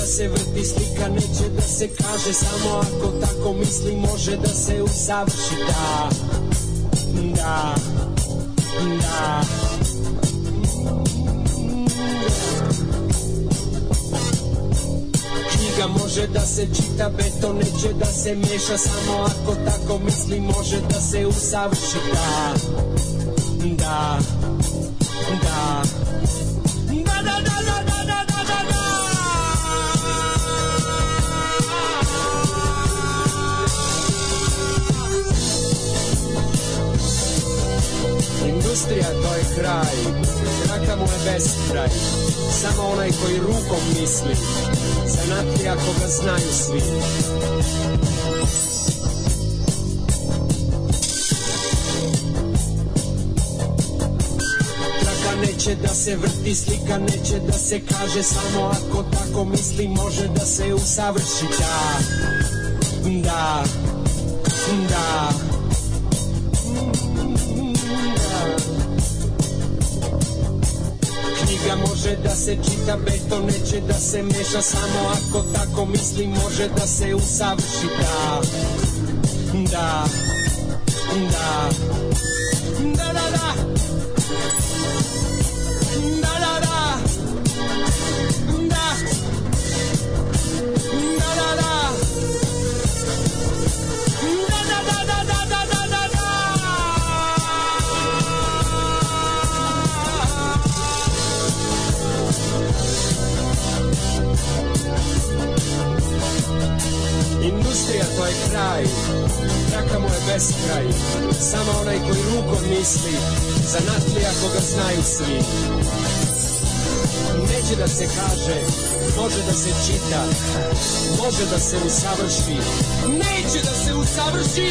da se vrti slika, neće da se kaže Samo ako tako misli može da se usavrši Da, da, da. Knjiga može da se čita, beton neće da se meša Samo ako tako misli može da se usavrši Da, da, da, da, da, da, da, da, Industrija to je kraj, traka mu je beskraj. Samo onaj koji rukom misli, zanatlija koga znaju svi. Neće da se vrti, slika neće da se kaže Samo ako tako misli može da se usavrši. Da, da, da Knjiga može da se čita, beton neće da se meša Samo ako tako misli može da se usavrši. Da, da Da, da, da Da, kraj, traka mu je beskraj? Samo onaj koji rukom misli, zanatlija koga znaju svi. Neće da se kaže, može da se čita, može da se usavrši. Neće da se usavrši,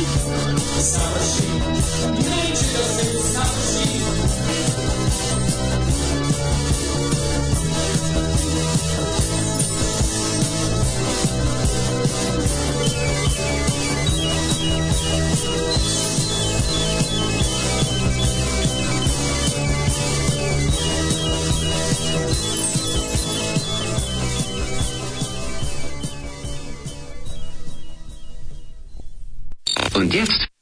savrši. Neće da se usavrši,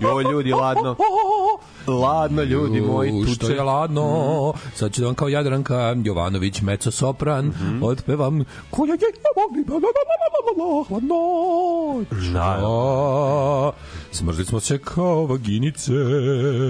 Jo, ljudi, ladno. Ladno, ljudi moji, U, Što tuče. je ladno, sad ću da vam kao Jadranka Jovanović, meco sopran, Mhm. otpevam koja je hladno. Da. Smrzli smo se kao vaginice.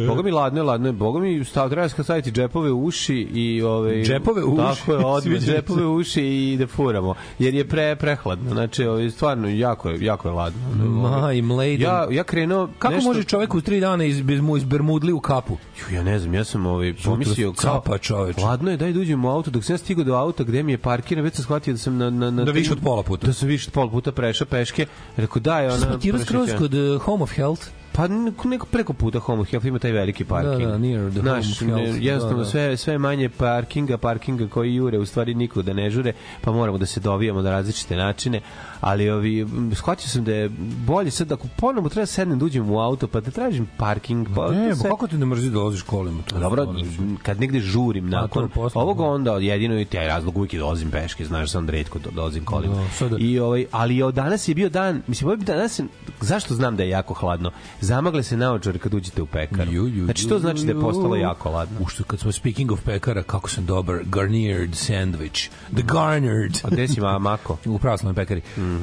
Boga mi ladno ladno je. Boga mi stav, treba se staviti džepove u uši i ovaj Džepove u uši? Tako je, se. džepove u uši i da furamo. Jer je pre prehladno. Znači, ovaj stvarno jako je jako je ladno. Maj, mladen. Ja ja krenuo Kako nešto, može čovek u tri dana iz, iz, iz Bermudli u kapu? Ju, ja ne znam, ja sam ovaj pomislio kao capa, čoveče. Ladno je, daj da uđem u auto, dok sam ja stigao do auta gde mi je parkiran, već sam shvatio da sam na na na Da više od pola puta. Da sam više od pola puta prešao peške. Rekao daj ona. Ja. kod uh, Home geld. Pa neko, preko puta Home Health ima taj veliki parking. Da, da, near the Znaš, Home Health, jednostavno da, da. sve sve manje parkinga, parkinga koji jure, u stvari niko da ne žure, pa moramo da se dovijamo na različite načine, ali ovi shvatio sam da je bolje sad ako ponovo treba sednem da uđem u auto pa da tražim parking, pa Ne, to sve- pa kako ti ne mrzi da dolaziš kolima? To Dobro, kad negde žurim A, nakon to je posle, ovog da. onda jedino i taj razlog uvijek dolazim peške, znaš sam da redko do- dolazim kolima. Da, sada- I ovaj ali od danas je bio dan, mislim ovaj danas je- zašto znam da je jako hladno. Zamagle se naočare kad uđete u pekaru. Ju, ju, znači to znači da je postalo jako hladno. U što kad smo speaking of pekara, kako sam dobar, garniered sandwich. The garnered. A gde si ma- mako? U pravoslavnoj pekari.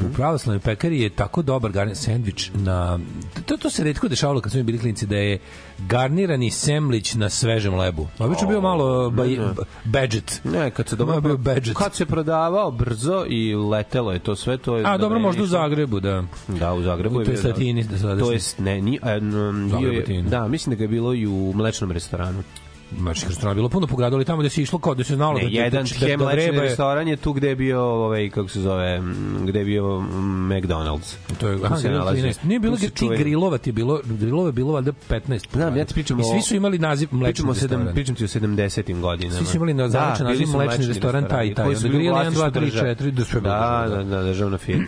U pravoslavnoj pekari je tako dobar garnir sendvič na to to se retko dešavalo kad smo bili klinci da je garnirani semlić na svežem lebu. Obično je bio malo baj, budget. Ne, kad se dobro je bio budget. kad se prodavao brzo i letelo je to sve to je A dobro, je možda u. Zagrebu, da. Da, u Zagrebu je bio, da. Slatini, da sadašnji. To jest ne, ni, a, n- bio je, da, mislim da ga je bilo i u mlečnom restoranu. Mačkih restorana bilo puno po gradu, ali tamo gde se išlo kao da se znalo Ne, da, jedan da, da, da mlečni vreba je- restoran je tu gde je bio, ovaj, kako se zove, gde je bio McDonald's. To je aha, se nalazi. 13. Nije bilo se ti grilova ti je bilo grilova je bilo valjda 15. po Znam, ja ti pričam I svi su imali naziv mlečni Pričamo o sedam, restoran. pričam ti o 70-im godinama. Svi su imali na bili naziv su mlečni restoran taj i taj. koji su bili u grill 1, 2, 3, vlasništvu 4, da sve Da, da, da, državna firma.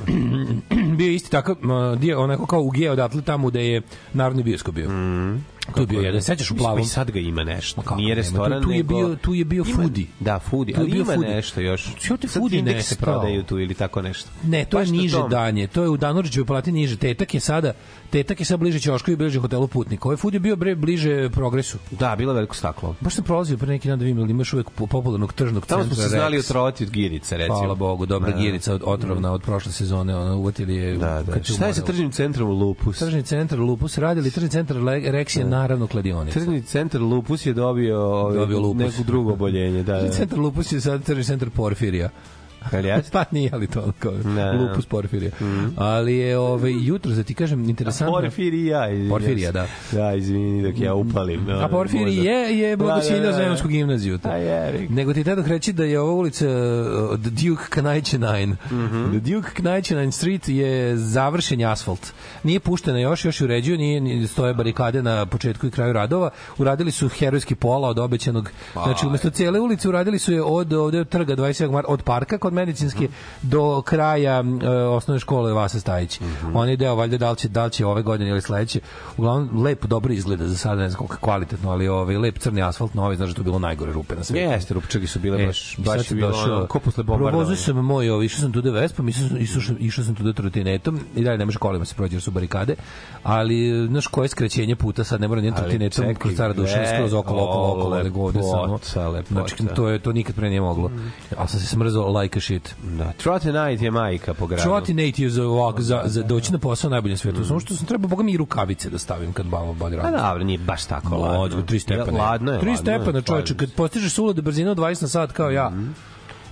bio isti dio, onako kao u Geo odatle tamo gde je Narodni bioskop bio. Mm. Tu je bio jedan, sećaš u plavom? I sad ga ima nešto. Kako Nije restoran, tu- tu je nego... bio- tu je bio Ima- foodie. Da, foodie, Tu je ali bio ima nešto još. Što ti Sad foodie indeks se prodaju tu ili tako nešto. Ne, to je Baš na niže tom. danje. To je u Danurićevoj palati niže. Tetak je sada, tetak je sad bliže Ćošku i bliže hotelu Putnik. Ovaj food je bio bre bliže progresu. Da, bilo veliko staklo. Baš sam prolazio pre neki dan da vidim, ili imaš uvek po- popularnog tržnog Tamo centra. smo se znali otrovati od girice, recimo. Hvala Bogu, dobra Da. girica od, otrovna od prošle sezone, ona uvatili je. Da, da. Šta je sa tržnim centrom Lupus? Tržni centar Lupus radili, tržni centar Rex je naravno kladionica. Tržni centar Lupus je dobio, ovaj, Dobio lupus. neko drugo oboljenje. Da, Tržni da. centar Lupus je sad tržni centar Porfirija. Ali jeste? Pa nije, ali to kao Da. Lupus Porfirija. Ali je ovaj, jutro, da ti kažem, interesantno. Porfirija. izvinjam Porfirija, da. Da, izvini dok ja upalim. A Porfiri je, je Bogosiljno Da, da, da. Zemljsku gimnaziju. To. A je, Nego ti tada reći da je ova ulica uh, The Duke Knajčenine. Mhm. The Duke Knajčenine Street je završen asfalt. Nije puštena još, još uređuju, nije, nije stoje barikade na početku i kraju radova. Uradili su herojski pola od obećanog. Znači, umesto cijele ulice uradili su je od ovde od trga 27. marta, od parka kod medicinske Mhm. do kraja uh, osnovne škole Vasa Stajić. Mhm. On je deo, valjda, da li će, da li će ove godine ili sledeće. Uglavnom, lepo, dobro izgleda za sada, ne znam koliko kvalitetno, ali ovaj, lep crni asfalt novi, znaš da to bilo najgore rupe na svetu. Jeste, rupčagi su bile E, baš, baš je bilo došao- ono, ko posle Provozio bombardovanja. sam moj, ovo, išao sam tuda Vespom, išao, sam- išao, sam- išao sam tuda trotinetom i dalje ne može kolima se prođe jer su barikade, ali znaš koje skraćenje puta sad ne mora nijem Ali trotinetom kroz stara duša, skroz okolo, okolo, okolo, nego ovde samo. Znači, to, je, to nikad pre nije moglo. Ali sam se smrzao like a shit. Da, Trotty Night je majka po gradu. Čuvati Nate je za, ovak, za, za doći na posao najbolje na svetu. Samo što sam trebao, boga mi, i rukavice da stavim kad bavo bodi A radi. dobro, nije baš tako ladno. Ladno, tri stepena. Ladno je, Tri ladno je, stepena, čoveče, kad postižeš ulude brzine od 20 na sat kao ja. Je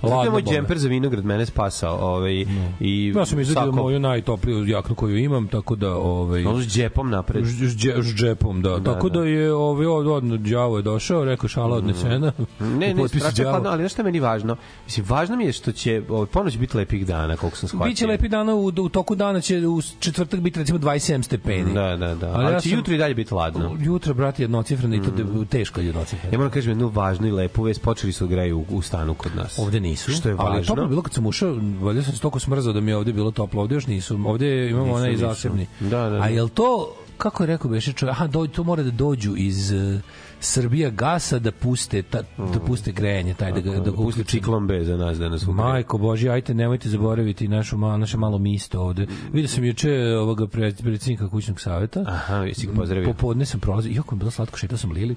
Ladno moj džemper za vinograd mene spasao. Ovaj, i Ja sam izvadio sako- moju najtopliju jaknu koju imam, tako da ovaj Ono s džepom napred. s, dže- s džepom, da. Tako da, da. je ovaj od od đavo je došao, rekao šala odnesena. Ne, u ne, potpisu strašno je hladno, ali šta je meni važno? Mislim, važno mi je što će, ovaj, ponoć biti lepih dana, koliko sam shvatio. Biće lepi dana u, u toku dana će u četvrtak biti recimo 27 stepeni. Da, da, da. Ali Ali, ja će sam- jutro i dalje biti ladno. Jutro, brate, jednocifreno i to teško je jednocifreno. Ja moram kažem jednu važnu i lepu vest, počeli su da greju u, u stanu kod nas. Ovde nisu. Što je Ali važno. toplo je bilo kad sam ušao, valjda sam se toliko smrzao da mi je ovde bilo toplo. Ovde još nisu. Ovde imamo Nisu, onaj nisu. zasebni. Da, da, da. A jel to, kako je rekao Beše čovjek, aha, do, to mora da dođu iz uh, Srbija gasa da puste, ta, da puste grejanje, taj da ga, da ga uključi. ciklon B za nas danas. Majko Boži, ajte, nemojte zaboraviti našu, ma, naše malo misto ovde. Vidio sam juče ovoga pre- predsjednika kućnog saveta. Aha, jesi ga pozdravio. Popodne sam prolazio, iako mi bilo slatko, šetao sam Lili.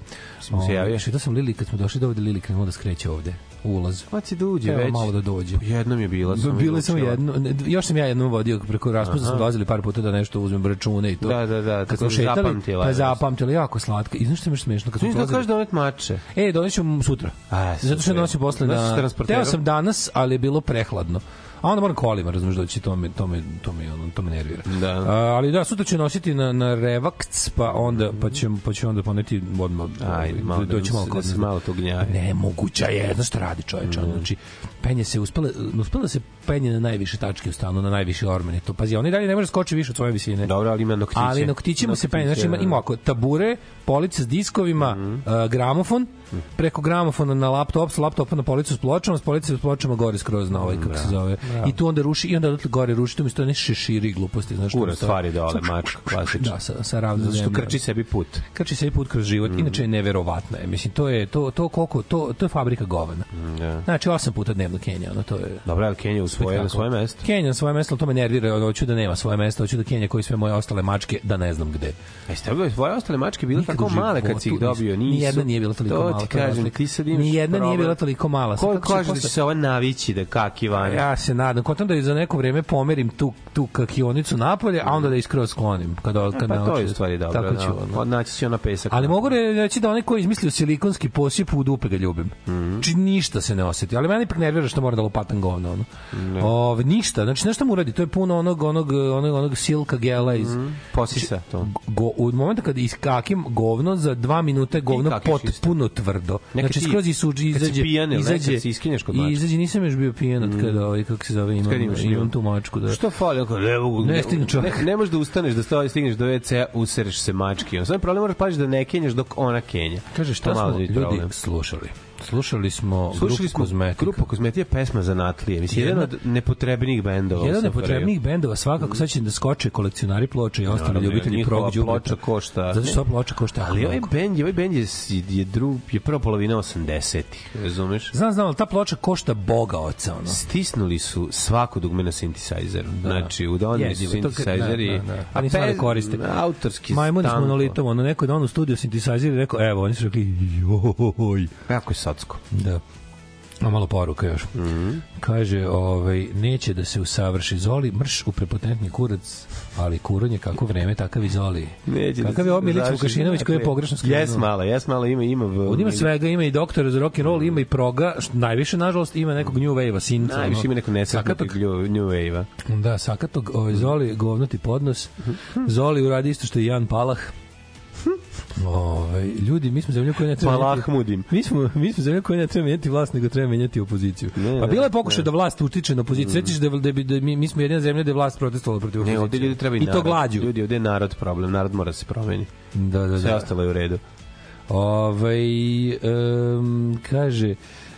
mu se javio? Ovaj, Šetao sam Lili, kad smo došli do ovde, Lili krenula da skreće ovde, ulaz. Pa će da uđe već. malo da dođe. Jednom je bila. sam samo učila. jedno, ne, još sam ja jednom vodio preko raspusta, sam dolazili par puta da nešto uzmem račune i to. Da, da, da, Kad smo da šetali, zapamtila pa zapamtila, jako slatka. I znaš što mi je smešno? Kad smo Mislim da kažeš da onet mače. E, doneću sutra. A, Zato što nosim posle na... Teo sam danas, ali je bilo prehladno. A onda moram kolima, razumiješ, doći, to me, to me, to me, ono, to me nervira. Da. A, ali da, sutra ću nositi na, na Revakc, pa onda, pa ćemo, pa ću onda poneti odmah, Ajde, malo da, doći malo da kod se malo to gnjavi. Nemoguća je, znaš šta radi čoveč, ono, znači, penje se, uspela, uspela se penje na najviše tačke u stanu, na najviši ormen i to. Pazi, on i dalje ne može skoči više od svoje visine. Dobro, ali ima noktiće. Ali noktićima se penje, znači ima, da. ima ako tabure, police s diskovima, Mhm. uh, gramofon, preko gramofona na laptop, s laptopa na policu s pločama, s police s pločama gore skroz na ovaj, kako se zove. I tu onda ruši, i onda odatle gore ruši, tu mi stoje ne šeširi i gluposti, znaš. Stoje- stvari dole, mač, klasično. Da, sa, sa ravnom Zato što krči sebi put. Krči se put kroz život. Inače je neverovatno. Je. Mislim to je to to koliko to to je fabrika govana. Da. Znači osam puta dnevno Kenja, ono to je Dobro, ali Kenja u svoje, na svoje mesto. Kenja na svoje mesto, ali to me nervira, hoću da nema svoje mesto, hoću da Kenja koji sve moje ostale mačke da ne znam gde. Jeste svoje ostale mačke bile tako male kad si ih dobio? Nisu. Nijedna nije bila toliko to mala. kažem, razlika. ti sad imaš Nijedna nije problem. bila toliko mala. Ko kaže da će se ova navići da kaki vanja? Ja se nadam. Kontam da i za neko vreme pomerim tu, tu kakionicu napolje, a onda da iskroz sklonim. Kada, kad Pa to je stvari dobro. Tako ću, da. Naći će ona pesak. Ali mogu reći da onaj ko je izmislio silikonski posip u dupe ga ljubim. Mm Mhm. Či ništa se ne oseti. Ali meni ipak nervira što mora da lopatam govno. Ono. Ove, ništa. Znači, nešto mu uradi. To je puno onog, onog, onog, onog silka gela iz... Mhm. Posisa to. Go, u momenta kad iskakim govno za dva minuta govno potpuno tvrdo. Nekad znači skroz isuđi, izađe, pijan ili ne, izađe, se iskinješ kod i mačke. izađe, nisam još bio pijan od kada, ovaj, kako se zove, imam, imaš imam tu mačku. Da, Što fali? Ako ne, mogu, Ne ne, stigne čovjek. ne, ne možeš da ustaneš da stoji, stigneš do WC, usereš se mački. On sad problem moraš pažiš da ne kenjaš dok ona kenja. Kaže, šta smo biti ljudi slušali? Slušali smo Slušali grupu smo Kozmetika. Grupa Kozmetija pesma za Natlije. Mislim, jedan Jedna- od nepotrebnijih bendova. Jedan od Safariju. nepotrebnijih bendova svakako sad će da skoče kolekcionari ploča i ostali Naravno, ljubitelji prog đubreta. ploča košta- Zato što ploča košta Ali ovaj bend, ovaj bend je, je, drug, je prva polovina 80-ih, razumeš? Znam, znam, ali ta ploča košta boga oca, ono. Stisnuli su svako dugme na synthesizeru. Znači, udonili su synthesizeri. da, da, da. A znali koriste. Autorski Majmuni s monolitom, ono neko je donao u studio synthesizer i rekao, evo, oni su rekli, joj. Jako je socko. Da. A malo poruka još. Mm Mhm. -hmm. Kaže, ovaj, neće da se usavrši Zoli, mrš u prepotentni kurac, ali kuron je kako vreme, takav i Zoli. Neće da Kakav se je ovo Milić završi. Vukašinović koji je pogrešno skrenuo? Jes malo, jes malo, ima, ima. v- Ovdje ima svega, ima i doktora za rock and roll, ima i proga, što najviše nažalost ima nekog new wave-a, sinca. Najviše ono, ima neko nesretnog New, new Wave-a. Da, sakatog, ovaj, Zoli, govnati podnos. Zoli uradi isto što i Jan Palah. Ovaj ljudi, mi smo zemlja koja ne treba Palahmudim. Mi smo, mi smo zemlja koja ne treba menjati vlast, nego treba menjati opoziciju. Ne, pa bilo je pokušaj da vlast utiče na opoziciju. Sećaš da, da, bi- da, mi, mi smo jedina zemlja da je vlast protestovala protiv opozicije. Ne, ovde ljudi treba i, I narod. to glađu. Ljudi, ovde je narod problem, narod mora da se promeni. Da, da, Sve da. ostalo je u redu. Ovaj um, kaže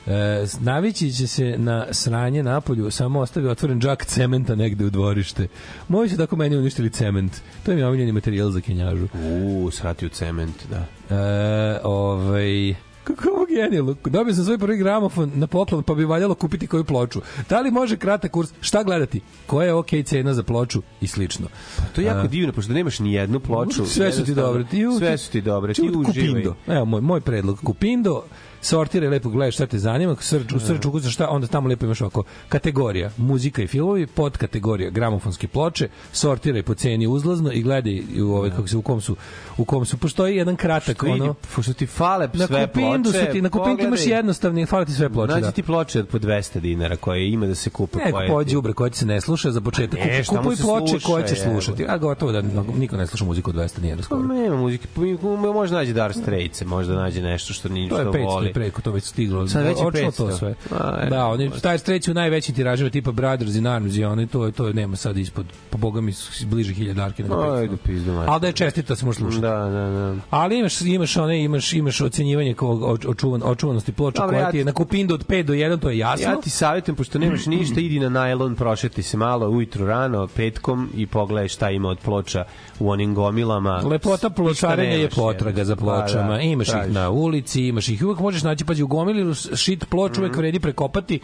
E, navići će se na sranje napolju, samo ostavi otvoren džak cementa negde u dvorište. Moji su tako meni uništili cement. To je mi omiljeni materijal za kenjažu. U, srati u cement, da. E, ovaj kako je ovo genijalno. Dobio sam svoj prvi gramofon na poklon, pa bi valjalo kupiti koju ploču. Da li može kratak kurs? Šta gledati? Koja je okej cena za ploču? I slično. To je jako divno, pošto nemaš ni jednu ploču. Sve su ti dobre. Ti, sve su ti dobre. Ti uživaj. Kupindo. Evo moj, moj predlog. Kupindo, sortiraj lepo, gledaš šta te zanima, srč, u srču ukucaš šta, onda tamo lepo imaš ovako kategorija muzika i filmovi, pod kategorija gramofonske ploče, sortiraj po ceni uzlazno i gledaj u ovaj kako se u kom su u kom su postoji jedan kratak Što ono pošto ti fale na sve kupindu ploče, su ti na kupindu imaš jednostavni fali ti sve ploče Nađi da. ti ploče od po 200 dinara koje ima da se kupe. Neko koje pođe ti- ubre koje se ne sluša za početak. Pa ne, Kupuj ploče sluša, koje ćeš slušati. A gotovo da niko ne sluša muziku od 200 dinara Pa skoro. nema muzike, pa može nađe Dar Straits, možda nađe nešto što ni što 500 voli. Preko, to već stiglo. Sad već je Odšlo 500. to sve. A, da, oni taj streći u najvećim tiražima tipa Brothers in Arms i oni to to nema sad ispod po boga mi s- bliže hiljadarke nego 500. Ajde, pizdu, mater. Ali da je čestito se može slušati. Da, da, da. Ali imaš imaš one imaš imaš ocenjivanje kao oč- očuvan očuvanosti ploča koja ja ti je na kupindu od 5 do 1, to je jasno. Ja ti savjetujem, pošto nemaš ništa, idi na najlon, prošeti se malo ujutru rano, petkom i pogledaj šta ima od ploča u onim gomilama. Lepota pločarenja je potraga za jednostavno. pločama. Pa, da, imaš ih na ulici, imaš ih uvek možeš naći pađi u gomili šit ploču uvek vredi prekopati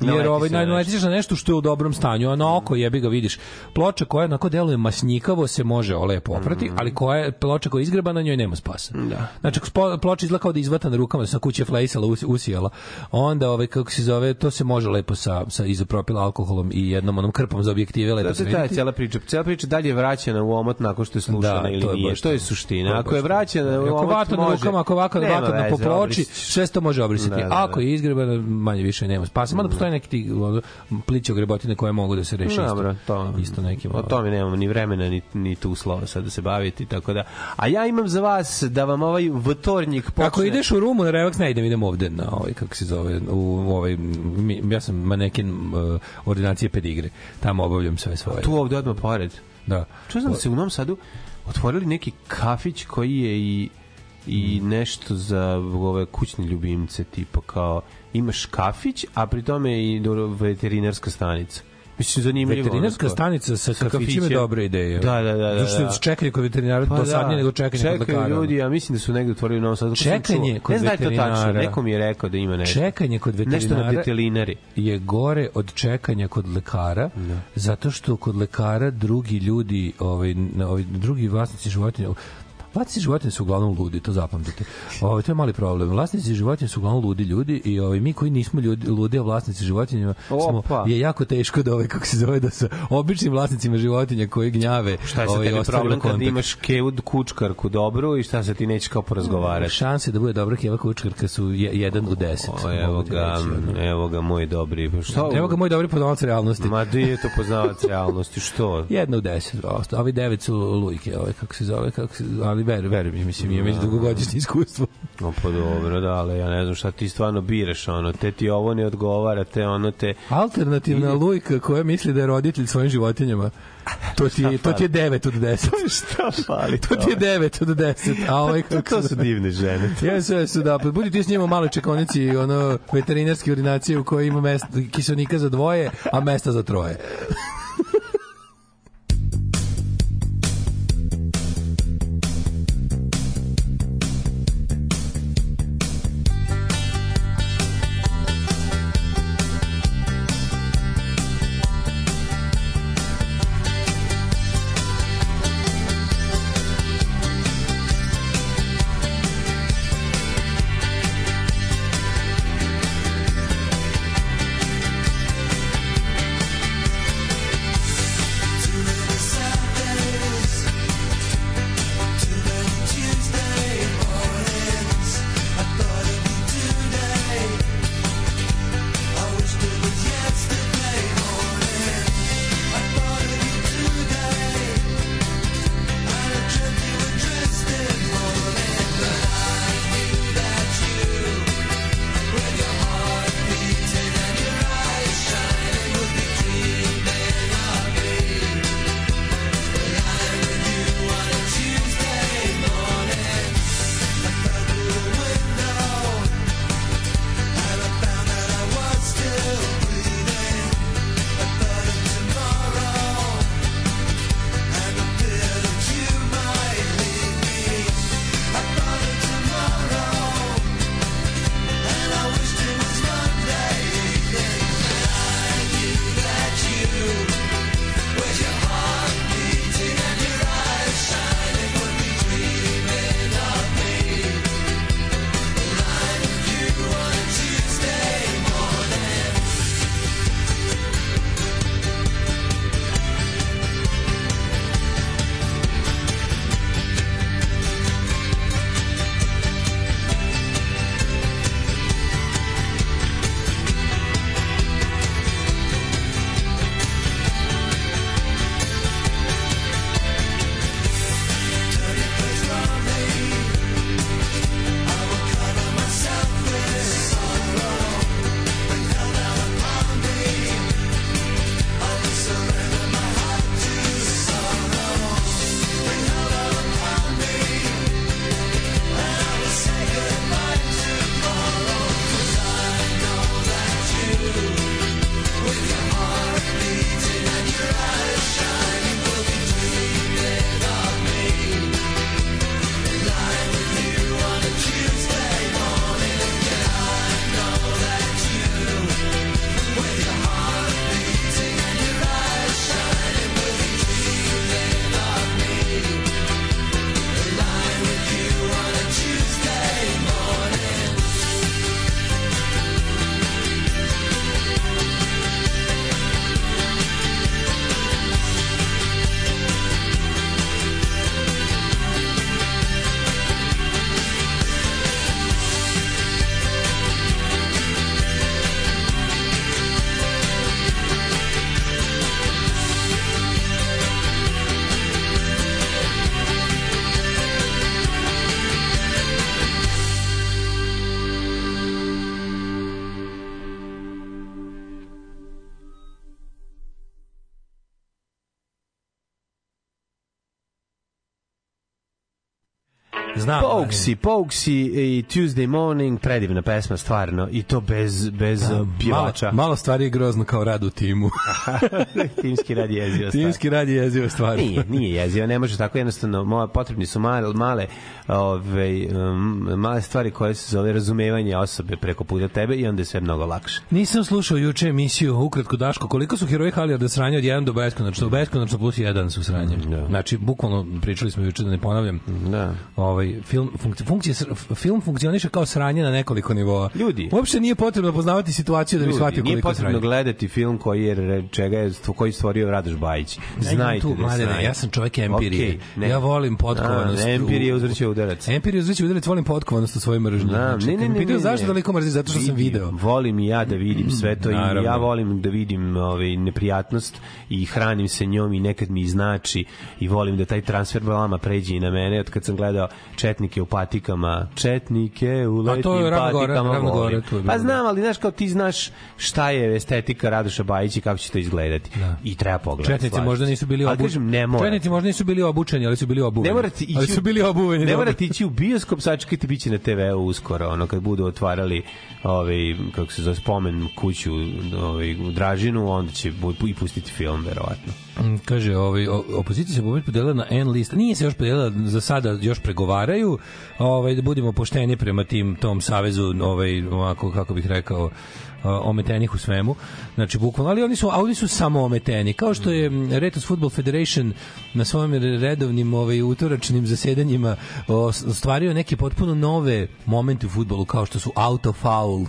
jer Naleti ovaj na naletiš na nešto što je u dobrom stanju, a na oko jebi ga vidiš. Ploča koja onako deluje masnjikavo se može lepo oprati, ali koja je ploča koja je izgrebana na njoj nema spasa. Da. Znači ako ploča izgleda kao da je izvatana rukama da se na kuće flejsala, us- usijala, onda ovaj kako se zove, to se može lepo sa sa izopropil alkoholom i jednom onom krpom za objektive lepo Da, to je ta cijela priča. Cijela priča dalje je vraćena u omot nakon što je slušana Da, ili to je nije. baš to je suština. To je Ako je vraćena u Ako omot, vata na može. rukama, ako ovako vata na po veze, ploči, obriši. sve to može obrisati. Da, da, Ako da. je izgrebano, manje više nema spasa. Mada postoje neki ti pliće grebotine koje mogu da se reše Dobro, to, isto nekim. O tome nemamo ni vremena, ni, ni tu slova sad da se baviti, tako da. A ja imam za vas da vam ovaj vtornjik počne... Ako ideš u Rumu na Revax, ne idem, idem ovde na ovaj, kako se zove, u ovaj, ja sam maneken uh, ordinacije pedigre. Tamo obavljam sve svoje. Tu ovde odmah pored. Da. Čuo sam da se u Novom Sadu otvorili neki kafić koji je i i nešto za ove kućne ljubimce tipa kao imaš kafić a pri tome i veterinarska stanica mislim zanimljivo Veterinarska stanica sa, sa kafićima je dobra ideja. Da, da, da, da, Zato što da. čekanje kod veterinara Pa dosadnije nego čekanje kod Čekaju lekara. ljudi, ja mislim da su negde otvorili u Novom Sadu. Čekanje kod ne znam da je to tačno, veterinara. neko mi je rekao da ima nešto. Čekanje kod Nešto na veterinara detelinari. je gore od čekanja kod lekara, zato što kod lekara drugi ljudi, ovaj, ovaj drugi vlasnici životinja Vlasnici životinja su uglavnom ludi, to zapamtite. Ovo, to je mali problem. Vlasnici životinja su uglavnom ludi ljudi i ovaj, mi koji nismo ljudi, ludi, a vlasnici životinja smo, Opa. je jako teško da ovaj, kako se zove, da sa običnim vlasnicima životinja koji gnjave Šta je sa ovaj, problem kad imaš kevu kučkarku dobru i šta se ti neće kao porazgovarati? Šanse da bude dobra keva kučkarka su je, jedan u deset. O, evo ga, evo ga moj dobri. Pa Šta? Evo ga moj dobri poznavac realnosti. Ma di je to poznavac realnosti, što? Jedna u deset, ovi devet su lujke, ovaj, kako se zove, kako se, ali veru, veru mi, mislim, imam već dugogodišnje iskustvo. No, pa dobro, da, ali ja ne znam šta ti stvarno biraš, ono, te ti ovo ne odgovara, te ono te... Alternativna lujka koja misli da je roditelj svojim životinjama, to ti je, to ti je 9 od 10. Šta fali? To ti je 9 od 10. A ovaj to, to su divne žene. Ja sve su da, pa budi ti s njima u maloj čekonici, ono, veterinarske ordinacije u kojoj ima mesta, kiselnika za dvoje, a mesta za troje. Znam. Pouksi, Pouksi i Tuesday Morning, predivna pesma, stvarno, i to bez, bez da, pjevača. Malo, malo stvari je grozno kao rad u timu. Timski rad je jeziva stvar. Timski rad je jeziva stvar. Nije, nije jeziva, ne može tako jednostavno, moja, potrebni su male, male, ove, male stvari koje se zove razumevanje osobe preko puta tebe i onda je sve mnogo lakše. Nisam slušao juče emisiju Ukratko Daško, koliko su heroji Halijarda sranja od 1 do beskonačno, beskonačno plus 1 su sranje. Da. Znači, bukvalno pričali smo juče da ne ponavljam. Da. Ovaj film funkci, funkcije s- film funkcioniše kao sranje na nekoliko nivoa. Ljudi. Uopšte nije potrebno poznavati situaciju da bi shvatio nije koliko je potrebno sranje. gledati film koji je čega je koji stvorio Radoš Bajić. Znajte tu, da je mladene, sranje. ja sam čovjek empirije. Ne. Ja volim potkovanost. Empirije u- uzreće udarac. Empirije uzreće udarac, volim potkovanost u svojoj mržnji. Da, Znači, ne, ne, ne, pitaju ne, zašto toliko mrzi, zato što sam video. Volim i ja da vidim sve to i ja volim da vidim ovaj neprijatnost i hranim se njom i nekad mi znači i volim da taj transfer balama pređe i na mene od kad sam gledao četnike u patikama, četnike u A to je patikama. Ravna Gora, volim. tu je. Pa znam, ali znaš kao ti znaš šta je estetika Radoša Bajića i kako će to izgledati. Da. I treba pogledati. Četnici možda nisu bili obučeni. kažem, ne mora. Četnici možda nisu bili obučeni, ali su bili obuveni. Ne morate ići ali su bili obuveni. Ne dobro. Morate ići u bioskop, sačekajte biće na TV-u uskoro, ono kad budu otvarali ovaj kako se zove spomen kuću ovaj u Dražinu, onda će i pustiti film verovatno. Mm, Kaže, ovaj, opozicija se pobedi podelila na N list. Nije se još podelila, za sada još pregovaraju. Ovaj, da budemo pošteni prema tim tom savezu, ovaj, ovako, kako bih rekao, ometenih u svemu. Znači, bukvalno, ali oni su, a oni su samo ometeni. Kao što je Retos Football Federation na svojim redovnim ovaj, utoračnim zasedanjima ostvario neke potpuno nove momente u futbolu, kao što su auto foul, uh,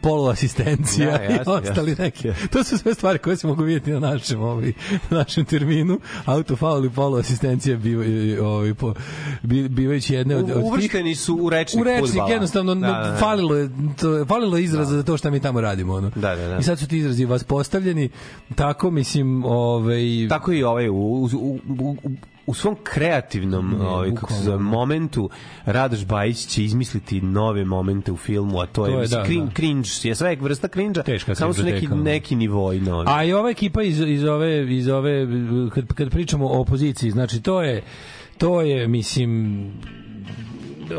poluasistencija Da, i jasno, ostali jasno. neki. To su sve stvari koje se mogu vidjeti na našem, ovaj, na našem terminu. Auto foul i poluasistencija bivaju, ovaj, po, bi- bivajući jedne od, od Uvršteni su u rečnik u rečnik jednostavno Da, da, da, da. falilo je to falilo je izraza za to šta mi tamo radimo ono. Da, da, da. I sad su ti izrazi vas postavljeni tako mislim ovaj Tako i ovaj u, u, u, u, u svom kreativnom Ne, ovaj, kako se zove, momentu Radoš Bajić će izmisliti nove momente u filmu, a to je, To je, mislim, da, cringe, da. cringe, je sve vrsta cringe Teška samo su neki, neki nivoji novi. A i ova ekipa iz, iz ove, iz ove kad, kad pričamo o opoziciji, znači to je, to je, mislim,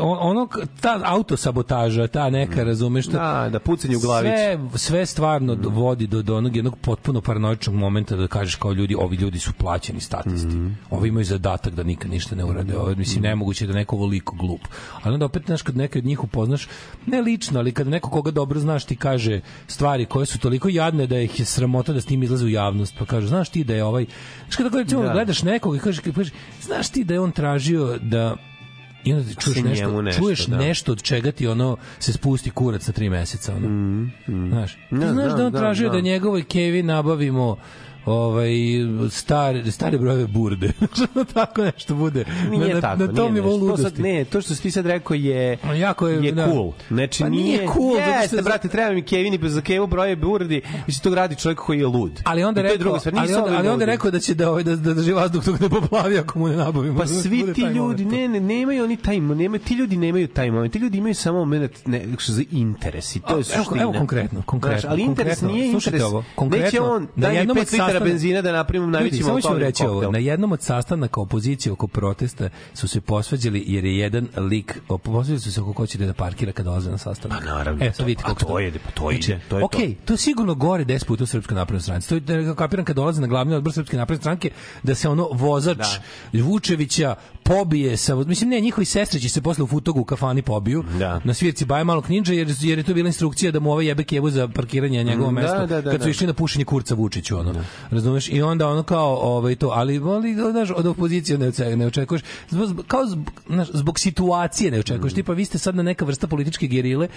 ono, ta autosabotaža, ta neka, razumeš, što, Da, da, pucanje u glavić. sve, sve stvarno do- vodi do, do onog jednog potpuno paranoičnog momenta da kažeš kao ljudi, ovi ljudi su plaćeni statisti. Ovi imaju zadatak da nikad ništa ne urade. Ovo, mislim, nemoguće da neko ovoliko glup. Ali onda opet, znaš, kad neke od njih upoznaš, ne lično, ali kad neko koga dobro znaš ti kaže stvari koje su toliko jadne da ih je sramota da s tim izlaze u javnost, pa kaže, znaš ti da je ovaj... Znaš kada recimo, Da. gledaš nekog i kažeš, kažeš, znaš ti da je on tražio da i onda ti čuješ nešto, nešto, čuješ da. nešto od čega ti ono se spusti kurac na tri meseca ono. Znaš, ti Da, znaš da, da on da, tražio da, da. njegovoj Kevi nabavimo ovaj star, stare brojeve burde. Što tako nešto bude. Nije na, tako, na tom nije nivou nešto. To sad, ludosti. ne, to što si ti sad rekao je Jako je, je da. cool. Znači Pa nije nije, cool, zato Jeste, je- brate, treba mi Kevin i za Kevu broje burdi. Mislim to radi čovjek koji je lud. Ali onda I rekao, druga stvar. ali onda, ali onda rekao da će da ovaj da da drži vazduh dok ne poplavi ako mu ne nabavimo. Pa Da svi ti ljudi, ne, ne, nemaju oni taj, nemaju, ti ljudi nemaju taj moment, ti ljudi imaju samo moment ne, što za interes i to je Evo- suština. evo konkretno, konkretno, Znaš, ali interes konkretno, nije interes. ovo, konkretno, Neće on, mi jednom 5 od sastanaka- benzina da napravimo najveći Ljudi, samo ću reći ovo. Na jednom od sastanaka opozicije oko protesta su se posvađali jer je jedan lik, posvađali su se oko ko će da parkira kada dolaze na sastanak. Pa naravno, E, to- sad vidite a koliko to je- pa to ide, to je to. Okej, to je sigurno gore 10 puta u Srpskoj naprednoj stranci. To je da kapiram kad dolaze na glavni odbor Srpske napredne stranke da se ono vozač Vučevića pobije sa mislim ne njihovi sestre će se posle u futogu u kafani pobiju Da. na svirci baje malo knindže jer jer je to bila instrukcija da mu ovaj jebe kevu za parkiranje na njegovo Mm, da, mesto da, da, kad su da. išli na pušenje kurca Vučiću ono. Razumeš? I onda ono kao ovaj to, ali ali znaš, od opozicije ne očekuješ, ne očekuješ zbog, zbog- kao zbog, znaš, zbog situacije ne očekuješ. Mm. Tipa vi ste sad na neka vrsta političke gerile,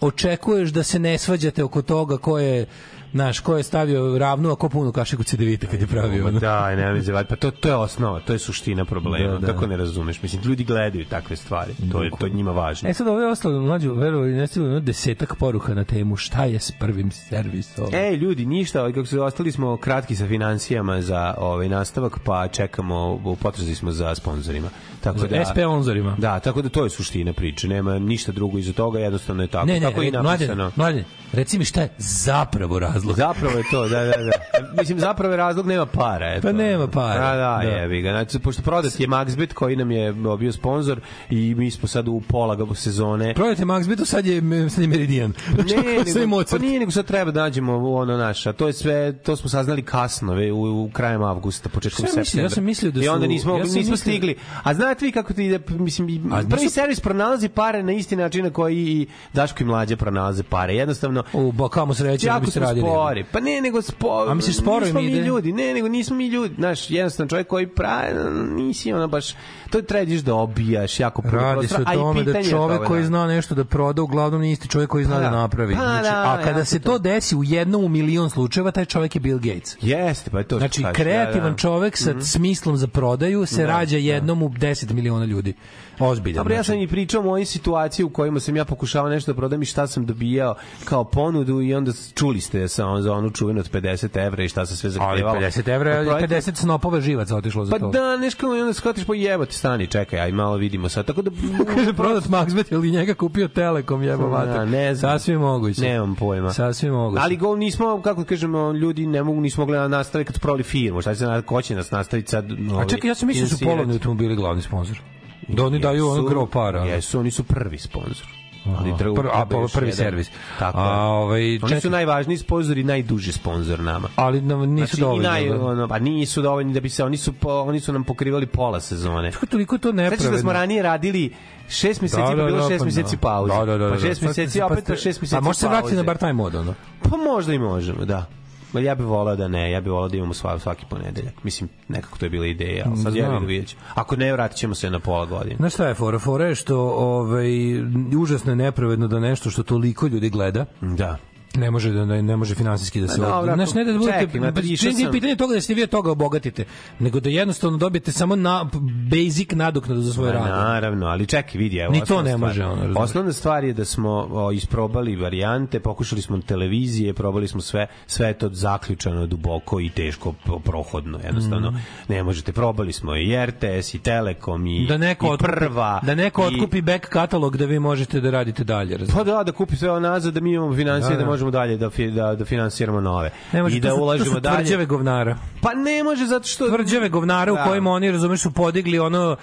očekuješ da se ne svađate oko toga ko je Znaš, ko je stavio ravnu, a ko punu kašiku cedevite kad je pravio. ono. Da, ne mi zavati. Pa to, to je osnova, to je suština problema. Da, da. Kako ne razumeš? Mislim, ljudi gledaju takve stvari. To je, to njima važno. E sad ove ostalo, mlađu, verovali, ne stiglo jedno desetak poruka na temu šta je s prvim servisom. Ej, ljudi, ništa, ovaj, kako se ostali smo kratki sa financijama za ovaj nastavak, pa čekamo, u potrazi smo za sponzorima. Tako da, SP onzorima. Da, tako da to je suština priče, nema ništa drugo iza toga, jednostavno je tako. Ne, ne, tako je i napisano. mladen, mladen, reci mi šta je zapravo razlog. Zapravo je to, da, da, da. Mislim, zapravo je razlog nema para. Eto. Pa nema para, Da, da, da. jebi ga. Znači, pošto prodat je Maxbet koji nam je bio sponsor i mi smo sad u pola sezone. Max Betu, sad je, sad je Meridian. Ne, Sve nego, pa nije, nego sad treba da nađemo ono naša. To je sve, to smo saznali kasno, ve, u, u krajem avgusta, početkom septembra. Ja sam mislio da I onda su- nismo, ja nismo mislio- stigli. A znate vi kako ti ide, mislim, A prvi servis pronalazi pare na isti način na koji i Daško i Mlađe pronalaze pare. Jednostavno, U, ba, kamo sreće, jako biste smo radili. spori. Pa ne, nego spo, A misliš sporo im mi ide? ljudi, ne, nego nismo mi ljudi. Znaš, jednostavno čovjek koji pravi, nisi ono baš, to treba ideš da obijaš jako puno Radi se o tome da čovek koji da. zna nešto da proda, uglavnom nije isti čovek koji zna Pa da da. napravi. Pa Znači, da, a kada se to. desi u jednom u milion slučajeva, taj čovek je Bill Gates. Jeste, pa je to Znači, kreativan da, da. čovek sa smislom za prodaju se rađa jednom u 10 miliona ljudi. Ozbiljan. Dobro, ja sam znači. i pričao o mojoj situaciji u kojima sam ja pokušavao nešto da prodam i šta sam dobijao kao ponudu i onda čuli ste sa on, za onu čuvenu od 50 evra i šta se sve Ali zahtevalo. 50 evra, projekta- 50 snopova živaca otišlo za Pa to. da, nešto i onda shvatiš po jebote, stani, čekaj, aj malo vidimo sad. Tako da Kaže prodat Maxbet ili njega kupio Telekom jebo Da, ne znam. Sasvim moguće. Nemam pojma. Sasvim moguće. Ali gol nismo, kako kažemo, ljudi ne mogu, nismo mogli da nastaviti kad su provali firmu. Šta će, ko će nas nastaviti sad? A ovaj, čekaj, ja sam mislio da su polovni automobili glavni sponsor. Da oni daju ono Jesu- gro para. Jesu, oni su prvi sponsor. Ali treba- Prvi- a, pa, prvi jedan. servis. Tako A, ovaj, Oni su najvažniji sponsor i najduži sponsor nama. Ali nam nisu Znači, dovoljni. naj, dobro. ono, pa nisu dovoljni da bi se oni su po, oni su nam pokrivali pola sezone. Kako toliko to nepravedno? da smo ranije radili šest meseci, Da, pa da, bilo da, šest pa meseci da. pauze. Da, da, da, pa da. šest Sad- meseci, pa opet pa šest meseci A može se vratiti na bar time mod, ono? Pa možda i možemo, da. Ma ja bih volao da ne, ja bih volao da imamo sva, svaki ponedeljak. Mislim, nekako to je bila ideja, ali sad ja Znam. bih vidjet ću. Ako ne, vratit ćemo se na pola godine. Znaš šta je fora? Fora je što ovaj, užasno je nepravedno da nešto što toliko ljudi gleda, Da. Ne može da ne, ne može finansijski da se dobro, znaš ne da budete čekaj, nije sam- pitanje toga da se vi od toga obogatite nego da jednostavno dobijete samo na basic nadoknadu za svoj rad naravno, ali čekaj, vidi, evo. Ni to ne stvar. može, ono. Osnovna stvar je da smo o, isprobali varijante, pokušali smo televizije, probali smo sve, sve je to zaključano duboko i teško pro- prohodno, jednostavno. Ne možete, probali smo i RTS, i Telekom, i, da neko i otkupi, Prva. da neko i- otkupi back katalog da vi možete da radite dalje? Pa da, da kupi sve nazad, da mi imamo financije, Da, da, da. Možemo dalje da, fi- da, da finansiramo nove. ne može I da ulažemo su dalje. tvrđave govnara Pa ne može, zato što... tvrđave govnara u Da. kojima oni razumeš su podigli ono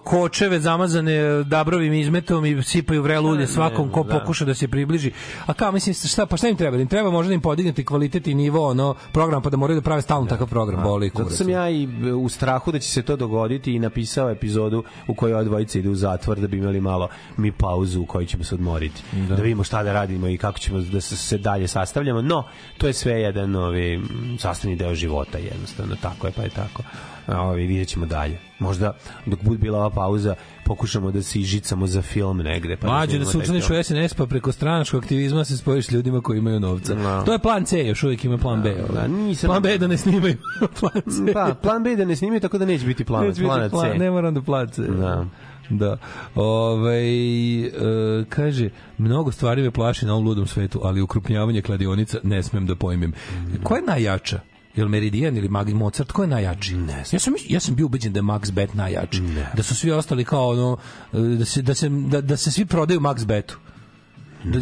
kočeve zamazane dabrovim izmetom i sipaju vrelo ulje svakom ko da. pokuša da se približi. A kao mislim šta pa šta im treba? Da Im treba možda da im podignete kvalitet i nivo ono program pa da moraju da prave stalno takav program, boli Zato kurac. sam ja i e, u strahu da će se to dogoditi i napisao epizodu u kojoj dvojica ide u zatvor da bi imali malo mi pauzu u kojoj ćemo se odmoriti. Da. vidimo šta da radimo i kako ćemo da se, se dalje sastavljamo. No, to je sve jedan novi sastavni deo života jednostavno. Tako je, pa je tako. Ovi, vidjet ćemo dalje. Možda dok bude bila ova pauza pokušamo da se ižicamo za film negde. Pa Mađe da snimimo se učlaniš film. u SNS pa preko stranačkog aktivizma se spojiš s ljudima koji imaju novca. Da. To je plan C, još uvijek ima plan B. Da, nisam- Plan B je da ne snimaju plan C. Pa, plan B je da ne snimaju, tako da neće biti plan, Neće biti plana plan, C. ne moram da place. Da. Da. Ovaj e, kaže, mnogo stvari me plaši na ovom ludom svetu, ali ukrupnjavanje kladionica ne smem da pojmim. Ko je najjača? Jel Meridian ili Mag Mozart, ko je najjači? Ne Ja sam, ja sam bio ubeđen da je Max Bet najjači. Da su svi ostali kao ono, e, da se, da se, da, da se svi prodaju Max Betu.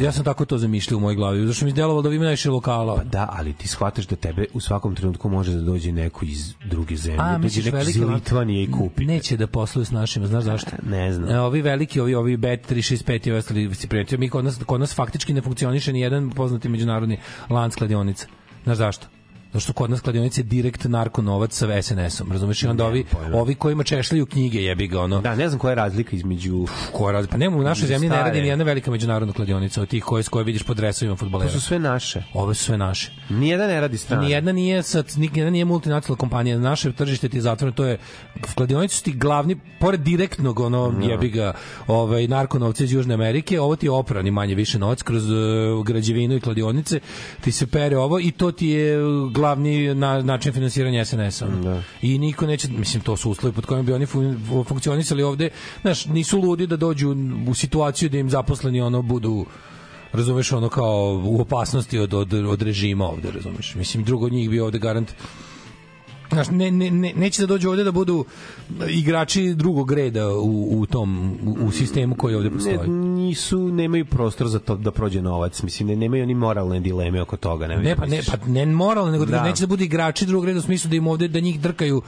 Ja sam tako to zamišljao u mojoj glavi. Zašto mi je delovalo da ima najviše lokala. Da, ali ti shvataš da tebe u svakom trenutku može da dođe neko iz druge zemlje, A, dođe neko iz Litvanije i kupi. Neće da posluju s našima, znaš zašto? Ne znam. E, ovi veliki, ovi ovi Bet 365 i ostali si primetio, mi kod nas kod nas faktički ne funkcioniše ni jedan poznati međunarodni lanac kladionica. Znaš zašto? Zato što kod nas kladionice je direkt narko novac sa SNS-om, razumeš? I onda ovi, pojma. ovi kojima češljaju knjige, jebi ga, ono, Da, ne znam koja je razlika između... ko raz... Pa nema, u našoj zemlji ne Stare. radi ni jedna velika međunarodna kladionica od tih koje, koje vidiš pod dresovima To fudbalera. su sve naše. Ove su sve naše. Nijedan ne radi strano. Nijedna nije sa nijedna nije multinacionalna kompanija. Naše tržište ti je zatvoreno, to je kladionice su ti glavni pored direktnog ono jebi ga, ovaj narkonovci iz Južne Amerike, ovo ti je oprani manje više novac kroz uh, građevinu i kladionice, ti se pere ovo i to ti je uh, glavni na, način finansiranja SNS-a. ono. I niko neće, mislim to su uslovi pod kojima bi oni fun, funkcionisali ovde, znaš, nisu ludi da dođu u situaciju da im zaposleni ono budu razumeš ono kao u opasnosti od, od, od režima ovde, razumeš. Mislim, drugo od njih bi ovde garant Znaš, ne, ne, ne, neće da dođu ovde da budu igrači drugog reda u, u tom u, u sistemu koji ovde Ne, postoji. nisu nemaju prostor za to da prođe novac. Mislim ne nemaju ni moralne dileme oko toga, ne. Ne, pa ne, pa ne moralno, nego da. Da. neće da budu igrači drugog reda u smislu da im ovde da njih drkaju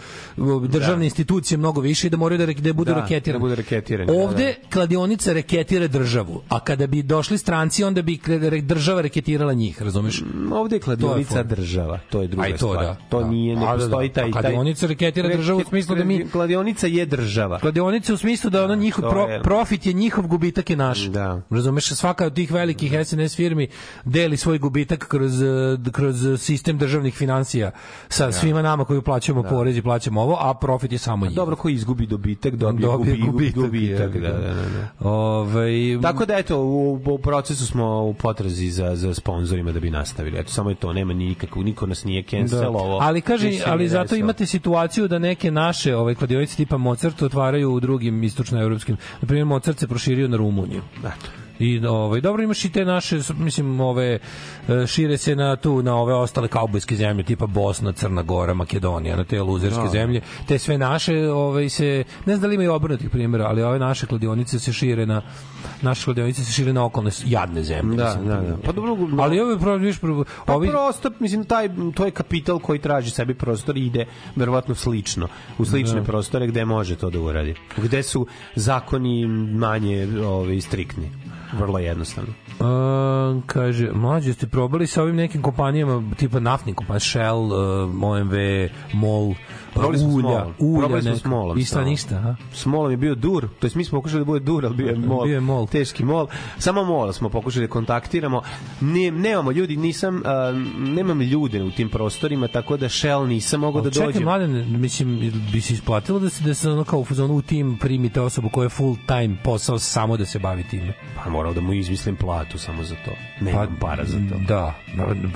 državne institucije mnogo više i da moraju da da budu Da, raketirani. da budu raketirani, da, Ovde kladionica reketira državu, a kada bi došli stranci onda bi država reketirala njih, razumeš? Ovde je kladionica fora. država, to je druga A i to stvar. da. To da. nije, ne A, da, da. postoji taj... A. Kladionica reketira državu u smislu da mi Kladionica je država. Kladionica u smislu da ono njihov to pro, profit je njihov, gubitak je naš. Da. Razumeš, svaka od tih velikih SNS firmi deli svoj gubitak kroz eh, kroz sistem državnih financija sa svima nama koji plaćamo porez i plaćamo ovo, a profit je samo njihov. Dobro, ko izgubi dobitak, dobije, Dobije gubi, gubitak. gubitak, da, da, da, da. Ovaj Tako da eto u, u procesu smo u potrazi za za sponzorima da bi nastavili. Eto samo je to, nema nikako, niko nas nije cancelovao. Ali kaže, ali nije zato imate situaciju da neke naše ovaj kladionice tipa Mozart otvaraju u drugim istočnoevropskim. Na primjer Mozart se proširio na Rumuniju. Eto. I ovaj dobro imaš i te naše mislim ove e, šire se na tu na ove ostale kaubojske zemlje tipa Bosna, Crna Gora, Makedonija, na te luzerske zemlje. Te sve naše ovaj se ne znam da li imaju obrnutih primjera, ali ove naše kladionice se šire na naše kladionice se šire na okolne jadne zemlje. Da, mislim. da, da. Pa dobro, Ali ovo je pravo, viš, Pa ovi prostor, mislim, taj, to je kapital koji traži sebi prostor i ide verovatno slično, u slične prostore gde može to da uradi. Gde su zakoni manje ovaj, striktni. Vrlo jednostavno. A, kaže, mlađe ste probali sa ovim nekim kompanijama, tipa naftnim kompanijama, Shell, uh, OMV, MOL, Probali smo ulja, Smol. ulja, Probali smo. Smolom samo. ništa, aha. S molom je bio dur, to jest mi smo pokušali da bude dur, ali bio je mol. Bio je mol. Teški mol. Samo mol smo pokušali da kontaktiramo. Ne, nemamo ljudi, nisam, a, nemam ljude u tim prostorima, tako da Shell nisam mogao da Čekaj, dođem. mladen, mislim, bi se isplatilo da se, da se ono kao u fazonu u tim primite osobu koja je full time posao samo da se bavi time? Pa morao da mu izmislim platu samo za to. Nemam para za to. Da,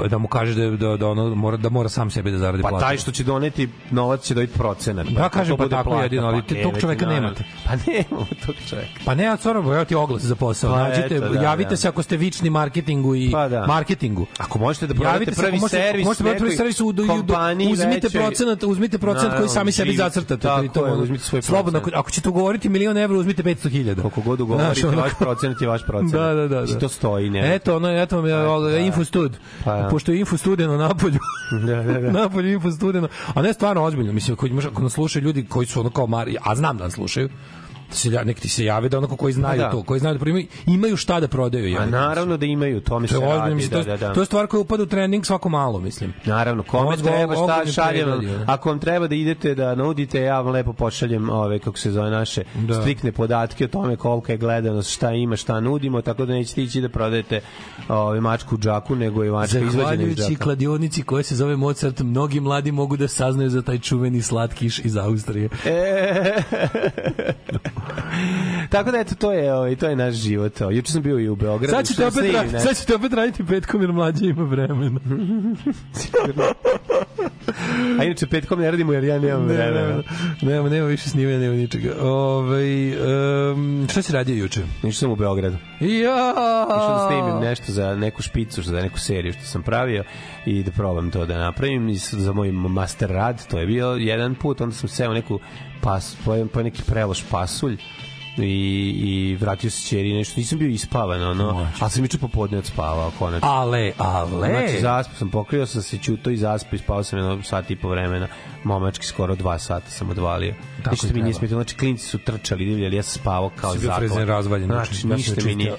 da, mu kaže da, da, da, ono, mora, da mora sam sebe da zaradi Pa platu. taj što će doneti novac će dobiti procenat. Da, to kažem, pa tako plata, jedino, ali te- tog čoveka naravno. nemate. Pa nemamo tog čoveka. Pa ne, od stvarno, evo ti oglas za posao. Pa Nađite, eto, da, javite da. se ako ste vični marketingu i Pa da. marketingu. Ako možete da prodate se, prvi možete, servis možete prodati prvi servis u, kompaniji uzmite procenat, uzmite procenat koji sami sebi zacrtate. Tako pritom, je, uzmite svoj Slobodno, procenat. ako, ako ćete ugovoriti milion evra, uzmite 500.000. Koliko god ugovorite, vaš procenat je vaš procenat. Da, da, da. I da. to stoji, ne. Eto, ono, eto vam je da. Infostud. Pa ja. Pošto je Infostudeno napolju. Da, da, da. napolju Infostudeno. A ne stvarno ozbiljno. Mislim, ako, imaš, ako nas slušaju ljudi koji su ono kao mari, a znam da nas slušaju, se, ja- nek ti se jave da onako koji znaju Pa da. to, koji znaju da primaju, imaju šta da prodaju. A jebote. naravno da imaju, to mi se To je radi. mislim, Da, to, da, da. to je stvar koja upada u trending svako malo, mislim. Naravno, kome Mozgo, treba šta šaljem, ako vam treba da idete da nudite, ja vam lepo pošaljem ove, kako se zove, naše Da. striktne podatke o tome kolika je gledanost, šta ima, šta nudimo, tako da nećete ići da prodajete ove, mačku u džaku, nego i mačka izvađena iz džaka. kladionici koja se zove Mozart, mnogi mladi mogu da saznaju za taj čuveni slatkiš iz Austrije. E, Tako da eto to je ovaj to je naš život. Evo, Juče sam bio i u Beogradu. Sad ćete opet, nešto. sad ćete opet raditi petkom jer mlađe ima vremena. A inače petkom ne radimo jer ja nemam vremena. nema, nema više snimanja, nema ničega. Ove, um, šta si radio juče? Ništa sam u Beogradu. Ja! Išao da snimim nešto za neku špicu, za neku seriju što sam pravio i da probam to da napravim i za moj master rad. To je bio jedan put, onda sam seo neku pas, po, po neki preloš pasulj i, i vratio se ćeri nešto. Nisam bio ispavan, ono, ali sam juče popodne odspavao, konačno. Ale, ale. Znači, zaspao sam, pokrio sam se ćuto i zaspao i spao sam jedno sat i po vremena. Momački skoro dva sata sam odvalio. Tako Ništa mi nije treba. smetalo. Znači, klinci su trčali, divljali, ja sam spavao kao zakon. frezen razvaljen, znači, Znači, ništa mi nije,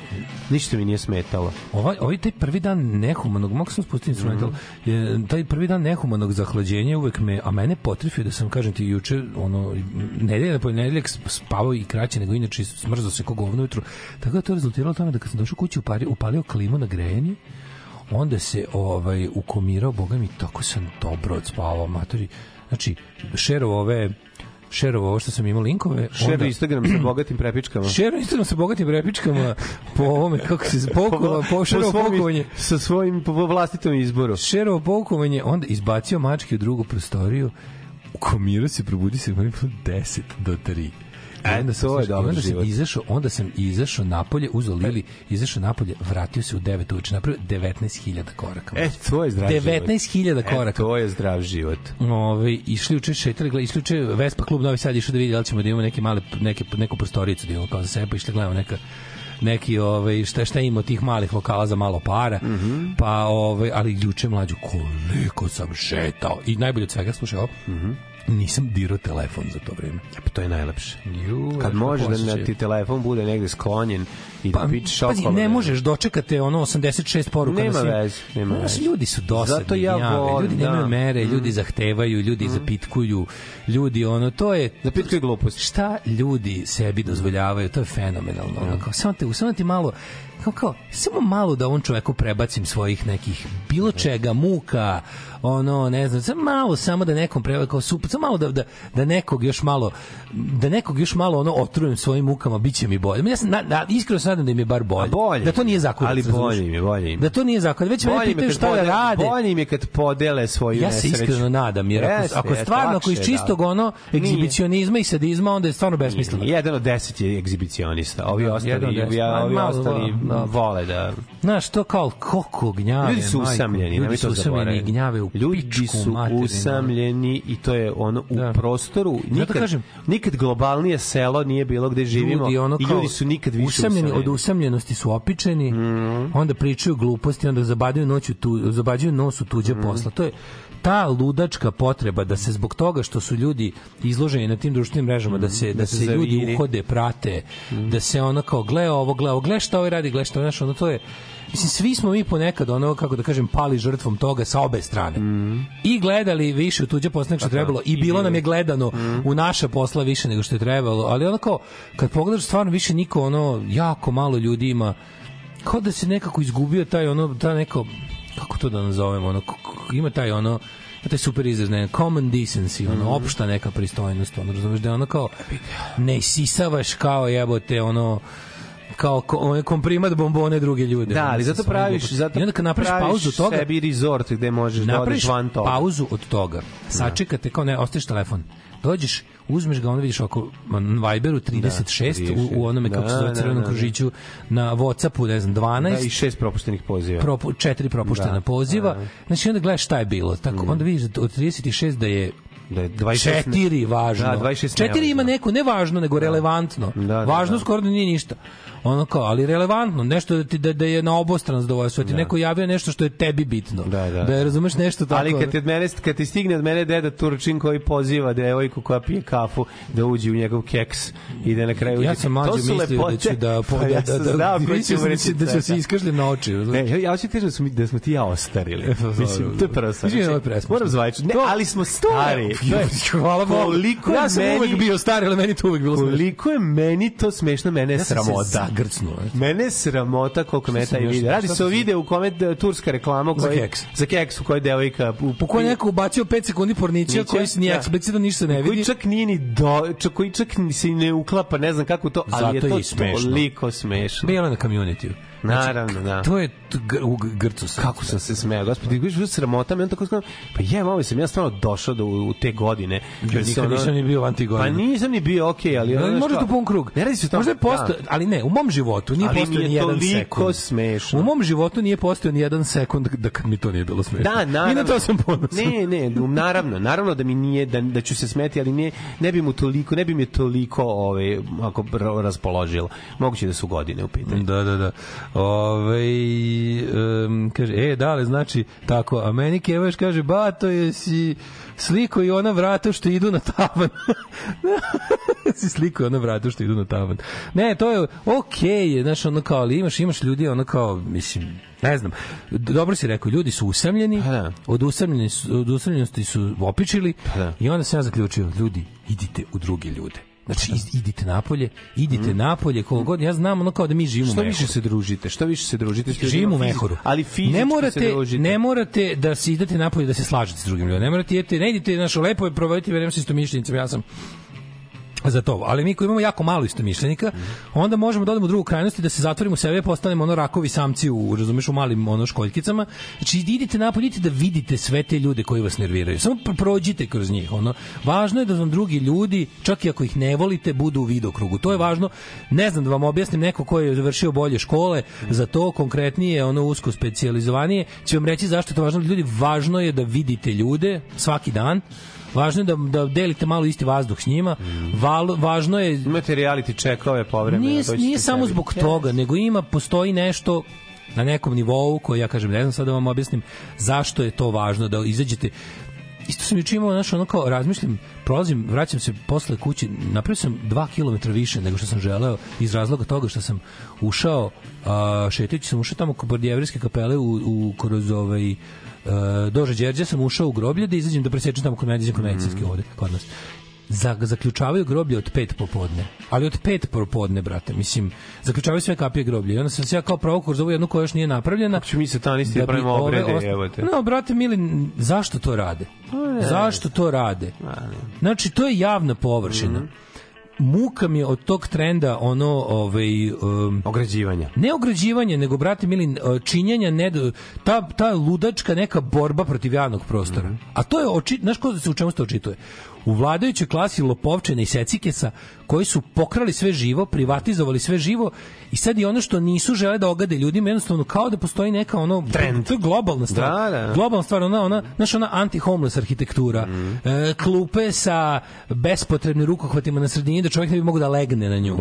ništa mi nije smetalo. Ovaj, ovaj taj prvi dan nehumanog, mogu sam spustiti instrumental, je, taj prvi dan nehumanog zahlađenja uvek me, a mene potrefio da sam, kažem ti, juče, ono, nedelja po nedeljak spavao i kraće nego inače, smrzao se ko govno ujutru, tako da je to rezultiralo tome da kad sam došao kući upalio, upalio klimu na grejanje, onda se ovaj ukomirao, boga mi, tako sam dobro odspavao, matori. Znači, šerovo ove šerovo ovo što sam imao linkove. Šer Instagram sa bogatim prepičkama. Šero Instagram sa bogatim prepičkama po ovome, kako se pokova, po svom- pokovanje. Sa svojim po vlastitom izboru. Šerovo poukovanje, onda izbacio mačke u drugu prostoriju, ukomirao se, probudi se, imali bilo 10 do 3. E, onda sam, to je dobar onda sam život. izašao, onda sam izašao napolje, uzeo Lili, izašao napolje, vratio se u 9 uveče, napravio 19.000 koraka. E, to je zdrav život. 19.000 E, koraka. to je zdrav život. Ove, išli uče šetali, gleda, išli uče Vespa klub Novi Sad, išli da vidi da li ćemo da imamo neke male, neke, neku prostoricu da imamo kao za sebe, pa išli gledamo neka neki ovaj šta šta ima tih malih lokala za malo para. Mhm. Pa ovaj ali juče mlađu koliko sam šetao i najbolje od svega slušaj ovo. Mhm. Nisam dirao telefon za to vreme. Pa to je najlepše. Ju, Kad može da na ti telefon bude negde sklonjen i da Pa, pičeš pazi, okolo. ne možeš dočekate ono 86 poruka Nema na veze, nema Znaš, veze. ljudi su dosadni, Zato ja volim, ljudi nemaju da. mere, ljudi zahtevaju, ljudi zapitkuju, ljudi ono, to je... Zapitkuju gluposti. Šta ljudi sebi dozvoljavaju, to je fenomenalno. Ono, kao, samo, te, samo ti malo, kao, kao, samo malo da on čoveku prebacim svojih nekih bilo čega, muka, ono, ne znam, samo malo samo da nekom treba kao super, samo malo da, da, da nekog još malo da nekog još malo ono otrujem svojim mukama, biće mi bolje. Ja sam, na, na, iskreno se nadam da im je bar bolje. A bolje. Da to nije zakon. Ali bolje je, bolje im. Da to nije zakon. Već Bolje im je pitaju šta da podele- rade. Bolje je kad podele svoju Ja se iskreno nadam, jer ako, Jeste, ako stvarno, ako iz je, čistog da. ono egzibicionizma i sadizma, onda je stvarno besmisleno. Jedan od deset je egzibicionista. Ovi Da, ostali, ovi malo, ostali da. vole da... Znaš, to kao koliko gnjave, Ljudi su usamljeni, ljudi su usamljeni, gnjave u Ljudi pičku su materinu. usamljeni i to je ono u Da. prostoru. Nikad, kažem. nikad globalnije selo nije bilo gde živimo ljudi ono i ljudi su nikad više usamljeni, usamljeni. od usamljenosti su opičeni onda pričaju gluposti onda zabadaju noć u tu zabađuju nos u tuđe posla to je ta ludačka potreba da se zbog toga što su ljudi izloženi na tim društvenim mrežama da se da, se se ljudi zaviri. uhode prate da se ono kao gle ovo gle ovo gle šta ovaj radi gle šta ovaj znaš, ono to je Mislim, svi smo mi ponekad ono, kako da kažem, pali žrtvom toga sa obe strane. I gledali više u tuđe posla nego što je trebalo. I bilo nam je gledano u naša posla više nego što je trebalo. Ali ono kao, kad pogledaš stvarno više niko, ono, jako malo ljudi ima, kao da se nekako izgubio taj ono, ta neko, kako to da nazovemo, ono, ima taj ono, taj super izraz, ne, common decency, ono, opšta neka pristojnost, ono, razumeš da je ono kao, ne isisavaš kao jebote, ono, kao ko, komprimat bombone druge ljude. Da, ali zato praviš, glupostima. zato I onda kad napraviš praviš pauzu od toga, sebi resort gde možeš da odeš van toga. pauzu od toga, sačekate kao ne, ostaviš telefon, dođeš, uzmeš ga, onda vidiš oko Viberu 36, u, u onome kako se Da, zove da, crvenom da, da. kružiću, na Whatsappu, ne znam, 12, Da, i šest propuštenih poziva. propu, četiri propuštena Da, poziva. Znači onda gledaš šta je bilo. Tako onda vidiš da od 36 da je Da je 26 ne- četiri važno. Da, 26 četiri ima neko ne važno nego relevantno. Da, da, važno da. skoro da nije ništa. Ono kao, ali relevantno, nešto da ti da, da je na obostrano zadovoljstvo, da ti neko javio nešto što je tebi bitno. Da, da. Da je razumeš nešto tako. Ali kad, ti od mene, kad ti stigne od mene deda Turčin koji poziva devojku koja pije kafu da uđe u njegov keks i da na kraju ja uđe. sam mlađe To su mislio da ću da Pa ja da sam da da sam da da od se toga. iskažljem na oči. Ne, ja hoću ti da da smo ti ja ostarili. Mislim, to je prva stvar. Ovo je Znači, presmešno. Moram zvajati. Ne, ali smo je- stari. Je- Hvala Bogu. Je ja sam uvek bio star, ali meni to uvek bilo smešno. Koliko je meni to smešno, mene je Ja sam sramota. Zagrcnuo, eto. Mene je sramota koliko me taj video. Radi se o videu u kome turska reklama u Za keks. Za keks u kojoj devojka u Po kojoj neko ubacio 5 sekundi pornića koji se nije da. eksplicitno ništa ne koji vidi. čak nije ni do, čak, koji čak se ne uklapa, ne znam kako to, ali Zato je to je toliko smešno. Bilo na community. Naravno, da. To je u grcu sam. Kako sam se smejao, gospodi, vidiš, vidiš sramota, me on tako skoro, pa je, malo sam ja stvarno došao do u te godine. kad se nikad ono- nisam ni bio van tih godina. Pa nisam ni bio okej, ali... ono, Ali znaš može kao- to pun krug. Ne radi se o tome. Možda je posto, ali ne, u mom životu nije Ali je ni jedan toliko sekund. smešno. U mom životu nije postojao ni jedan sekund da kad mi to nije bilo smešno. Da, naravno. I na to sam ponosan. Ne, ne, naravno, naravno da mi nije da da ću se smeti, ali ne ne bi mu toliko, ne bi mi toliko ovaj ako ra- raspoložilo. Moguće da su godine u pitanju. Da, da, da. Ove, um, kaže, e, dale, znači, tako, a meni Kevaš kaže, ba, to je si sliko i ona vrata što idu na tavan. si sliko i ona vrata što idu na tavan. Ne, to je okej, je, znaš, ono kao, ali imaš, imaš ljudi, ono kao, mislim, ne znam, dobro si rekao, ljudi su usamljeni, Pa da. od, usamljeni, su- od usamljenosti su opičili Pa da. i onda sam ja zaključio, ljudi, idite u druge ljude. Znači, idite napolje, idite napolje, koliko god, ja znam ono kao da mi živimo u Što više se družite, što više se družite, Živimo u Mehoru. ali fizički ne se morate, družite. ne morate da se idete napolje da se slažete s drugim ljudima. Ne morate idete, ne idete, našo lepo je provoditi vreme sa istomišljenicima. Ja sam za to. Ali mi koji imamo jako malo istomišljenika, onda možemo da odemo u drugu krajnost i da se zatvorimo u sebe i postanemo ono rakovi samci u, razumeš, u malim ono školjkicama. Znači, idite napolje, idite da vidite sve te ljude koji vas nerviraju. Samo pro- prođite kroz njih. Ono. Važno je da vam drugi ljudi, čak i ako ih ne volite, budu u vidokrugu. To je važno. Ne znam da vam objasnim neko ko je završio bolje škole, za to konkretnije, ono usko specijalizovanije, će vam reći zašto je to važno. Ljudi, važno je da vidite ljude svaki dan, važno je da, da delite malo isti vazduh s njima, Val, važno je Imate reality checkove povremeno. nije, nije samo sebi. zbog toga, nego ima, postoji nešto na nekom nivou koji ja kažem, ne znam sad da vam objasnim zašto je to važno da izađete isto sam juče imao, znaš, ono kao razmišljam, prolazim, vraćam se posle kući, napravio sam 2 km više nego što sam želeo iz razloga toga što sam ušao, a, šetajući sam ušao tamo kod jevrijske kapele u, u, kroz ovaj, Uh, Dože Đerđe sam ušao u groblje da izađem da presečem tamo kod medicinske kod medicinske ovde kod nas za, zaključavaju groblje od 5 popodne. Ali od 5 popodne, brate. Mislim, zaključavaju sve kapije groblje. I onda sam se ja kao provokor za ovu jednu koja još nije napravljena. Ću mi satanisti da bi pravimo obrede, evo te. No, brate, mili, zašto to rade? Zašto to rade? Znači, to je javna površina. Muka mi je od tog trenda ono, ovaj, um, Ograđivanja. ne ograđivanje, nego, brate mili, činjenja, ne, ta, ta ludačka neka borba protiv javnog prostora. A to je, oči, znaš ko se u čemu se to očituje? U vladajućoj klasi lopovčene i secikesa koji su pokrali sve živo, privatizovali sve živo i sad i ono što nisu žele da ogade ljudima, jednostavno kao da postoji neka ono Trend. to je globalna stvar. Da, da. Globalna stvar, ona, ona, znaš, ona anti-homeless arhitektura. E, klupe sa bespotrebnim rukohvatima na sredini da čovjek ne bi mogao da legne na nju.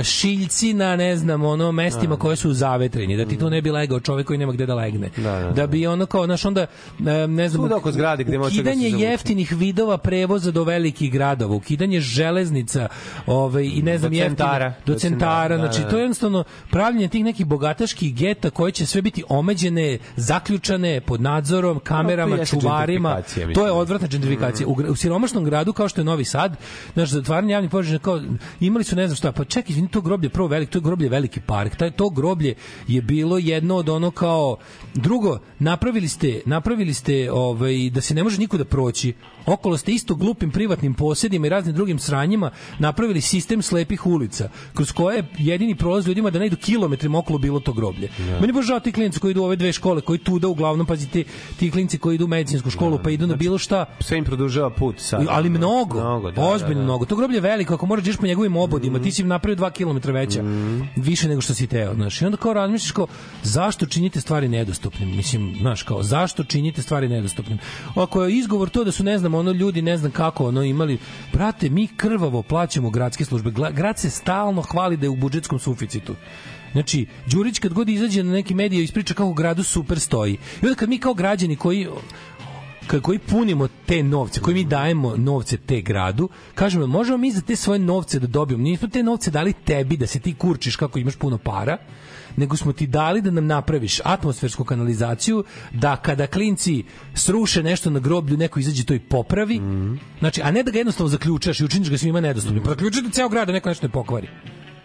E, šiljci na, ne znam, ono, mestima koje su zavetreni, da ti tu ne bi legao čovjek koji nema gde da legne. Da, da, bi ono kao, znaš, onda, e, ne znam, Svuda oko zgrade gde može da ukidanje jeftinih vidova prevoza do velikih gradova, ukidanje železnica, ovaj, i ne znam, Do centara. do centara, da, znači, da. to je jednostavno pravljenje tih nekih bogataških geta koje će sve biti omeđene, zaključane pod nadzorom, kamerama, jeste čuvarima. To je odvratna gentrifikacija. U, u siromašnom gradu kao što je Novi Sad, znaš, zatvaranje javnih površina kao imali su ne znam šta, pa čekaj, izvini, to groblje prvo veliko, to je groblje veliki park. Taj to groblje je bilo jedno od ono kao drugo, napravili ste, napravili ste ovaj da se ne može niko da proći. Okolo ste isto glupim privatnim posjedima i raznim drugim sranjima napravili sistem slepih ulica kroz koje je jedini prolaz ljudima da ne idu kilometrima okolo bilo to groblje. Meni je baš žao ti klinci koji idu u ove dve škole, koji tuda uglavnom, pazite, ti klinci koji idu u medicinsku školu pa idu na bilo šta, Sve im produžava put sad. ali mnogo, Mnogo, da, ozbiljno da, da. mnogo. To groblje je veliko, ako moraš da ideš po njegovim obodima, ti si im napravio 2 km veća, više nego što si teo, znaš. I onda kao razmišljaš kao, zašto činite stvari nedostupnim? Mislim, znaš, kao, zašto činite stvari nedostupnim? Ako je izgovor to da su, ne znam, ono ljudi, ne znam kako, ono imali, brate, mi krvavo plaćamo gradske službe. Grad se stalno hvali da je u budžetskom suficitu. Znači, Đurić kad god izađe na neki medije ispriča kako gradu super stoji. I onda kad mi kao građani koji koji punimo te novce, koji mi dajemo novce te gradu, kažemo, možemo mi za te svoje novce da dobijemo, nismo te novce dali tebi da se ti kurčiš kako imaš puno para, nego smo ti dali da nam napraviš atmosfersku kanalizaciju, da kada klinci sruše nešto na groblju, neko izađe to i popravi, znači, a ne da ga jednostavno zaključaš i učiniš ga svima nedostupnim. Mm. Zaključite ceo grad da neko nešto ne pokvari.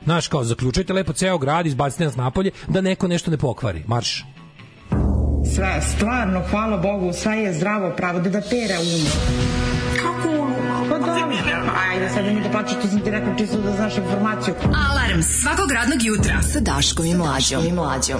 Znaš, kao, zaključajte lepo ceo grad, izbacite nas napolje, da neko nešto ne pokvari. Marš. Sve, stvarno, hvala Bogu, sve je zdravo pravo da da pere um. Kako? Ajde, sad mi da plaćaš, to sam ti rekao čisto da znaš informaciju. Alarm svakog radnog jutra sa Daškom i Mlađom. I Mlađom.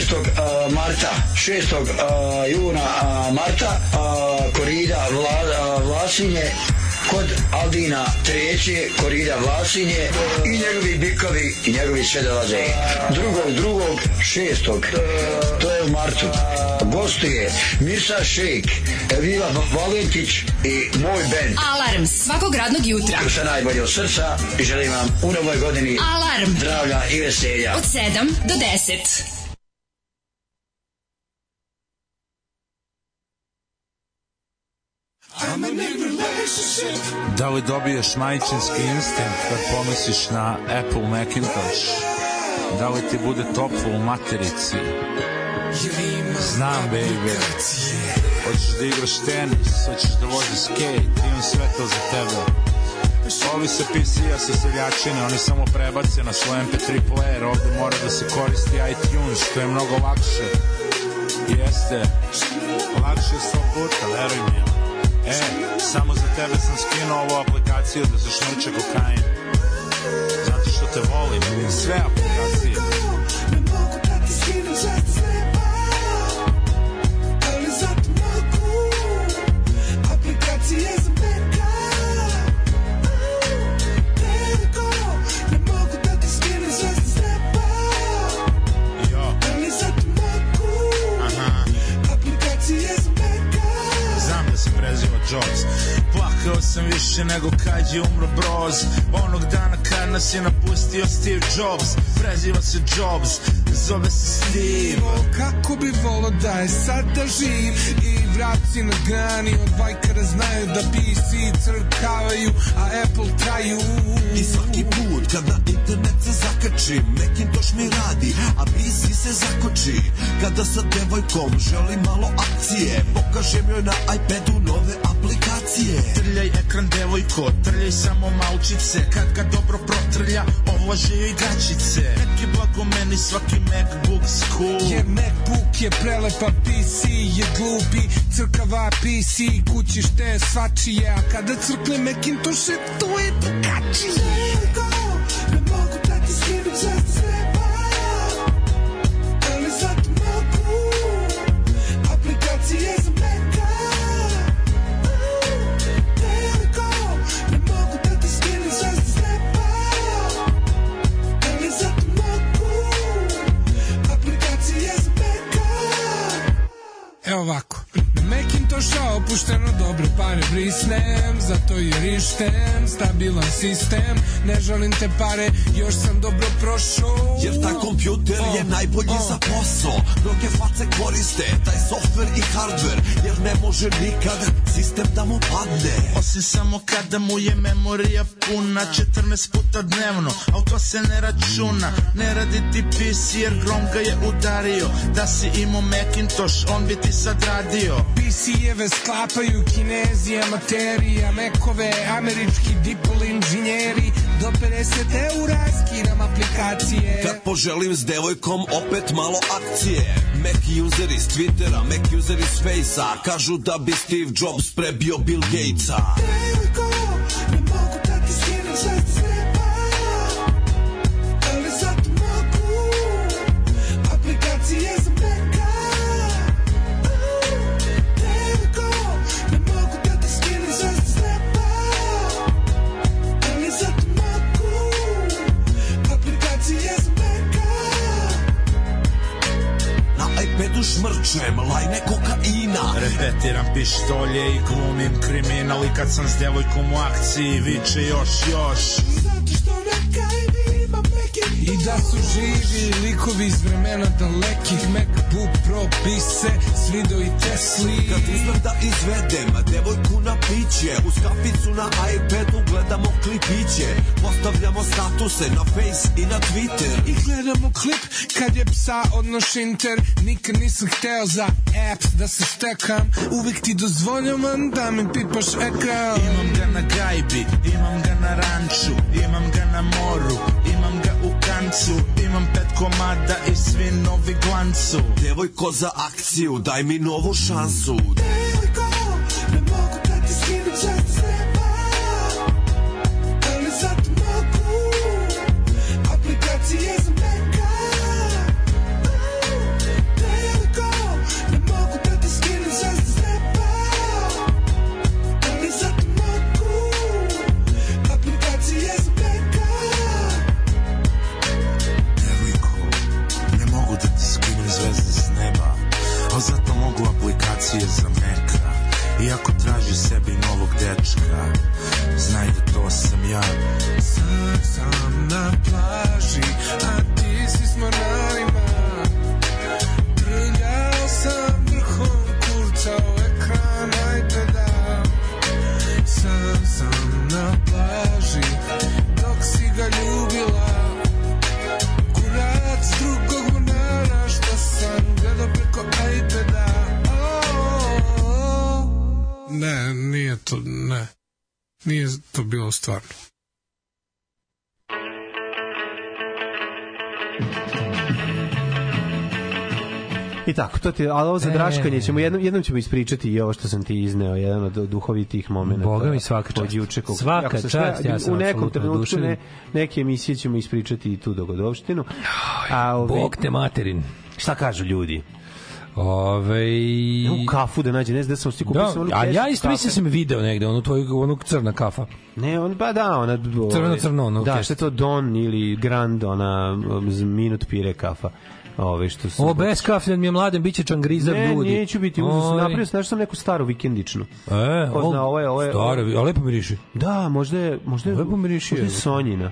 6. a, marta 6. a, juna marta korida Vla, Vlasinje kod Aldina treće korida Vlasinje i njegovi bikovi i njegovi sve dolaze drugog drugog šestog to je u martu gostuje Mirsa Šejk Evila Valentić i moj band Alarm svakog radnog jutra. sa najbolje od srca i želim vam u novoj godini Alarm. zdravlja i veselja Od 7 do 10. Li dobiješ majčinski instinkt kad pomisliš na Apple Macintosh? Da li ti bude toplo u materici? Znam, baby. Hoćeš da igraš tenis, hoćeš da voziš skate, imam sve to za tebe. Ovi sa PC-a sa seljačine, oni samo prebace na svoj MP3 player, ovde mora da se koristi iTunes, što je mnogo lakše. Jeste, lakše sto puta, veruj mi. E, samo za tebe sam skinuo ovu aplikaciju da zašmrče kokain. Zato što te volim, sve kad je umro Broz. Onog dana kad nas je napustio Steve Jobs Preziva se Jobs, zove se Steve. O, kako bi volo da je sada živ? I vraci na grani od bajkara znaju da PC crkavaju, a Apple traju. I svaki put kad na internet se zakačim Macintosh mi radi, a PC se zakoči. Kada sa devojkom želim malo akcije Pokažem joj na iPadu nove aplikacije Trljaj ekran devojko, trljaj samo malčice. Kad ga dobro protrlja, ovlaže joj gačice Neki blago meni svaki Macbook school. Jer Macbook je prelepa, PC je glupi. Crkava PC, kući šte svačije. A kada crkne Macintosh, to je drugačije dobre pare brisnem Zato je rištem, stabilan sistem Ne žalim te pare, još sam dobro prošao. Jer taj kompjuter je najbolji za posao Mnoge face koriste taj softver i hardver Jer ne može nikad sistem da mu padne. Osim samo kada mu je memorija puna 14 puta dnevno, al to se ne računa. Ne radi ti PC jer Grom ga je udario. Da si imao Macintosh, on bi ti sad radio. PC-eve sklapaju kinezi, amateri, amekove, američki dipol inženjeri, do 50 eura skinam aplikacije. Kad poželim s devojkom opet malo akcije Mac useri s Twittera, Mac useri s Facea Kažu da bi Steve Jobs prebio Bill Gatesa Devojko, šmrčem lajne kokaina. Repetiram pištolje i glumim kriminal. I kad sam s devojkom u akciji viče još još. Zato što na kajbi ima Maci I da su živi likovi iz vremena dalekih Macbook Pro bi svido i Tesli. Kad uzmem da izvedem devojku na piće Uz kaficu na iPadu gledamo klipiće. Postavljamo statuse na Face i na Twitter. I gledamo klip kad je psa odnoš inter. Nikad nisam hteo za apps da se stekam Uvijek ti dozvoljavam da mi pipaš ekran. Imam ga na gajbi, imam ga na ranču Imam ga na moru, imam ga u kancu Imam pet komada i svi novi glancu. Devojko za akciju, daj mi novu šansu. Devojko, to ti, ali ovo za E. draškanje ćemo, jednom, jednom ćemo ispričati i ovo što sam ti izneo, jedan od duhovitih momenta. Boga mi svaka čast. juče, koliko- Svaka sam čast, ja sam U nekom trenutku ne, neke emisije ćemo ispričati i tu dogodovštinu. A, ove, Bog te materin. Šta kažu ljudi? Ove... U kafu da nađe, ne znam da sam stiku Da, a ja isto mislim da sam video negde, onu tvoju, onu crna kafa. Ne, on, ba da, ona... Crveno, crno, ono, Da, što je to Don ili Grand, ona minut pire kafa. Ove, što su... O, bez kafe mi je mladen, bit će čangriza Ne, ljudi. neću biti, uzeo sam napravio sam, sam neku staru vikendičnu. E, Ko zna, ovo je- ovo je- Staro, a lepo miriši. Da, možda je, možda je, Lepo miriši, možda je. Sonjina.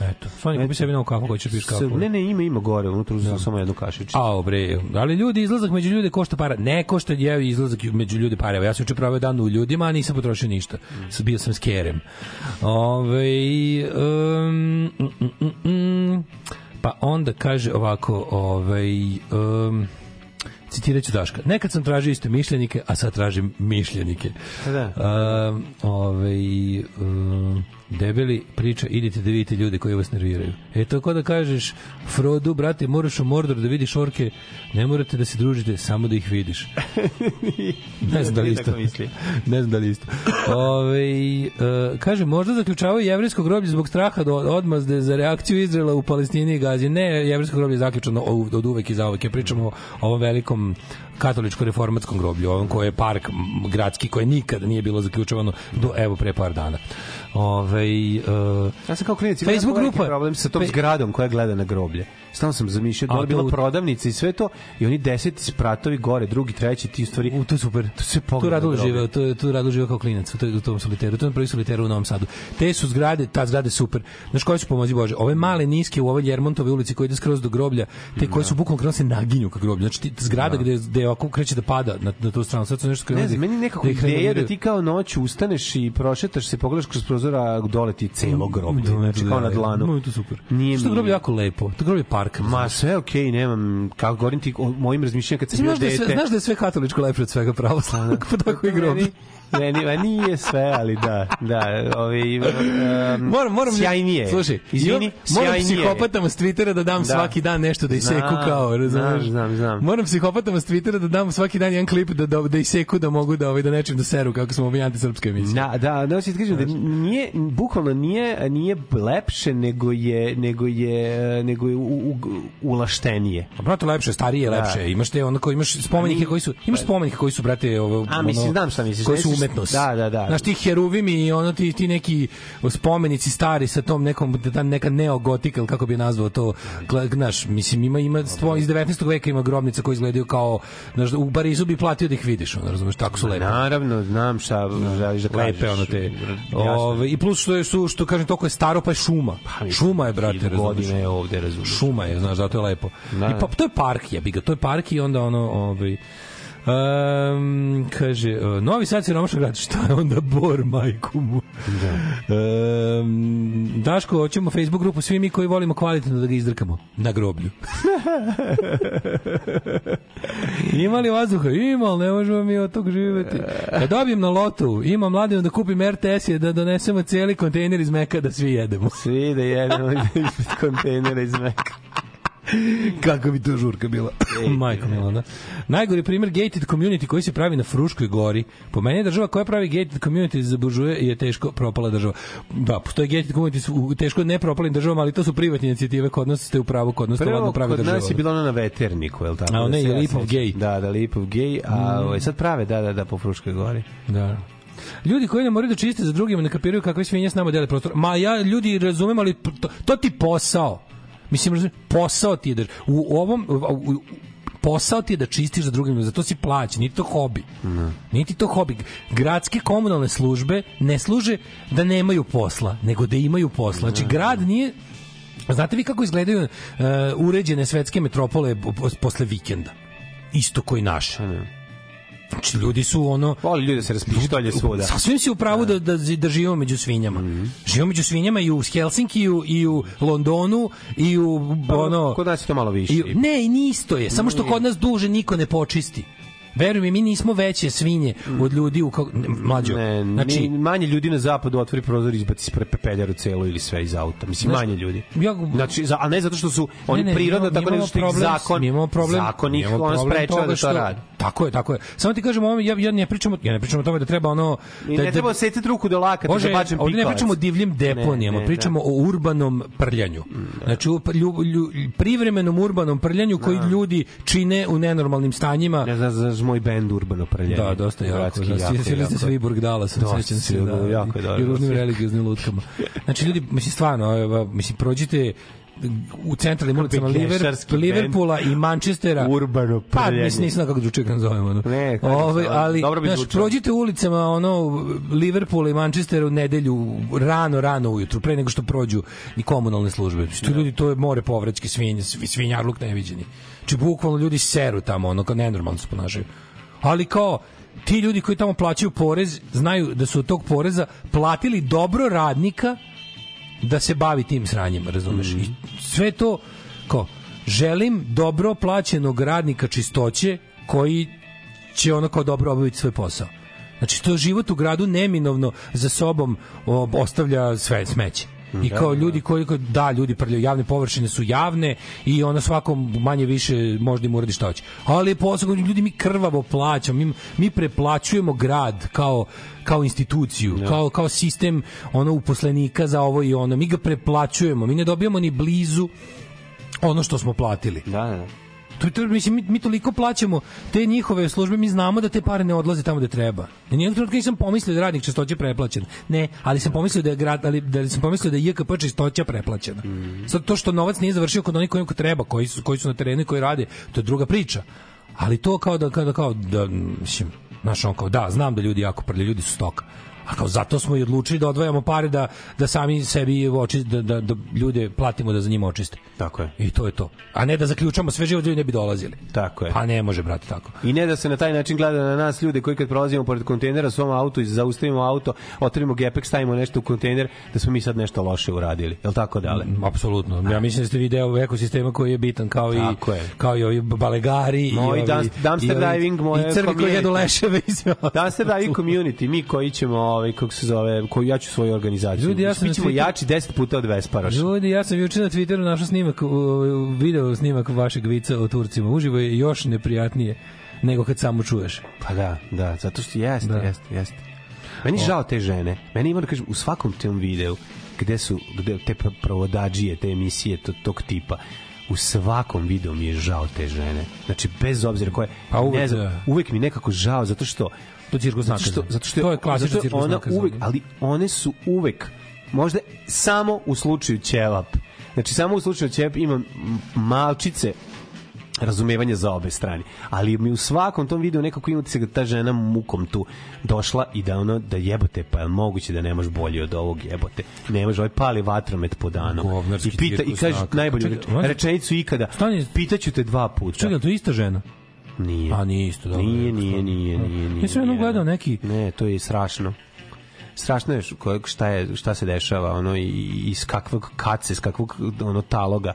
Eto, Sonja, kupi sebi novu kafu, ko ćeš piš kafu. Ne, ne, ima, ima gore, unutra uzeo sam samo jednu kašičicu. A, bre, ali ljudi, izlazak među ljude košta para. Ne košta je izlazak među ljude para. Evo, ja sam juče proveo dan u ljudima, a nisam potrošio ništa. Mm. Bio sam s kerem. Ove, um, mm, mm, mm, mm. Pa onda kaže ovako, ovaj, um, citirat ću Daška. Nekad sam tražio isto mišljenike, a sad tražim mišljenike. Da. Um, ovaj, um, debeli priča, idite da vidite ljude koji vas nerviraju. E to kao da kažeš Frodu, brate, moraš u Mordor da vidiš orke, ne morate da se družite, samo da ih vidiš. ne znam da li isto. tako ne znam da li isto. Ove, uh, kaže, možda zaključavaju jevrijsko groblje zbog straha do odmazde za reakciju Izraela u Palestini i Gazi. Ne, jevrijsko groblje je zaključano od od uvek i zauvek. Ja pričamo o ovom velikom katoličko-reformatskom groblju, ovom koje je park gradski, koje nikada nije bilo zaključavano do evo pre par dana. Ove, uh, Ja sam kao klinic Facebook grupa problem sa tom zgradom koja gleda na groblje. Stalno sam zamišljao da je bila to- prodavnica i sve to i oni deseti spratovi gore, drugi, treći, ti stvari. U, to je super. To se Tu pogleda. Na groblje. živeo, to je tu Radul živeo kao klinac, u, toj- u tom soliteru, to je prvi soliter u Novom Sadu. Te su zgrade, ta zgrada je super. Znaš koje su pomozi Bože? Ove male niske u ovoj Ljermontove ulici koji ide skroz do groblja, te koje su bukvalno krenuo se naginju ka groblju. Znači ti, zgrada gde gde ovako kreće da pada na, na tu stranu. Sad su nešto krenuo Ne da- meni je nekako da ideja da ti kao noću ustaneš i prošetaš se, pogledaš kroz prozor, a dole ti celo groblje. Znači kao na dlanu. No, to je super. Nije Što groblje je jako lepo. To groblje je park. Ma sve okej, nemam, kako govorim ti o mojim razmišljanjima kad sam bio da, dete. znaš da je sve katoličko lepše od svega pravoslavnog, pa tako i groblje. Ne, ne, ma nije sve, ali da, da, ovi, um, Moram, moram sjajnije. Slušaj, izvini, moram psihopatama s Twittera da dam Da. svaki dan nešto da iseku kao, razumeš? znam, znam, znam. Moram psihopatama s Twittera da dam svaki dan jedan klip da da, da iseku da mogu da ovaj da nečim da seru kako smo mi antisrpske emisije. Da, da, hoću ti kažem da nije, bukvalno nije, nije lepše, nego je, nego je, nego je u, u, ulaštenije. A brate lepše, starije Da. lepše. Imaš te ono koji imaš spomenike koji su imaš spomenike koji su brate ovo A, mislim, znam šta misliš. Koji su umetnost. Da, da, da. Znaš ti heruvimi i ono ti ti neki spomenici stari sa tom nekom ta neka neogotika ili kako bi je nazvao to. Znaš, mislim ima ima stvo, iz 19. veka ima grobnica koje izgledaju kao znaš u Parizu bi platio da ih vidiš, ono razumeš, tako su lepe. Naravno, znam šta želiš da kažeš. Lepe ono te. Ove, I plus što je su što kažem toliko je staro pa je šuma. Šuma je brate, razumeš. godina je ovde, razumeš. Šuma je, znaš, zato je lepo. Da. I pa to je park, jebi ga, to je park i onda ono, ovaj Um, kaže, uh, Novi Sad siromašan grad, šta je onda Bor, majku mu? Da. Um, Daško, hoćemo Facebook grupu, svi mi koji volimo kvalitetno da ga izdrkamo na groblju. Ima li vazduha? Ima, ali ne možemo mi od tog živeti. Kad dobijem na lotu, imam mladinu da kupim RTS i da donesemo cijeli kontejner iz Meka da svi jedemo. Svi da jedemo ispred kontejnera iz Meka. Kako bi to žurka bila? Majko Milana. Najgori primjer gated community koji se pravi na Fruškoj gori. Po meni je država koja pravi gated community za buržuje je teško propala država. Da, postoje gated community u teško ne propalim državama, ali to su privatne inicijative, kod nas ste u pravu, kod nas to Prvo, ladno pravi kod država. nas je bilo ono na veterniku, je li tako? A, Da ne, se ja Lipov gej. Da, da, Lipov gej, a Mm. ovaj, sad prave, da, da, da, po Fruškoj gori. Da. Ljudi koji ne moraju da čiste za drugima ne kapiraju kakve svinje s nama dele prostor. Ma ja ljudi razumem, ali to, to ti posao. Mislim, posao ti da... U ovom... U, u, posao ti je da čistiš za drugim, ljudima, za to si plaćen, niti to hobi. Niti to hobi. Gradske komunalne službe ne služe da nemaju posla, nego da imaju posla. Znači, grad nije Znate vi kako izgledaju uh, uređene svetske metropole po- po- posle vikenda? Isto koji naše. Znači, ljudi su ono... Voli ljudi da se raspištolje svuda. Sasvim si u pravu da, da, da živimo među svinjama. Živimo među svinjama i u Helsinkiju, i u Londonu, i u ono... Kod nas je to malo više. I, ne, i ni isto je. Samo što kod nas duže niko ne počisti. Veruj mi, mi nismo veće svinje od ljudi u kao ne, mlađo. Ne, znači, ni- manje ljudi na zapadu otvori prozor i izbaci pepeljaru celo ili sve iz auta. Mislim, Znaš, manje ljudi. ja- znači, za, a ne zato što su oni Ne, ne, prirodno, mi tako nego što ih zakon, mi imamo problem, zakon ih problem sprečava da to radi. Tako je, tako je. Samo ti kažem, ja, ja ne pričam, ja ne pričam o tome da treba ono... I da, ne treba secati ruku do lakata Može, za bačen ovdje ne pikavac. pričamo o divljim deponijama, Ne, ne, pričamo o urbanom prljanju. Znači, u lju, lju, privremenom urbanom prljanju koji ljudi čine u nenormalnim stanjima. Ne znam, moj bend Urbano prljanje. Da, dosta jako. Da, jako, ste jako. se Viborg dala, sam Dosta sećam se. Da, jako je dobro. I ružnim religioznim lutkama. Znači, ljudi, mislim, stvarno, mislim, prođite u centralnim ulicama Liver, Liverpoola i Manchestera. Urbano Pa, mislim, nisam kako dručije ga nazovemo. ono. Ne, kako Ove, ali, dobro bi znaš, prođite ulicama ono, Liverpoola i Manchestera u nedelju, rano, rano ujutru, pre nego što prođu i komunalne službe. Što ljudi, to je more povraćke svinje, svi- svinjarluk neviđeni. Znači, bukvalno ljudi seru tamo, ono, kao nenormalno se ponašaju. Ali kao, ti ljudi koji tamo plaćaju porez, znaju da su od tog poreza platili dobro radnika da se bavi tim sranjem, razumeš? I sve to, kao, želim dobro plaćenog radnika čistoće koji će ono kao dobro obaviti svoj posao. Znači, to život u gradu neminovno za sobom ostavlja sve smeće. I kao ljudi koji koji- da ljudi prljaju javne površine su javne i ono svakom manje više možda im uradi šta hoće. Ali posao ljudi mi krvavo plaćamo, mi, mi preplaćujemo grad kao kao instituciju, kao kao sistem ono uposlenika za ovo i ono. Mi ga preplaćujemo, mi ne dobijamo ni blizu ono što smo platili. Da, da. To, to, mislim, mi, mi toliko plaćamo te njihove službe, mi znamo da te pare ne odlaze tamo gde treba. Na nijednog trenutka nisam pomislio da radnik čistoće preplaćen. Ne, ali sam pomislio da je grad, ali da sam pomislio da je JKP čistoća preplaćena. Sad to što novac nije završio kod onih kojim treba, koji su koji su na terenu i koji rade, to je druga priča. Ali to kao da kao da kao da mislim, znaš, on kao da, znam da ljudi jako prljaju, ljudi su stoka. A kao zato smo i odlučili da odvajamo pare da, da sami sebi oči, da, da, da ljude platimo da za njima očiste. Tako je. I to je to. A ne da zaključamo sve život ljudi ne bi dolazili. Tako je. Pa ne može, brate, tako. I ne da se na taj način gleda na nas ljude koji kad prolazimo pored kontejnera svom autu i zaustavimo auto, otvorimo gepek, stavimo nešto u kontejner, da smo mi sad nešto loše uradili. Je li tako dale? Mm, Apsolutno. Ja mislim da ste vi deo ekosistema koji je bitan kao i Tako je. kao i ovi balegari i ovi, dump- dumpster i ovi- diving, moje i crvi koji jedu leševe i sve. Dumpster diving community, mi koji ćemo, ovaj, kako se zove, koji ja ću svoju organizaciju. Ljudi, ja sam mi ćemo na Twitteru- jači 10 puta od Vesparoša. Ljudi, ja sam juče na Twitteru našao snimak, video snimak vašeg vica o Turcima. Uživo je još neprijatnije nego kad samo čuješ. Pa da, da, zato što jeste, Da. jeste, jeste. Meni je žao te žene. Meni ima da kažem, u svakom tom videu gde su gde te pro- provodađije, te emisije to, tog tipa, u svakom videu mi je žao te žene. Znači, bez obzira koje... Pa uvek, ne znam, da. uvek mi nekako žao, zato što... To cirkus zato što, zato što je, To je što cirkus ona nakaza, uvek, ali one su uvek, možda samo u slučaju ćelap, znači samo u slučaju ćelap ima m- malčice razumevanja za obe strane. Ali mi u svakom tom videu nekako imate se da ta žena mukom tu došla i da ono da jebote pa je moguće da nemaš bolje od ovog jebote. Nemaš ovaj pali vatromet po danu. Govnarski I pita i kaže najbolju rečenicu ikada. Stani. Pitaću te dva puta. Čekaj, to je ista žena? Nije. A nije isto, dobro. Nije, nije, nije, nije, nije. Ja sam jednom gledao neki- Ne, to je strašno. Strašno je šta je šta se dešava ono i iz kakvog kace, iz kakvog ono taloga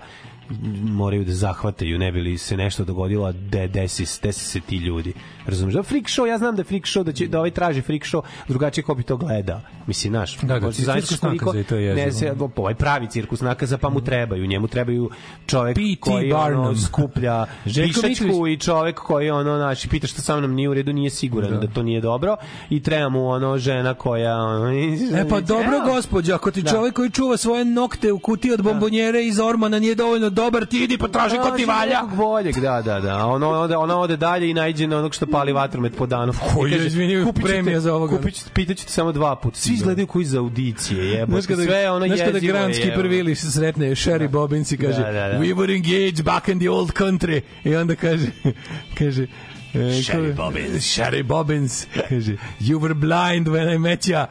moraju da zahvataju ne bi li se nešto dogodilo a de, desi, desi se ti ljudi razumeš da freak show ja znam da freak show da će da ovaj traži freak show drugačije ko bi to gleda mislim naš Da, da, cirkus nakaza i to je ne se ovaj pravi cirkus nakaza pa mu trebaju njemu trebaju čovek P.T. koji ono, Barnum. skuplja Željko pišačku i čovek koji ono naši pita što sa mnom nije u redu nije siguran da, Da. to nije dobro i treba mu ono žena koja ono, E pa dobro gospođo, ako ti Da. čovjek koji čuva svoje nokte u kutiji od bombonjere iz Ormana nije dovoljno dobar ti idi potraži ko ti valja. Boljeg, da, da, da. Ono, ona, ona ode dalje i najde na onog što pali vatromet po danu. Koji je, izvini, premija za ovoga. Kupit pitaću te samo dva puta. Svi izgledaju koji za audicije, jebote. Kada, Sve ono znaš kada jezivo je, Grand Skipper jebote. Willis sretne Sherry Bobbins i kaže Da, da, da. We were engaged back in the old country i onda kaže kaže e, Sherry Bobbins. Sherry Bobbins kaže You were blind when I met ya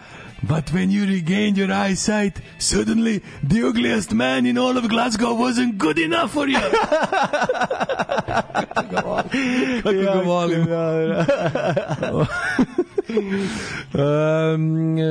But when you regained your eyesight, suddenly the ugliest man in all of Glasgow wasn't good enough for you. Kako ga volim. Um, a,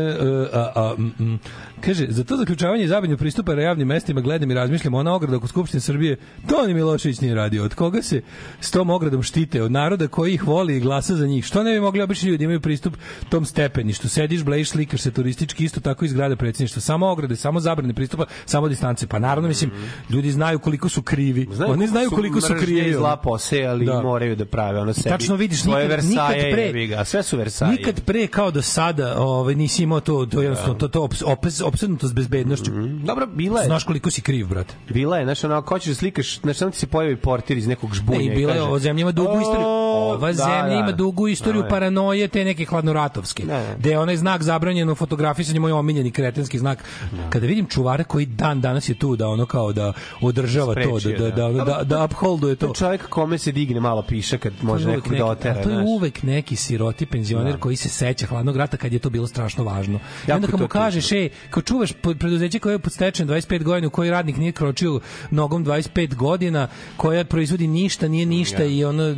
a, mm, mm. Kaže, za to zaključavanje i zabranju pristupa na javnim mestima gledam i razmišljam, ona ograda oko Skupštine Srbije, to ni Milošević nije radio. Od koga se s tom ogradom štite? Od naroda koji ih voli i glasa za njih. Što ne bi mogli obični ljudi da imaju pristup tom stepeništu? Sediš, blejiš, slikaš se turistički, isto tako izgrada predsjedništva. Samo ograde, samo zabrane pristupa, samo distance. Pa naravno, mislim, ljudi znaju koliko su krivi. Oni znaju koliko su mržnje krivi. i zla posejali Da. i moraju da prave ono sebi. Tačno vidiš, nikad- nikad Versaje, pre- jebi ga, sve su Versaje. Nikad pre kao do sada ovaj, nisi imao to, to, jednostavno, to, to ops, opes, opsednutost bezbednošću. Dobro, bila je. Znaš koliko si kriv, brate. Bila je, znaš, ono, ako hoćeš da slikaš, znaš, samo ti se pojavi portir iz nekog žbunja Ne, i bila je, ova zemlja ima dugu "O, istoriju. Ova da, zemlja da. ima dugu istoriju Da, da. paranoje, te neke hladnoratovske. Da, da. Gde je onaj znak zabranjeno fotografisanje, moj omiljeni kretenski znak. Kada vidim čuvare koji dan danas je tu da ono kao da održava to, da, Sprečio, da, da, da, da, da upholduje to. To je čovjek kome se digne malo piše kad može uvek da otera. to je uvek neki siroti penzioner Da. koji se seća hladnog rata kad je to bilo strašno važno. I onda kad mu kažeš, ej, kao čuvaš preduzeće koje je pod stečajem 25 godina, u koji radnik nije kročio nogom 25 godina, koja proizvodi ništa, nije ništa i ono,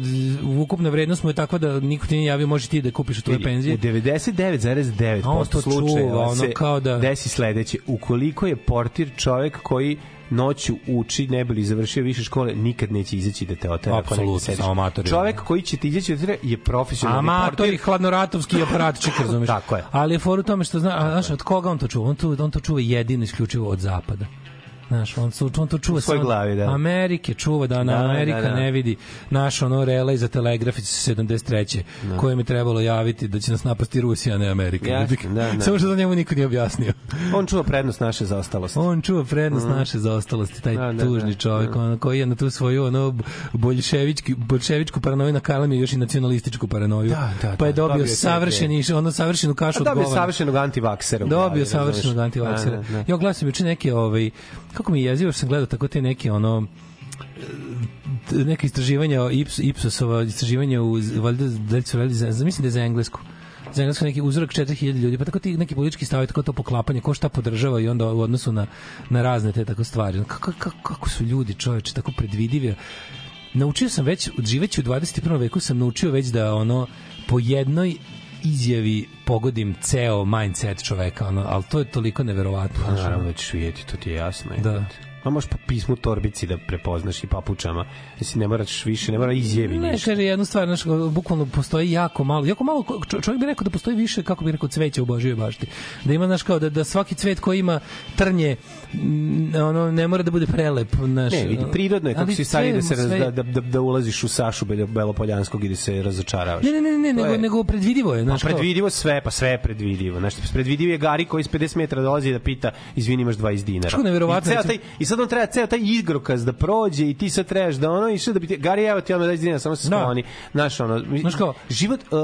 ukupna vrednost mu je takva da niko ti nije javio, može ti da kupiš od tvoje penzije. U 99,9% A on to slučajeva čuva, ono se kao da- desi sledeće. Ukoliko je portir čovek koji noću uči, ne bi li završio više škole, nikad neće izaći da te otera. Apsolutno, samo amatori. Čovek koji će ti izaći da te je profesionalni Amatori, portir. hladnoratovski aparatčik, razumeš? Tako je. Ali je for u tome što zna, a, znaš, od koga on to čuva? On to, on to čuva jedino isključivo od zapada. Znaš, on, su, on to čuva U samo- glavi, da. Amerike čuva da, na Da, Amerika da, da. ne vidi naš ono relay za telegraf iz 73. Da. kojem je trebalo javiti da će nas napasti Rusija, a ne Amerika. Jasno, da, da. Samo što to njemu niko nije objasnio. On čuva prednost naše zaostalosti. On čuva prednost Mhm. naše zaostalosti, taj Da, da, tužni da, čovjek, da. ono, koji je na tu svoju ono boljševički boljševičku paranoju na kalami još i nacionalističku paranoju. Da, da, pa je da, dobio dobio je savršeni ono savršenu kašu od dobio govana. savršenog antivaksera. Dobio savršenog antivaksera. Da, da, da. Ja gledam juče neke ovaj kako mi je jezivo sam gledao tako te neke ono neke istraživanja Ips, Ipsosova istraživanja u valjda da su za- mislim da je za englesku za englesku neki uzorak 4000 ljudi, pa tako ti neki politički stavovi, tako to poklapanje, ko šta podržava i onda u odnosu na, na razne te tako stvari. Kako, kako, kako su ljudi, čoveče, tako predvidivi. Naučio sam već, živeći u 21. veku sam naučio već da ono, po jednoj izjavi pogodim ceo mindset čoveka, ono, ali to je toliko neverovatno. Pa naravno da ćeš vidjeti, to ti je jasno. Da. A možeš po pismu torbici da prepoznaš i papučama. Jesi ne moraš više, ne mora izjevi Ne, ništa. kaže jednu stvar, znaš, bukvalno postoji jako malo, jako malo, čo- čovjek bi rekao da postoji više, kako bi rekao, cveća u Božjoj bašti. Da ima, znaš, kao da, da svaki cvet koji ima trnje, ono, ne mora da bude prelep, znaš. Ne, vidi, prirodno je kako si stari da se raz, sve- da, da, da, da ulaziš u Sašu Belo- Belopoljanskog i da se razočaravaš. Ne, ne, ne, ne, nego, je- nego predvidivo je, Pa znaš, kao- predvidivo sve, pa sve je predvidivo. Znaš, predvidivo je Gari koji s 50 metara dolazi da pita, izvini, imaš 20 dinara. Što neverovatno, I, ceo recimo- taj, I sad on treba ceo taj igrokaz da prođe i ti sad trebaš da ono i da bi ti, Gari, evo ti odmah 20 dinara, samo se Da. skloni. Znaš, ono, Znaš kao, život, uh,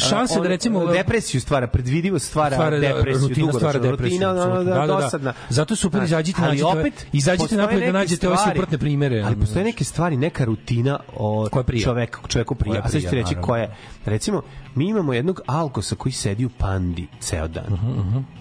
šanse da recimo- depresiju stvara, predvidivo stvara, stvara da, depresiju, rutina dugoročno. stvara depresiju. Rutina, ono, apsolutno. da, da, da, dosadna. da. Zato super Znaš, izađite, ali nađite, opet, izađite napolje da nađete ove suprotne primere. Ali ono, postoje neke stvari, neka rutina o čoveku, čoveku prija. A sad prija, reći koja je. Recimo, mi imamo jednog alkosa koji sedi u pandi ceo dan.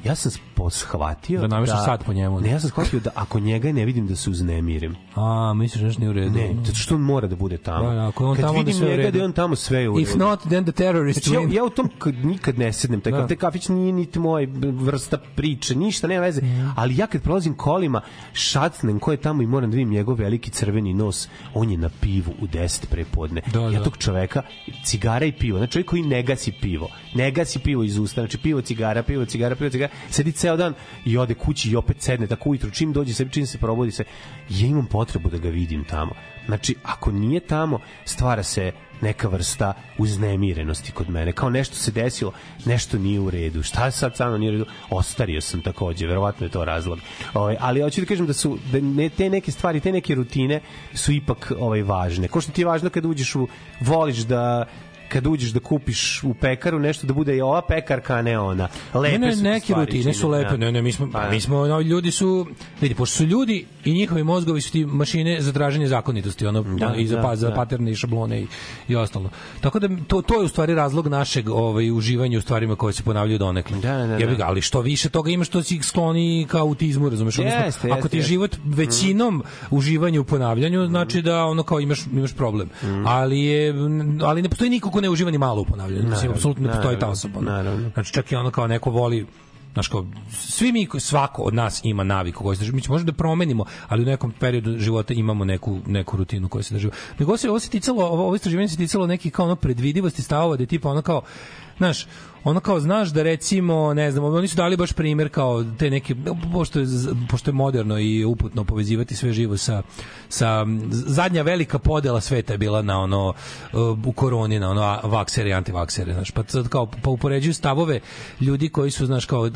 Ja sam shvatio Da nameštaš sat po njemu. Ne, ja sam shvatio da ako njega ne vidim da se uznemirim. A, misliš nešto nije u redu? Ne, zato što on mora da bude tamo. Da, da, ako je on Kad tamo, onda vidim u njega da je on tamo sve je u If redu. not, then the terrorist Znači, ja, win. ja u tom kad nikad ne sednem, taj, Da. da. taj kafić nije niti moj vrsta priče, ništa, nema veze. Ali ja kad prolazim kolima, šatnem ko je tamo i moram da vidim njegov veliki crveni nos, on je na pivu u 10 prepodne. Da, ja da. tog čoveka, cigara i pivo, znači čovjek koji ne gasi pivo, ne gasi pivo iz usta, znači pivo, cigara, pivo, cigara, pivo, cigara, sedi ceo dan i ode kući i opet sedne tako ujutru, čim dođe sebi, čim se probude, probudi se. Ja imam potrebu da ga vidim tamo. Znači, ako nije tamo, stvara se neka vrsta uznemirenosti kod mene. Kao nešto se desilo, nešto nije u redu. Šta sad samo nije u redu? Ostario sam takođe, verovatno je to razlog. Ovaj, ali hoću da kažem da su da ne, te neke stvari, te neke rutine su ipak ovaj važne. Ko što ti je važno kad uđeš u voliš da kad uđeš da kupiš u pekaru nešto da bude i ova pekarka, a ne ona. Lepe ne, ne, su neke stvari rutine su čine, lepe. da. Ne, ne, mi smo, Pa, mi smo, no, ljudi su, vidi, pošto su ljudi i njihovi mozgovi su ti mašine za traženje zakonitosti, ono, Da, i za, da, pa, za da. paterne i šablone i, i ostalo. Tako da to, to je u stvari razlog našeg ovaj, uživanja u stvarima koje se ponavljaju donekle. Da, da, da. Jebi ga, ali što više toga imaš, što si skloni ka autizmu, razumeš? Odnosno, Jeste, ako jeste, ti je jeste. život većinom uživanje u ponavljanju, znači da ono kao imaš, imaš problem. Ali je, ali ne postoji niko ko ne uživa ni malo u ponavljanju. Mislim, apsolutno ne postoji ta osoba. naravno. Znači čak i ono kao neko voli Znaš kao, svi mi, svako od nas ima naviku koju se drži. Mi ćemo možda da promenimo, ali u nekom periodu života imamo neku, neku rutinu koju se drži. Nego se ovo se ticalo, ovo, ovo istraživanje se ticalo nekih kao ono predvidivosti stavova, da je tipa ono kao, znaš, ono kao znaš da recimo, ne znam, oni su dali baš primer kao te neke, pošto je, pošto je moderno i uputno povezivati sve živo sa, sa zadnja velika podela sveta je bila na ono u koroni na ono vaksere i antivaksere znaš. Pa sad kao pa upoređuju stavove ljudi koji su znaš kao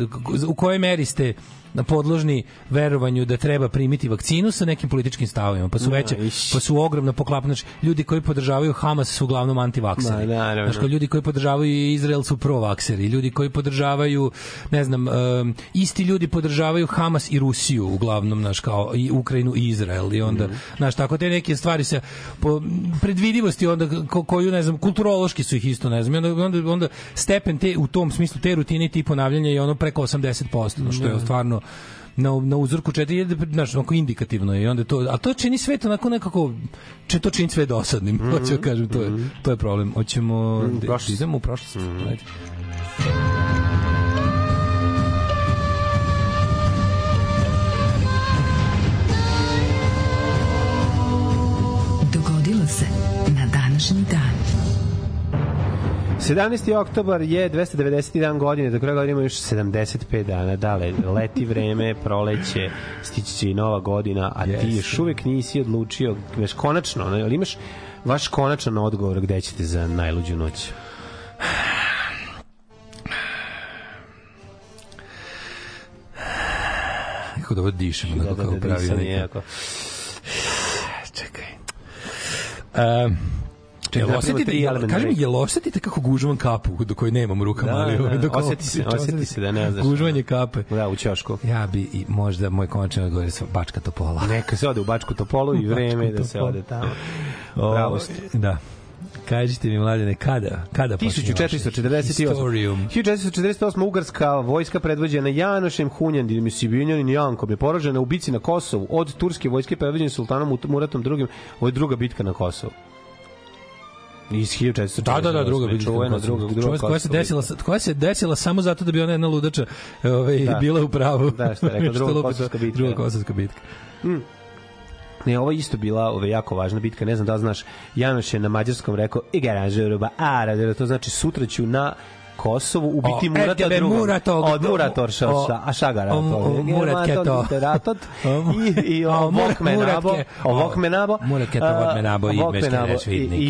u kojoj meri ste na podložni verovanju da treba primiti vakcinu sa nekim političkim stavovima pa su veće pa su ogromna poklapanja znači ljudi koji podržavaju Hamas su uglavnom antivakseri. Naravno. znaš kao ljudi koji podržavaju Izrael su provakseri. Ljudi koji podržavaju ne znam um, isti ljudi podržavaju Hamas i Rusiju uglavnom znaš kao i Ukrajinu i Izrael. I onda znaš tako te neke stvari se po predvidivosti onda ko, koju ne znam kulturološki su ih isto ne znam. Onda onda onda stepen te u tom smislu te rutine i ti ponavljanja je ono preko 80% no, što je stvarno na, na uzorku četiri, je, znaš, onako indikativno je i onda to, a to čini svet onako nekako, če to čini sve dosadnim, hoću da kažem, to je, to je problem. Hoćemo, Mhm, da prošlost. idemo u prošlost. Ajde. Dogodilo se na današnji dan. 17. oktobar je 290. dan godine, do kraja godine ima još 75 dana. Dale, leti vreme, proleće, stići će i nova godina, a ti Jeste. još uvek nisi odlučio, već konačno, ali imaš vaš konačan odgovor gde ćete za najluđu noć? Kako da ovo dišem, Da, da, kao da, pravi. disanje, onaj- jako. Čekaj. Um, Čekaj, Jel napravimo osetite, jel, kaži mi, jel osetite kako gužvam kapu do koje nemam u rukama? Da, ali, da, ovaj, dok ovo osjeti se, osjeti se da ne znaš. Gužvanje kape. Da, u ćošku. Ja bi i možda moj konačan odgovor sva- Bačka Topola. Neka se ode u Bačku Topolu i vreme da se ode tamo. O, Bravo ste. Da. Kažite mi, mladene, kada? Kada počinje vaše 1448. Historium. 1448. Ugarska vojska predvođena Janošem Hunjandinim i Sibinjanin Jankom je poražena u bici na Kosovu od turske vojske predvođene sultanom Muratom II. Ovo je druga bitka na Kosovu. Iz 1448. Da, da, da, druga bitka. Čuvena, druga, druga koja se desila koja se desila samo zato da bi ona jedna ludača ovaj Da. bila u pravu. Da, što je rekao, druga kosovska bitka. Druga kosovska bitka. Ne, ovo je isto bila ove jako važna bitka, ne znam da znaš, Janoš je na mađarskom rekao Igaražuruba Aradera, to znači sutra ću na Kosovu ubiti O, Murata drugog. Muratog. Od Muratorša, O, a Šagara. o, o, Murat Keto. Ratot. O, I, i o, o, Murat- Vokmenabo. O, Vokmenabo. Murat Keto, Vokmenabo i Rešvidnik,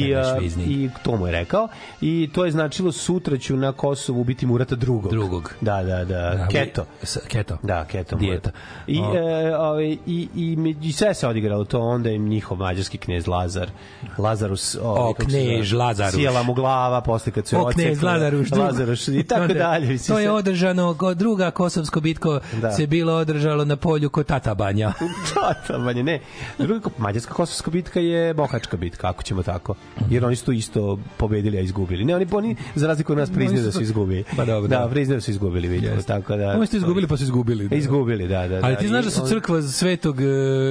I, to mu je rekao. I to je značilo sutra ću na Kosovu ubiti Murata drugog. Drugog. Da, da, da. Da, Keto. Keto. Da, keto Dijeta. I, O. e, ovaj, i, i, i sve se odigralo to, onda je njihov mađarski knez Lazar, Lazarus, O, knez zove, Lazaruš. Sjela mu glava, posle kad se O, knez odsekla, Lazaruš, drugo. Lazaruš i tako Onda, dalje. mislim, To je održano, druga kosovsko bitko Da. se bilo održalo na polju kod Tatabanja. Tatabanje, ne. Druga, mađarska kosovska bitka je bohačka bitka, ako ćemo tako. Jer oni su tu isto pobedili, a izgubili. Ne, oni, oni za razliku od nas priznaju da su izgubili. Pa dobro, Da, da. priznaju da su izgubili, vidimo. Tako da, Oni su izgubili pa su izgubili. Da. Izgubili, da, da. Ali da. ti znaš da su on- crkva svetog uh,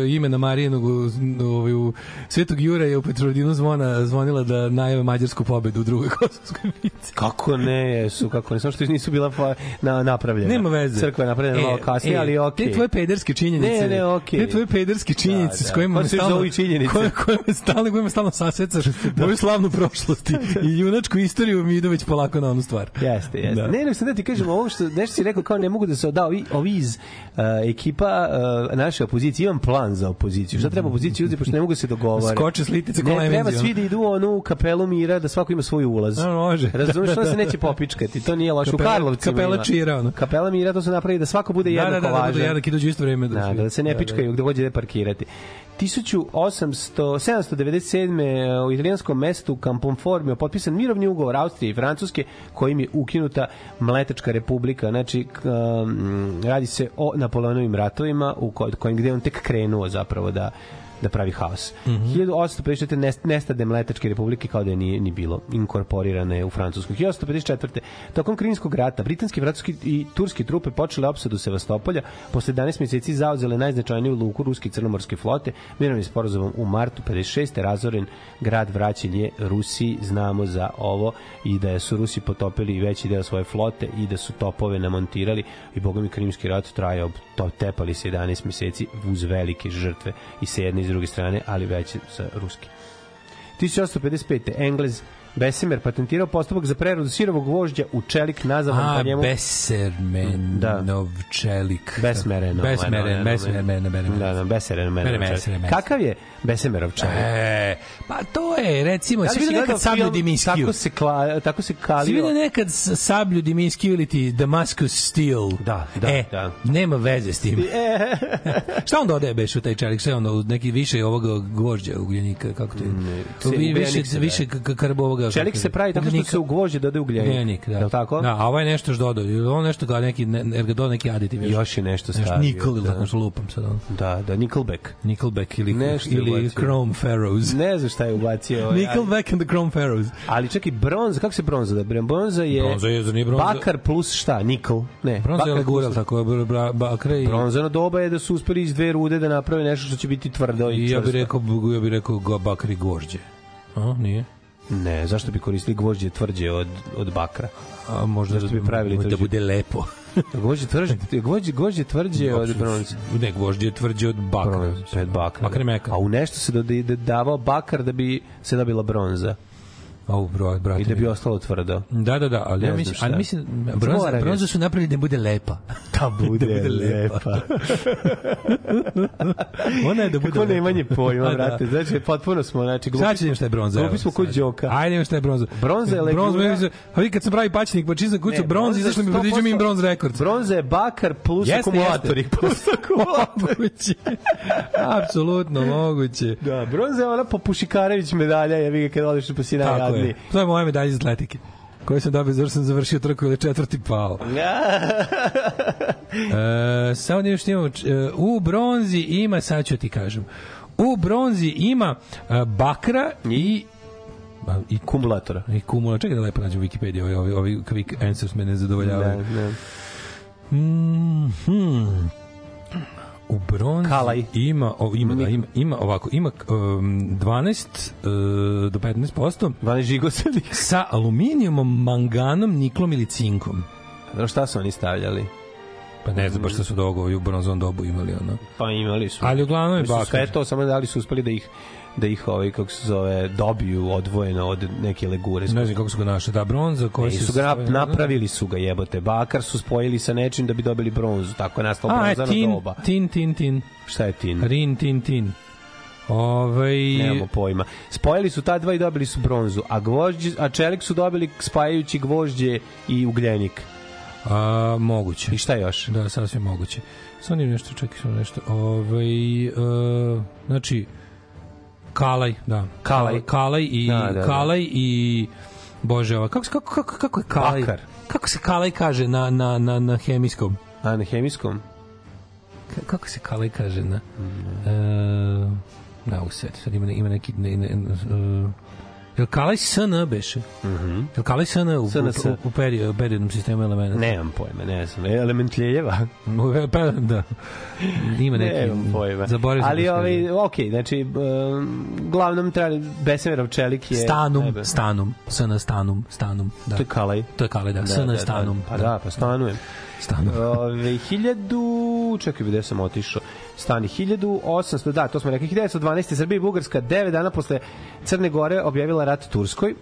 imena Marijinog u, ovaj, u svetog Jura je u Petrovdinu zvona zvonila da najave mađarsku pobedu u drugoj kosovskoj bitci. Kako ne, su, kako ne, samo što nisu bila na, napravljena. Nema veze. Crkva je napravljena malo kasnije, ali okej. Te tvoje pederske činjenice. Ne, ne, okej. Te tvoje pederske činjenice Da, s kojima da. me stalno i koje koje me stalno kojima stalno sasecaš moju slavnu prošlost i junačku istoriju mi idu već polako na onu stvar. Jeste, jeste. Da. Ne, ne, sam da ti kažem, ovo što nešto si rekao kao ne mogu da se da ovi, ovi iz uh, ekipa uh, naše opozicije, imam plan za opoziciju. Šta treba opoziciju uzeti, pošto ne mogu da se dogovore. Skoče s litice ko Ne, treba svi da idu onu kapelu mira, da svako ima svoj ulaz. A, može. Razumeš, Da, što da, se da. neće popičkati, to nije loše. U Karlovcima kapela čira, ono. Kapela mira, to se napravi da svako bude Da, jednako da, da, da, važan. da, jednak idu u isto vreme. Da, svi- da se ne pičkaju gde god ide parkirati. 1800, 797. u italijanskom mestu Camponformio potpisan mirovni ugovor Austrije i Francuske kojim je ukinuta Mletačka republika. Znači, um, radi se o Napoleonovim ratovima u ko- kojim gde on tek krenuo zapravo da da pravi haos. Mm. -hmm. 1854. nest, nestade Mletačke republike kao da je nije ni bilo inkorporirane u Francusku. 1854. Tokom Krimskog rata britanski, francuski i turski trupe počele opsadu Sevastopolja, posle 11 meseci zauzele najznačajniju luku ruske i crnomorske flote, mirovnim sporazumom u martu 56. razoren grad vraćen je Rusiji, znamo za ovo i da su Rusi potopili veći deo svoje flote i da su topove namontirali i boga mi Krimski rat trajao to tepali se 11 meseci uz velike žrtve i sa jedne i s druge strane, ali već sa ruski. 1855. Englez Besemer patentirao postupak za preradu sirovog gvožđa u čelik nazvan po njemu Besermenov čelik. Besmereno. Besmeren, besmeren, besmeren. Da, da. Besmeren. Kakav je Besemerov čelik? E, pa to je, recimo, Da si vidio nekad sablju Dimiskiju? Tako se, kla, tako se kalio. vidio nekad sablju Dimiskiju ili ti Damascus Steel? Da, da, e, da. nema veze s tim. Šta on dodaje beš u taj čelik? Šta je neki više ovoga gvožđa ugljenika? Kako to je? Vi- više, više karbo ovoga. Čelik kako se pravi tako što se u gvožđe dodaje ugljenik. Ugljenik, da. Je li tako? Da, a ovo je nešto što dodao. Ili on nešto ga neki, ne, ga dodao neki aditiv. Još je nešto Nešto stavio. nikl ili da. tako što lupam sad. On. Da, da, Nickelback. Nickelback ili, Nešto ili. Chrome Pharaohs. Ne znam šta je ubacio. ovaj, Nickelback and the Chrome Pharaohs. Ali čekaj, bronza, kako se bronza da? Bronza je... Bronza je, nije bronza? Bakar plus šta? Nikl? Ne. Bronza je bakar legura, tako bakre i... Bronzano doba je da su uspeli iz dve rude da naprave nešto što će biti tvrdo i, I ja bih rekao, ja bih rekao bakar i gvožđe. A, nije? Ne, zašto bi koristili gvožđe tvrđe od, od bakra? A možda Zašto bi pravili da to- bude lepo. Gvožđe tvrđe, gvožđe, gvožđe tvrđe od bronze. Ne, gvožđe tvrđe od bakra. Pet bakra. Bakar je meka. A u nešto se doda- da- davao bakar da bi se dobila bronza Au, bro, brate. i da bi ostalo tvrdo. Da, da, da, ali ja mislim, ali mislim bronza, bronza sam. su napravili da bude lepa. Da bude, bude lepa. Ona je da bude Kako lepa. nemanje pojma, Pa da. brate. Znači, potpuno smo, znači, glupi Sad šta je bronza. Glupi smo kod. Đoka. Ajde, šta je bronza. Bronza je legura. Bronza, a vi kad sam pravi paćnik, pa čistam kuću bronza, izašlo mi predviđa mi 100% bronz rekords. Bronza je bakar plus Jeste, akumulatori. jeste. Plus akumulatori. Apsolutno moguće. Da, bronza je ona po Pušikarević medalja, je vi ga kad odeš pa si Tako najjadniji. Je. To je moja medalja iz atletike koju sam dobio zato sam završio trku ili četvrti pao. E, samo da još imamo, e, u bronzi ima, sad ću ti kažem, u bronzi ima e, bakra i i Kumulatora. i kumula. Čekaj da lepo nađem Wikipedia, ovi, ovi, ovi quick answers me ne zadovoljavaju. Ne, ne. Mm, hmm. U bronzi Kalaj. ima, o, ima, da, ima, ima ovako, ima um, 12 uh, do 15% 12 žigosadih. sa aluminijumom, manganom, niklom ili cinkom. Znaš šta su oni stavljali? Pa ne znam baš šta su dogo u bronzovom dobu imali ono. Pa imali su. Ali uglavnom je bakar. sve to, samo da li su uspeli da ih da ih ovaj kako se zove dobiju odvojeno od neke legure. Ne znam kako su ga našli. Da, bronza se... su ga nap- napravili su ga jebote. Bakar su spojili sa nečim da bi dobili bronzu. Tako je nastalo A, je bronzano tin, doba. tin, tin, tin. Šta je tin? Rin, tin, tin. Ovaj Nemamo pojma. Spojili su ta dva i dobili su bronzu, a gvožđe, a čelik su dobili spajajući gvožđe i ugljenik. A, moguće. I šta još? Da, sasvim moguće. Nije nešto, čekaj nešto. Ovaj uh, znači, Kalaj, da. Kalaj. Kalaj i, Da, da, da. Kalaj i Bože, ova, kako, kako, kako, kako je Kalaj? Bakar. Kako se Kalaj kaže na, na, na, na hemijskom? A na hemijskom? Ka- kako se Kalaj kaže na... Mm. E, na u set, sad ima, ima neki... Ne, ne, e, Jel Kalaj SN beše? Mhm. Jel Kalaj SN u, SNS. u, u, u periodnom sistemu elementa? Nemam pojma, ne znam. Element Ljeljeva? Pa, da. Ima neki... Nemam pojma. Zaboravio sam Ali, da ovaj, okej, znači, um, glavnom treba, Besemerov čelik je... Stanum, najbolje. stanum, SN stanum, stanum, da. To je Kalaj. To je Kalaj, da, SN stanum. Pa da, pa stanujem. Stanum. Ove, hiljadu, čekaj, gde sam otišao? Stani, 1800, da, to smo rekli, 1912. Srbija i Bugarska, 9 dana posle Crne Gore objavila rat Turskoj. E,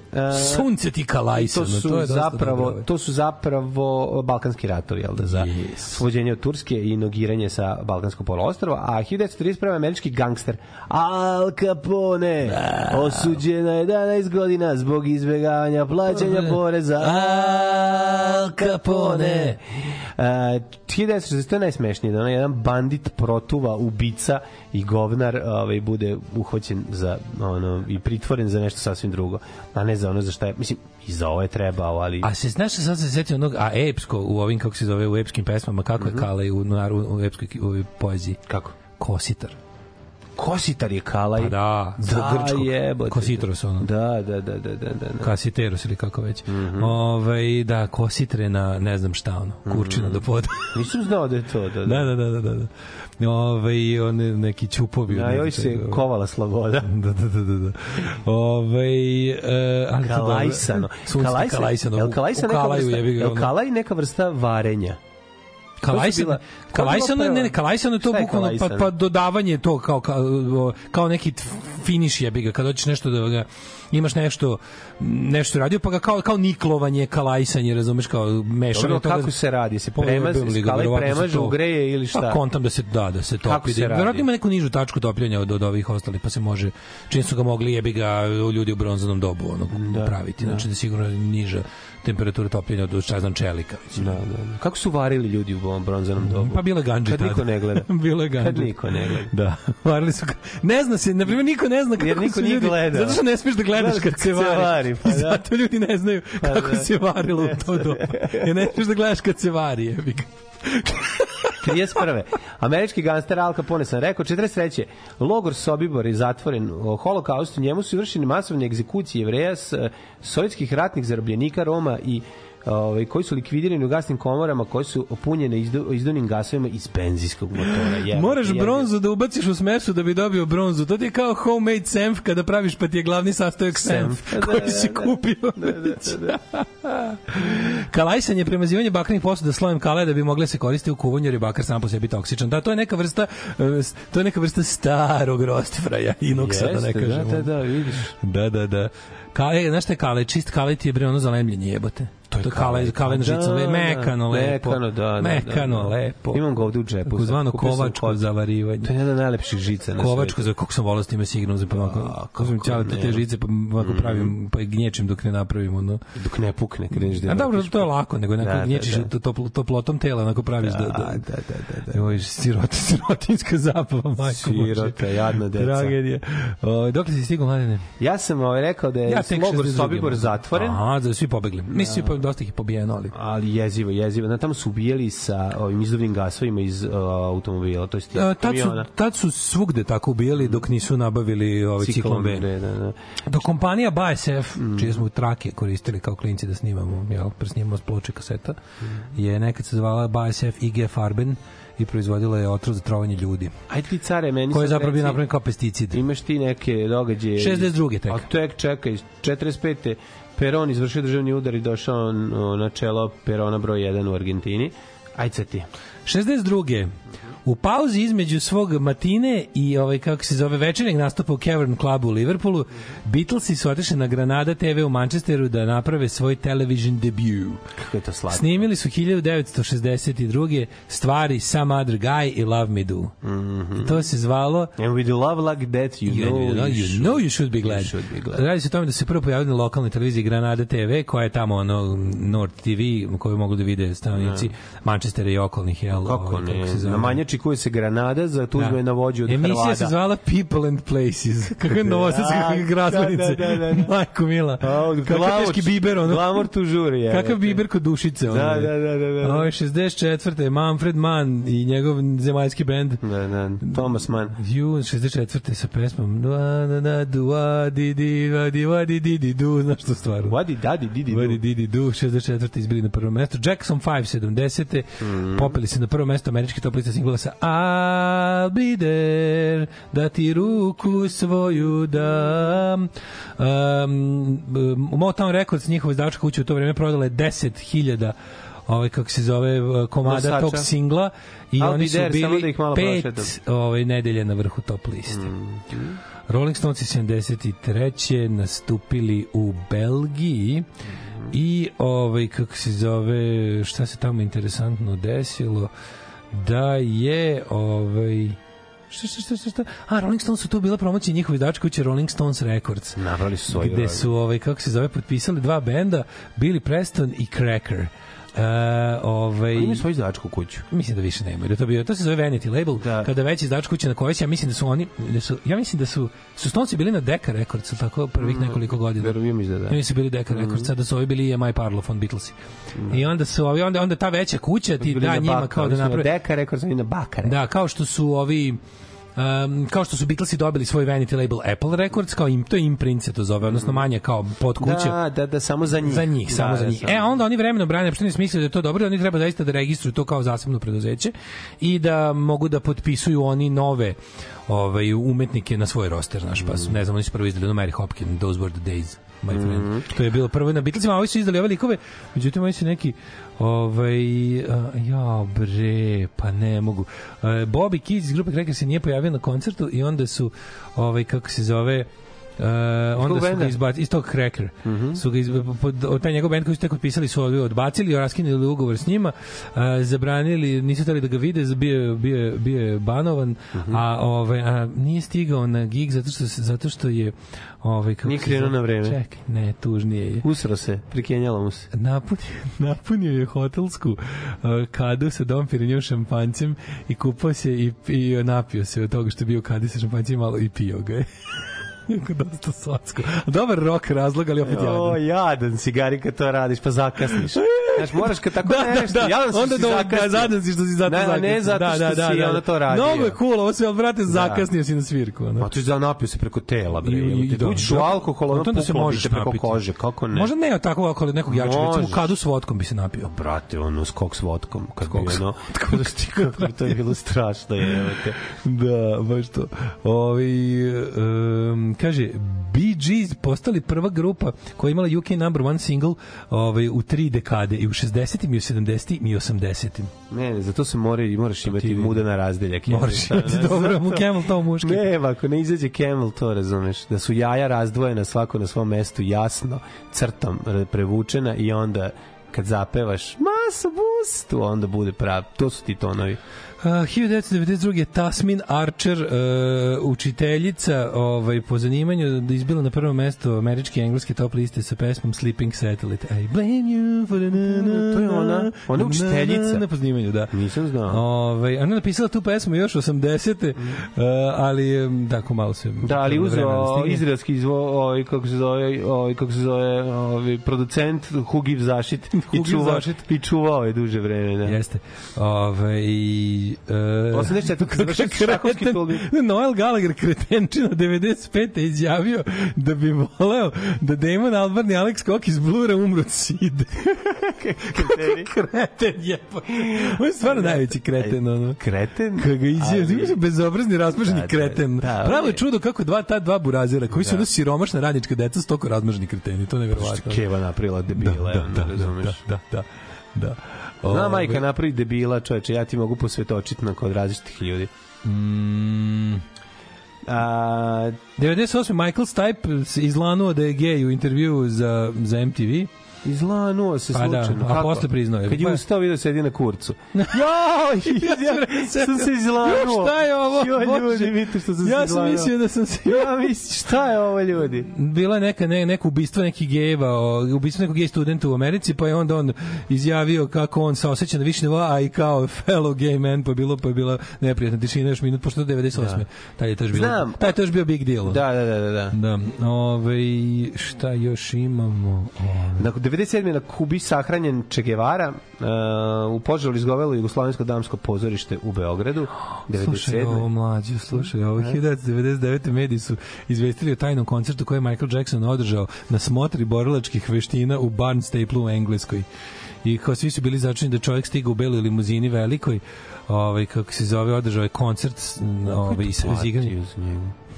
Sunce ti kalajsano, to to, su je dosta zapravo dobro. to su zapravo balkanski ratovi jel da za Yes. svođenje od Turske i nogiranje sa balkanskog poluostrva a 1931 američki gangster Al Capone osuđen na 11 godina zbog izbegavanja plaćanja poreza Al Capone Uh, 1960 to je najsmešnije da onaj jedan bandit protuva ubica i govnar ovaj bude uhvaćen za ono i pritvoren za nešto sasvim drugo a ne za ono za šta je mislim i za ovo je trebao ali A se znaš sad se setio onog a epsko u ovim kako se zove u epskim pesmama kako je Kalej u naru u epskoj u poeziji kako Kositar. Kositar je Kalaj Pa da, zbog da grčkog. jebote. Kositros ono. da da da da da da Kasiteros ili kako već. Ovaj da kositre na ne znam šta ono, kurčina do poda. nisam znao da je to da da, da, da, da, da. da. Ovaj one neki ćupovi. Ja, joj se kovala sloboda. Da, da, da, da. da. Ovaj e, ali dobro. Kalajsano. Sunce ti kalajsano. Jel u neka vrsta? Jel kalaj neka vrsta varenja? Kalajsan, bila- kalajsan, ne, ne, kalajsan je to bukvalno pa, pa dodavanje to kao, kao, kao neki finiš jebi ga, kad hoćeš nešto da ga, imaš nešto, nešto radio, pa ga kao, kao niklovanje, kalajsanje, razumeš, kao mešanje Dobro, toga. kako se radi? Se premaže, se premaže, ugreje ili šta? Pa kontam da se da da se topi. da, verovatno ima neku nižu tačku topljenja od, od ovih ostalih, pa se može čim su ga mogli jebi ga ljudi u bronzanom dobu onog praviti. Znači da je sigurno niža temperatura topljenja od znam čelika. Da, da, da. Kako su varili ljudi u ovom bronzanom dobu? Pa bilo je ganđe Kad niko tada. ne gleda. bilo je ganđe. Kad niko ne gleda. Da. Varili su. Ne zna se, na primjer niko ne zna kako Jer niko su ljudi. gledao. Zato što ne smiješ da gledaš Gledaš kad se kad se vari. vari, pa I da. zato ljudi ne znaju Pa kako da. se varilo u to doba. Jer ne smiješ da gledaš kad se vari, jebi ga. 31. Američki gangster Al Capone sam rekao, 43. Logor Sobibor je zatvoren o holokaustu, njemu su vršene masovne egzekucije jevreja, s, e, sovjetskih ratnih zarobljenika Roma i ovaj koji su likvidirani u gasnim komorama koje su opunjene izdu, izdunim gasovima iz benzijskog motora. Jebote, Moraš jebote. bronzu da ubaciš u smesu da bi dobio bronzu. To ti je kao homemade senf kada praviš pa ti je glavni sastojak senf Senf. koji Da, si da, da. kupio. Da, da, da, da. Kalajsan je premazivanje bakrenih posuda slojem kale da bi mogle se koristiti u kuvanju jer je bakar sam po sebi toksičan. Da, to je neka vrsta e, to je neka vrsta starog rostifraja, inoksa da ne Jeste, kažemo. Da, da, da, vidiš. Da, da, da. Kale, znaš šta je kale? Čist kale ti je bre ono zalemljenje jebote. To je kale, kale na žicu, le, mekano, lepo. Mekano, da, da, Mekano, da, da. lepo. Imam ga ovde u džepu. Kupio sam kovačko kod- zavarivanje. To je jedna najlepših žica na Kovačko za kako sam volao s time sigurno za pa ovako kako sam ćale te žice pa ovako pravim pa gnječim dok ne napravim ono Dok ne pukne, kreneš da A dobro, to je lako, nego neko Da, da, gnječiš da. to topl- toplotom tela, onako praviš da... Da, da, da, da, da, da. Joj, sirot, sirotinska zabava, majko. Sirota, jadna deca. Tragedija. O, dok li si stigao, mladene? Ja sam ovaj rekao da je Ja ja tek logor 62. Sobibor zatvoren. Aha, da svi pobegli. Mislim, svi dosta ih je pobijeno, ali... ali jezivo, jezivo. Na tamo su ubijali sa ovim izduvnim gasovima iz uh, automobila, to jest E, tad, su, tad su svugde tako ubijali dok nisu nabavili ovaj ciklon B. Da, da, da. Do kompanija BASF, mm. čije smo trake koristili kao klinci da snimamo, jel, presnimamo s ploče kaseta, Mm. je nekad se zvala BASF IG Farben i proizvodila je otrov za trovanje ljudi. Ajde ti care, meni Koji je zapravo bio napravljen kao pesticid. Imaš ti neke događaje... 62. tek. A tek čekaj, 45. Peron izvršio državni udar i došao na čelo Perona broj 1 u Argentini. Ajde ti. 62. U pauzi između svog matine i ovaj kako se zove večernjeg nastupa u Cavern Clubu u Liverpoolu, Beatlesi su otišli na Granada TV u Manchesteru da naprave svoj television debut. Kako je to slatko. Snimili su 1962. stvari Some Other Guy i Love Me Do. Mm -hmm. To se zvalo And with love like that, you, You, know, know, you, should. know you should be glad. You should be glad. Radi se o tome da se prvo pojavili na lokalnoj televiziji Granada TV, koja je tamo ono Nord TV, koju mogu da vide stanovnici Manchestera i okolnih, jel? Jel? Kako ovaj, ne? zove? Na manjači koje se granada za tužbe na vođu od Emisija Hrvata. se zvala People and Places. Kakva je novosadska A, grazvanice. da, da, da, da. Majko Mila. Kakav teški biber, ono. Glamur tu žuri, je. Kakav biber kod dušice. ono. Da, da, da, da, da. Ovo je 64. Manfred Mann i njegov zemaljski bend. Da, da, Thomas Mann. Ju, 64. sa pesmom Dua, da, da, dua, di, di, va, di, va, di, di, di, du, znaš tu stvar? Wadi, dadi, didi, Vadi Didi Du, 64. izbili na prvo mesto. Jackson 5, 70. Mhm. Popeli se na prvo mesto američki top lista singla sa I'll be there, da ti ruku svoju dam. Um, Motown Records, njihova izdavačka kuća u to vreme prodala je 10.000 ovaj kako se zove komada Nosača. tog singla i I'll oni su there, da bili malo pet ovaj nedelje na vrhu top liste. Mhm. Rolling Stones 73. nastupili u Belgiji i ovaj kako se zove šta se tamo interesantno desilo da je ovaj Šta, šta, šta, šta, šta? A, Rolling Stones su tu bila promocija njihove izdavačke kuće Rolling Stones Records. Napravili su svoj Gde su, ovaj, kako se zove, potpisali dva benda, Billy Preston i Cracker. Uh, ovaj, imaju svoju izdavačku kuću. Mislim da više nemaju. Da to bio to se zove Vanity label. Da. Kada već izdavač kuće na kojoj se ja mislim da su oni da su ja mislim da su su Stonesi bili na Decca Records tako prvih nekoliko godina. Verujem da da. Oni su bili Decca Records, a da su ovi bili EMI Parlophone on Beatlesi. I onda su ovi onda onda ta veća kuća ti da njima Baka, kao da na naprave rekao sam i na Bakare. da, kao što su ovi Um, kao što su Beatlesi dobili svoj vanity label Apple Records, kao im, to je imprint se to zove, odnosno manje kao pod kuće. Da, da, da, samo za njih. Za njih, samo da, za da, njih. samo. E, onda oni vremeno brane, što ne smisle da je to dobro, oni treba zaista da registruju to kao zasebno preduzeće i da mogu da potpisuju oni nove ovaj, umetnike na svoj roster, znaš, pa su, ne znam, oni su prvo izdali ono Mary Hopkin, Those Were the Days, my friend. Mhm. To je bilo prvo na Beatlesima, a ovi su izdali ove likove, međutim, oni su neki Ovaj, ja bre, pa ne mogu. E, Bobby Kids iz grupe Cracker se nije pojavio na koncertu i onda su, ovaj, kako se zove, Uh, onda su ga izbacili iz tog Cracker. su ga izba, pod, od taj njegov band koji su tek potpisali su odbacili, raskinuli ugovor s njima, uh, zabranili, nisu hteli da ga vide, bio, bio, je- bio je banovan, a, ovaj, a nije stigao na gig zato što, zato što je ovaj, kako Nije krenuo na vreme. Čekaj, ne, tužnije je Usro se, prikenjalo mu se. napunio, napunio je hotelsku uh, kadu sa Dom Perignon šampanjcem i kupao se i, i napio se od toga što je bio u kadi sa šampanjcem malo i pio ga je. Dosta slatsko. Dobar rok razlog, ali opet jadan. O, jadan si, Gari, kad to radiš, pa zakasniš. Znaš, moraš kad tako da, nešto, da, da. jadan si onda si do, zakasnio. da, zadan si što si zato Ne, ne, zakasnio. ne zato da, što da, da, si da. onda to radio. Mnogo je cool, ovo se, ali brate, zakasnio si na svirku. Ono. Pa tu da napio se preko tela, bre. I- i- I, da. uđeš u alkohol, ono se puklo bi možeš preko napiti. kože, kako ne? Možda ne tako oko nekog jačeg, recimo kadu s vodkom bi se napio. Brate, ono, skok s vodkom. Kad bi ono, kako bi to je bilo strašno, je. Da, baš to. Ovi, um, kaže, Bee Gees postali prva grupa koja je imala UK number one single ovaj, u tri dekade, i u 60. i u 70. i u 80. Ne, ne, zato se mora, i moraš imati vidim. mudana razdeljak. Moraš jednostavno, imati ne, dobro, mu camel to muški. Ne, ako ne izađe camel, to razumeš. Da su jaja razdvojena svako na svom mestu, jasno, crtom re- prevučena i onda kad zapevaš masa bus, tu onda bude prav. To su ti tonovi. Uh, 1992. Tasmin Archer, uh, učiteljica ovaj, po zanimanju, da izbila na prvo mesto američke i engleske top liste sa pesmom Sleeping Satellite. I blame you for the na, na, To je ona? Ona je učiteljica? Na, na, na, po zanimanju, da. Nisam znao. Ovaj, ona je napisala tu pesmu još 80. Uh, ali tako malo se... Da, ali uzeo stigne. izraelski izvo, ovaj, kako se zove, ovaj, kako se zove, ovaj, producent Hugiv Zašit i čuvao, Zašit. i čuvao je duže vreme, da. Jeste. Ove, i, uh, 84. završio šahovski turnir. Noel Gallagher kretenčina 95. je izjavio da bi voleo da Damon Albarn i Alex Cook iz Blura umru od side. kreten je. On je stvarno najveći kreten. Ono. Kreten? Ga izjavio, bezobrazni, razmaženi Da, da, kreten. da, on Pravo je čudo kako dva, ta dva burazira, koji su ono siromašna radnička deca, stoko razmaženi kreteni. To je nevjerovatno. Keva napravila debila, da, da, da, da, da, da. Zna Ove, majka napravi debila, čoveče, ja ti mogu posvetočiti na kod različitih ljudi. Mm, A, 98. Michael Stipe izlanuo da je gej u intervju za, za MTV. Izlanuo se Pa da, slučajno. a Kako? posle priznao je. Kad je Pa- ustao vidio sedi na kurcu. Joj, ja, sam se izlanuo. Jo, šta je ovo? Bože. ljudi, vidite što sam se Ja sam mislio da sam se... Ja mislim, šta je ovo ljudi? bila je neka ne, neko ubistvo nekih gejeva, ubistvo nekog gej studenta u Americi, pa je onda on izjavio kako on se osjeća na više nivoa, a i kao fellow gay man, pa je bilo pa je bila neprijatna tišina još minut pošto je 98. Da. Taj je to bilo. Znam. Taj je to bio big deal. Da, da, da, da. da. Da, ove, šta još imamo? Ove, Na 97. na Kubi sahranjen Che Guevara uh, u požaru izgovelo Jugoslovensko damsko pozorište u Beogradu. Slušaj 97. ovo mlađe, slušaj ovo 1999. mediji su izvestili o tajnom koncertu koji je Michael Jackson održao na smotri borilačkih veština u Barnstaplu u Engleskoj. I kao svi su bili začini da čovjek stiga u beloj limuzini velikoj, ovaj kako se zove, održao je koncert ovaj iz iz igranja.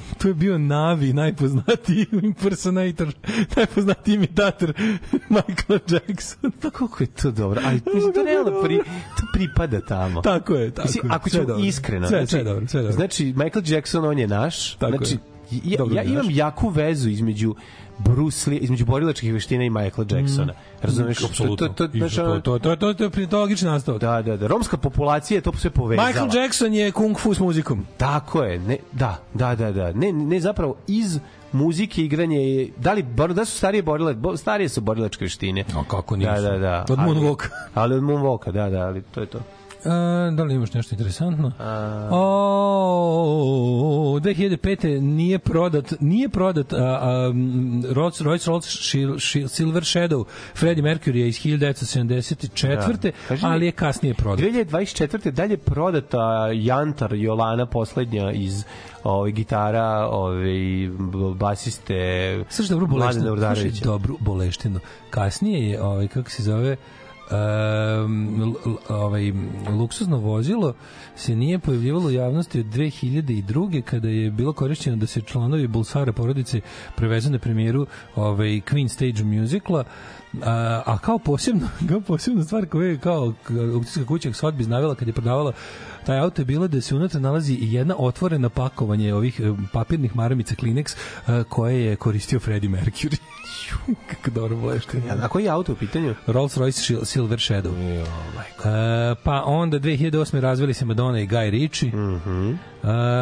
To je bio Navi, najpoznatiji impersonator, najpoznatiji imitator Michaela Jacksona. Pa kako je to dobro? Ali mislim, to realno pri, to pripada tamo. Tako je, tako Mislim, je. ako ćemo iskreno. Sve, znači, sve dobro, sve dobro. Znači, Michael Jackson, on je naš. Tako znači, je. Ja, Dobro ja imam jaku vezu između Bruce Lee, između borilačkih veština i Michaela Jacksona. Razumeš? Mm. Apsolutno. To, to, to, to, to, to, to, to, to, to logični nastavak. Da, da, da. Romska populacija je to sve povezala. Michael Jackson je kung fu s muzikom. Tako je, ne, da, da, da, da. Ne, ne zapravo iz muzike igranje je da li da su starije borile bo, starije su borilačke veštine A kako nisu? da da da Od Ali- Moonwalka. ali od Moonwalka da da ali to je to da li imaš nešto interesantno? O, 2005. nije prodat, nije prodat a, a, Rolls Royce Rolls Shil- Shil- Silver Shadow Freddie Mercury je iz 1974. Da. Kaži ali je kasnije prodat. 2024. dalje prodata Jantar Jolana poslednja iz ovaj gitara ovaj basiste boleštinu. Slušaj Urdarevića. dobru boleštinu. Kasnije je, ovaj, kako se zove, um, ovaj, luksuzno vozilo se nije pojavljivalo u javnosti od 2002. kada je bilo korišćeno da se članovi Bulsara porodice prevezu na premijeru ovaj, Queen Stage musicala a, a kao posebno kao posebna stvar koju je kao aukcijska kuća Sotheby's navela kad je prodavala taj auto je bilo da se unutra nalazi i jedna otvorena pakovanje ovih papirnih maramica Kleenex koje je koristio Freddie Mercury. Kako dobro boleština. A koji je auto u pitanju? Rolls Royce Silver Shadow. E, pa onda 2008. razveli se Madonna i Guy Ritchie. Mm. -hmm.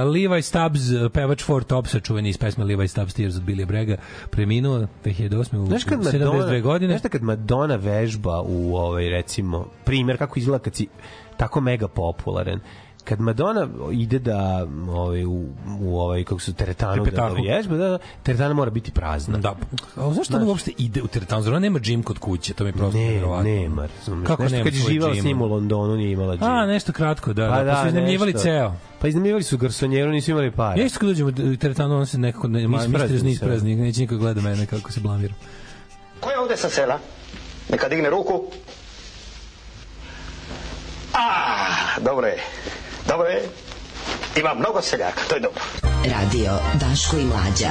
Levi Stubbs, pevač Four Topsa, čuveni iz pesme Levi Stubbs Tears od Billy Brega, preminuo 2008. u Znaš kad 72 Madonna, godine. Znaš da kad Madonna vežba u ovaj recimo primer kako izgleda kad si tako mega popularan kad Madonna ide da ovaj u, u ovaj kako su teretanu da, da vježba, da, da, teretana mora biti prazna. Da. A zašto on uopšte ide u teretanu? Zar ona nema džim kod kuće? To mi je prosto Ne, nevjerovatno. nema, razumeš. Kako Nešto nema kad je živela s njim u Londonu nije imala džim. A, nešto kratko, da, Pa da, pa su iznajmljivali nešto. ceo. Pa iznajmljivali su garsonjeru, nisu imali para. Ja isto kad dođem u teretanu, on se nekako, ne, ma, Isprazni mister se. ni isprazni, neće niko gleda mene kako se blamiram. Ko je ovde sa sela? Neka digne ruku. A, dobro je. Dobro je. Ima mnogo seljaka, to je dobro. Radio Daško i Mlađa.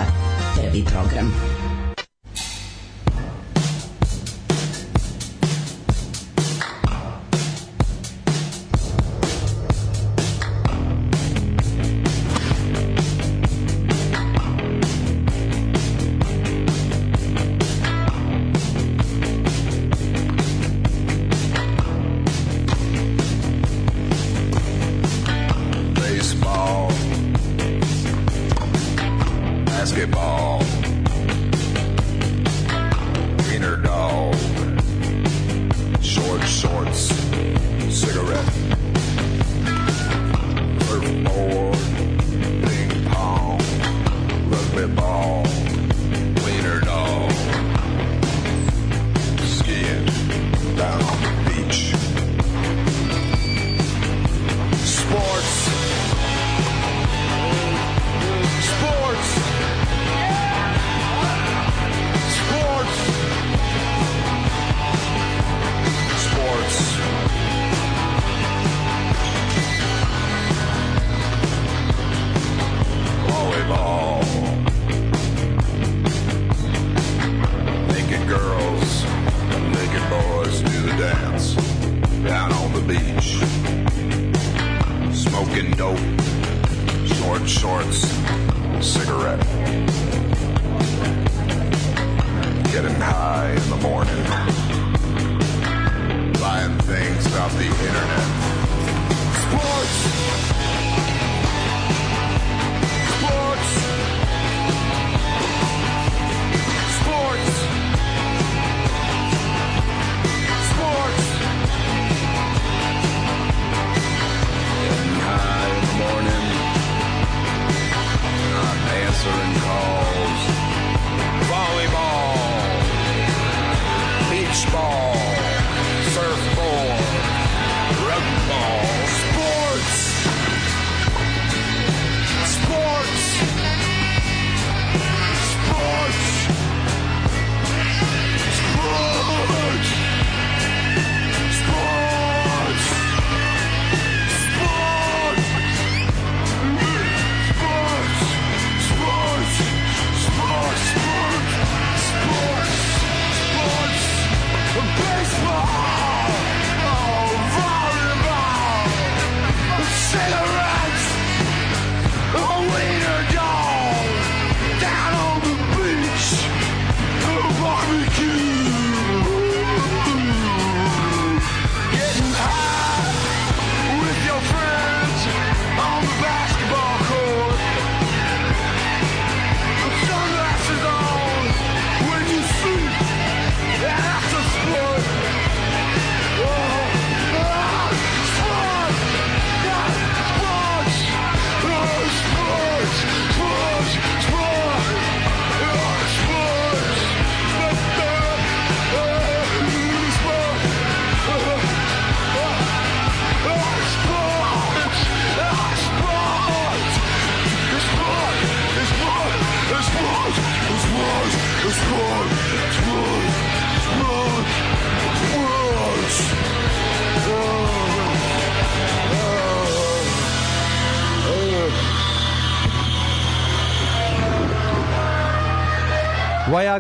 Prvi program.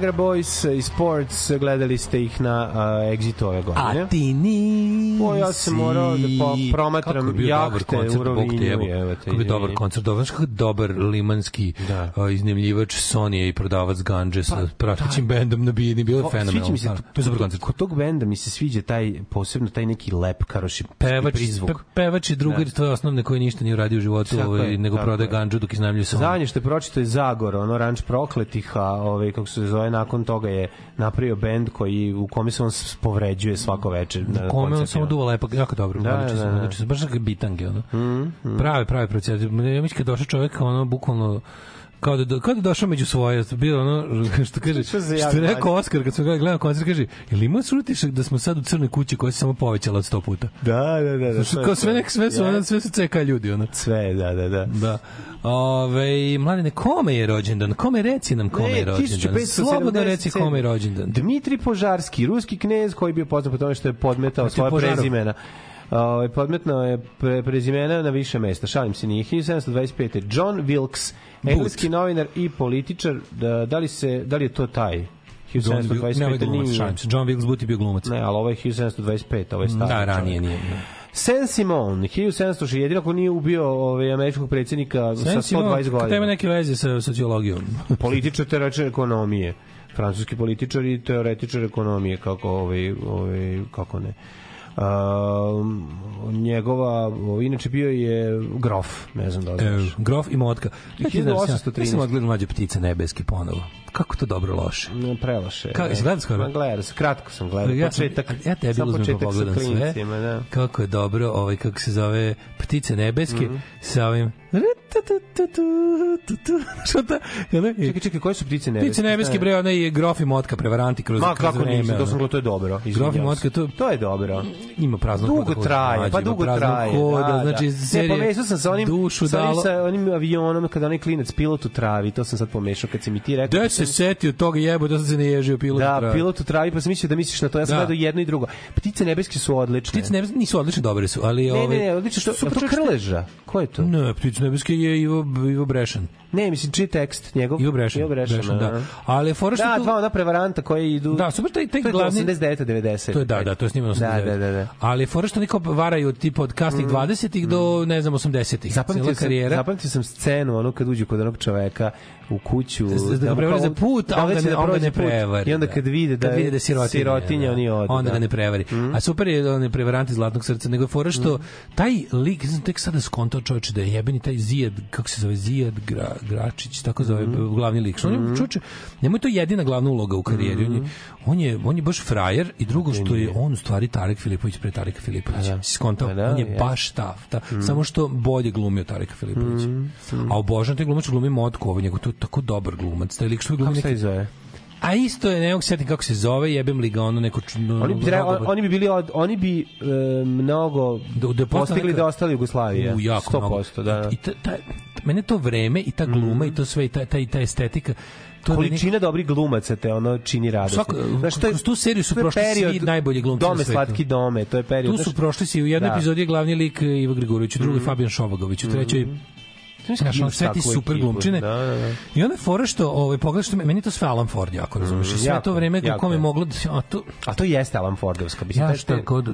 Viagra Boys i Sports, gledali ste ih na uh, Exitu ove godine. A ti nisi. O, ja sam morao da po, je promatram dobar jahte koncert, u Rovinju. evo Kako je dobar koncert, dobar, kako je dobar limanski Da. da. iznajmljivač Sonije i prodavac ganđe sa pratećim bendom nabijeni, bilo je fenomenalno. Sviđa mi se, stvarno. To je super koncert. Kod tog benda mi se sviđa taj, posebno taj neki lep karoši Pevač, prizvuk. pe, pevač i drugar, Da. to je osnovne koji ništa nije uradio u životu, ovaj, je, nego prodaje je. ganđu dok iznajmljuje Soniju. Zadnje što je pročito je Zagor, ono ranč prokletih, a ovaj, kako se zove, nakon toga je napravio bend koji, u kome se on povređuje svako večer. Na Kome on koncertima. Duva lepo, jako dobro. Da, Da, da. Znači, baš bitange, ono. Mm, Pravi, pravi proces. Ja mislim kad došao čovjek, ono, bukvalno, kao da, kao da je došao među svoje, bio ono, što kaže, Što je rekao. Oskar, kad sam ga gledao koncert, kaže, jel ima se utisak da smo sad u crnoj kući koja se samo povećala od sto puta? Da, da, da. da je kao sve, nek, sve su, Ja. sve su CK ljudi, ono. Sve, da, da, da. Da. Ove, mladine, kome je rođendan? Kome reci nam kome je Ne, rođendan? 1577. Slobodno reci kome je rođendan. Dmitri Požarski, ruski knez koji je bio poznat po tome što je podmetao svoje prezimena. Ovaj podmetno je pre, prezimena na više mesta. Šalim se, nije 1725. John Wilkes, engleski novinar i političar. Da, da li se da li je to taj? John Wilkes, ne, ovaj 1725 glumac, šalim se. John Wilkes Booth je bio glumac. Ne, ali ovo je 1725, ovo je stari. Da, ranije nije. Da. Saint Simon, 1706, jedino ako nije ubio ovaj, američkog predsjednika sa Sensi ima- 120 Kad ima godina. neke veze sa sociologijom. Političar teoretičar ekonomije. Francuski političar i teoretičar ekonomije, kako, ovaj, ovaj, kako ne. Um, njegova, ovaj, inače bio je grof, ne znam da li E, znaš. grof i motka. Ja ti znam, ja 1813. sam odgledao mlađe ptice nebeski ponovo. Kako to dobro loše. Ne, Preloše. Kako, jesi gledao skoro? Ma, Gledao sam, kratko sam gledao. Ja, sam, početak, ja tebi sam uzmem pa pogledam sve. klincima, da. Kako je dobro, ovaj, kako se zove, ptice nebeske, Mhm. sa ovim... Što ta? Čekaj, čekaj, koje su ptice nebeske? Ptice nebeske, bre, onaj je grof i motka prevaranti kroz, Ma, kroz kako vreme. nisam, to sam gledao, to je dobro. Grof i motka, to, To je dobro. Ima prazno Dugo traje, mlađe, pa dugo traje. hoda, da, znači, da. serija ne, pomešao sam sa onim, dušu sa onim, sa onim avionom kada onaj klinac pilot u travi, to sam sad pomešao kad si mi ti rekao. Gde se setio toga jebo, da sam se ne ježio pilot. Da, travi. pilot u travi, pa sam mislio da misliš na to. Ja sam Da. gledao jedno i drugo. Ptice nebeske su odlične. Ptice nebeske nisu odlične, dobre su, ali... Ne, ove, ne, ne, odlično. Što, super a to Krleža? Ko je to? Ne, ptice nebeske je Ivo, Ivo Brešan. Ne, mislim, čiji tekst njegov? Ivo Brešan. Ivo Brešan, Brešan, da. Ali je fora što Da, tu- dva ona prevaranta koje idu... Da, super, taj, taj to je glavni... 89 90 To je, da, da, to je snimano Da, 89. da, da, da. Ali je fora što niko varaju od tipa od kasnih 20-ih do, ne znam, 80-ih. Zapamtio sam, karijera. zapamtio sam scenu, ono kad uđu kod onog čoveka u kuću. Da, da kao- za put, a da onda hoće ne, da onda ne prevari. I onda kad vide da, kad vide da je sirotinja, sirotinja da. oni odu. onda da. ga ne prevari. A super je on je prevarant iz Zlatnog srca, nego je fora što taj lik, sam tek sada skontao čoveče da je jebeni taj Zijad, kako se zove Zijad Gra, Gračić, tako zove glavni lik. Što on je čoveče, njemu je to jedina glavna uloga u karijeri. On je on je on je baš frajer i drugo što je on u stvari Tarek Filipović pre Tareka Filipovića. Si skontao? Pa da, on je baš tav, ta, samo što bolje glumi od Tareka Filipovića. A obožavam taj glumač glumi Motku, ovo njegov to tako dobar glumac. Taj lik što glumi neki zove? A isto je, ne mogu se setim kako se zove, jebem li ga ono neko... čudno- Oni bi, treba, mnogo- oni bi bili od, oni bi e, mnogo Da- da je postigli neka- da ostali Jugoslavije. U, jako 100%, da. I ta, ta, mene to vreme i ta gluma i to sve i ta, ta, i ta estetika to je Količina dobrih glumaca te ono čini radost. Svako- kroz tu seriju su prošli svi najbolji glumci na Dome, svetu. slatki dome, to je period. Tu su prošli svi u jednoj Da. epizodi je glavni lik Ivo Grigorović, u drugoj Fabijan Šovagović, u trećoj Znaš, Znaš, ono, sve ti super ekipu, glumčine. Da, da, da. I onda fora što, ovaj, pogledaš, što me- meni je to sve Alan Ford jako, razumiješ? I sve jako, to vreme u jako kome je. moglo da. A, to, A to jeste Alan Fordovska. Mislim, ja šta taj- god,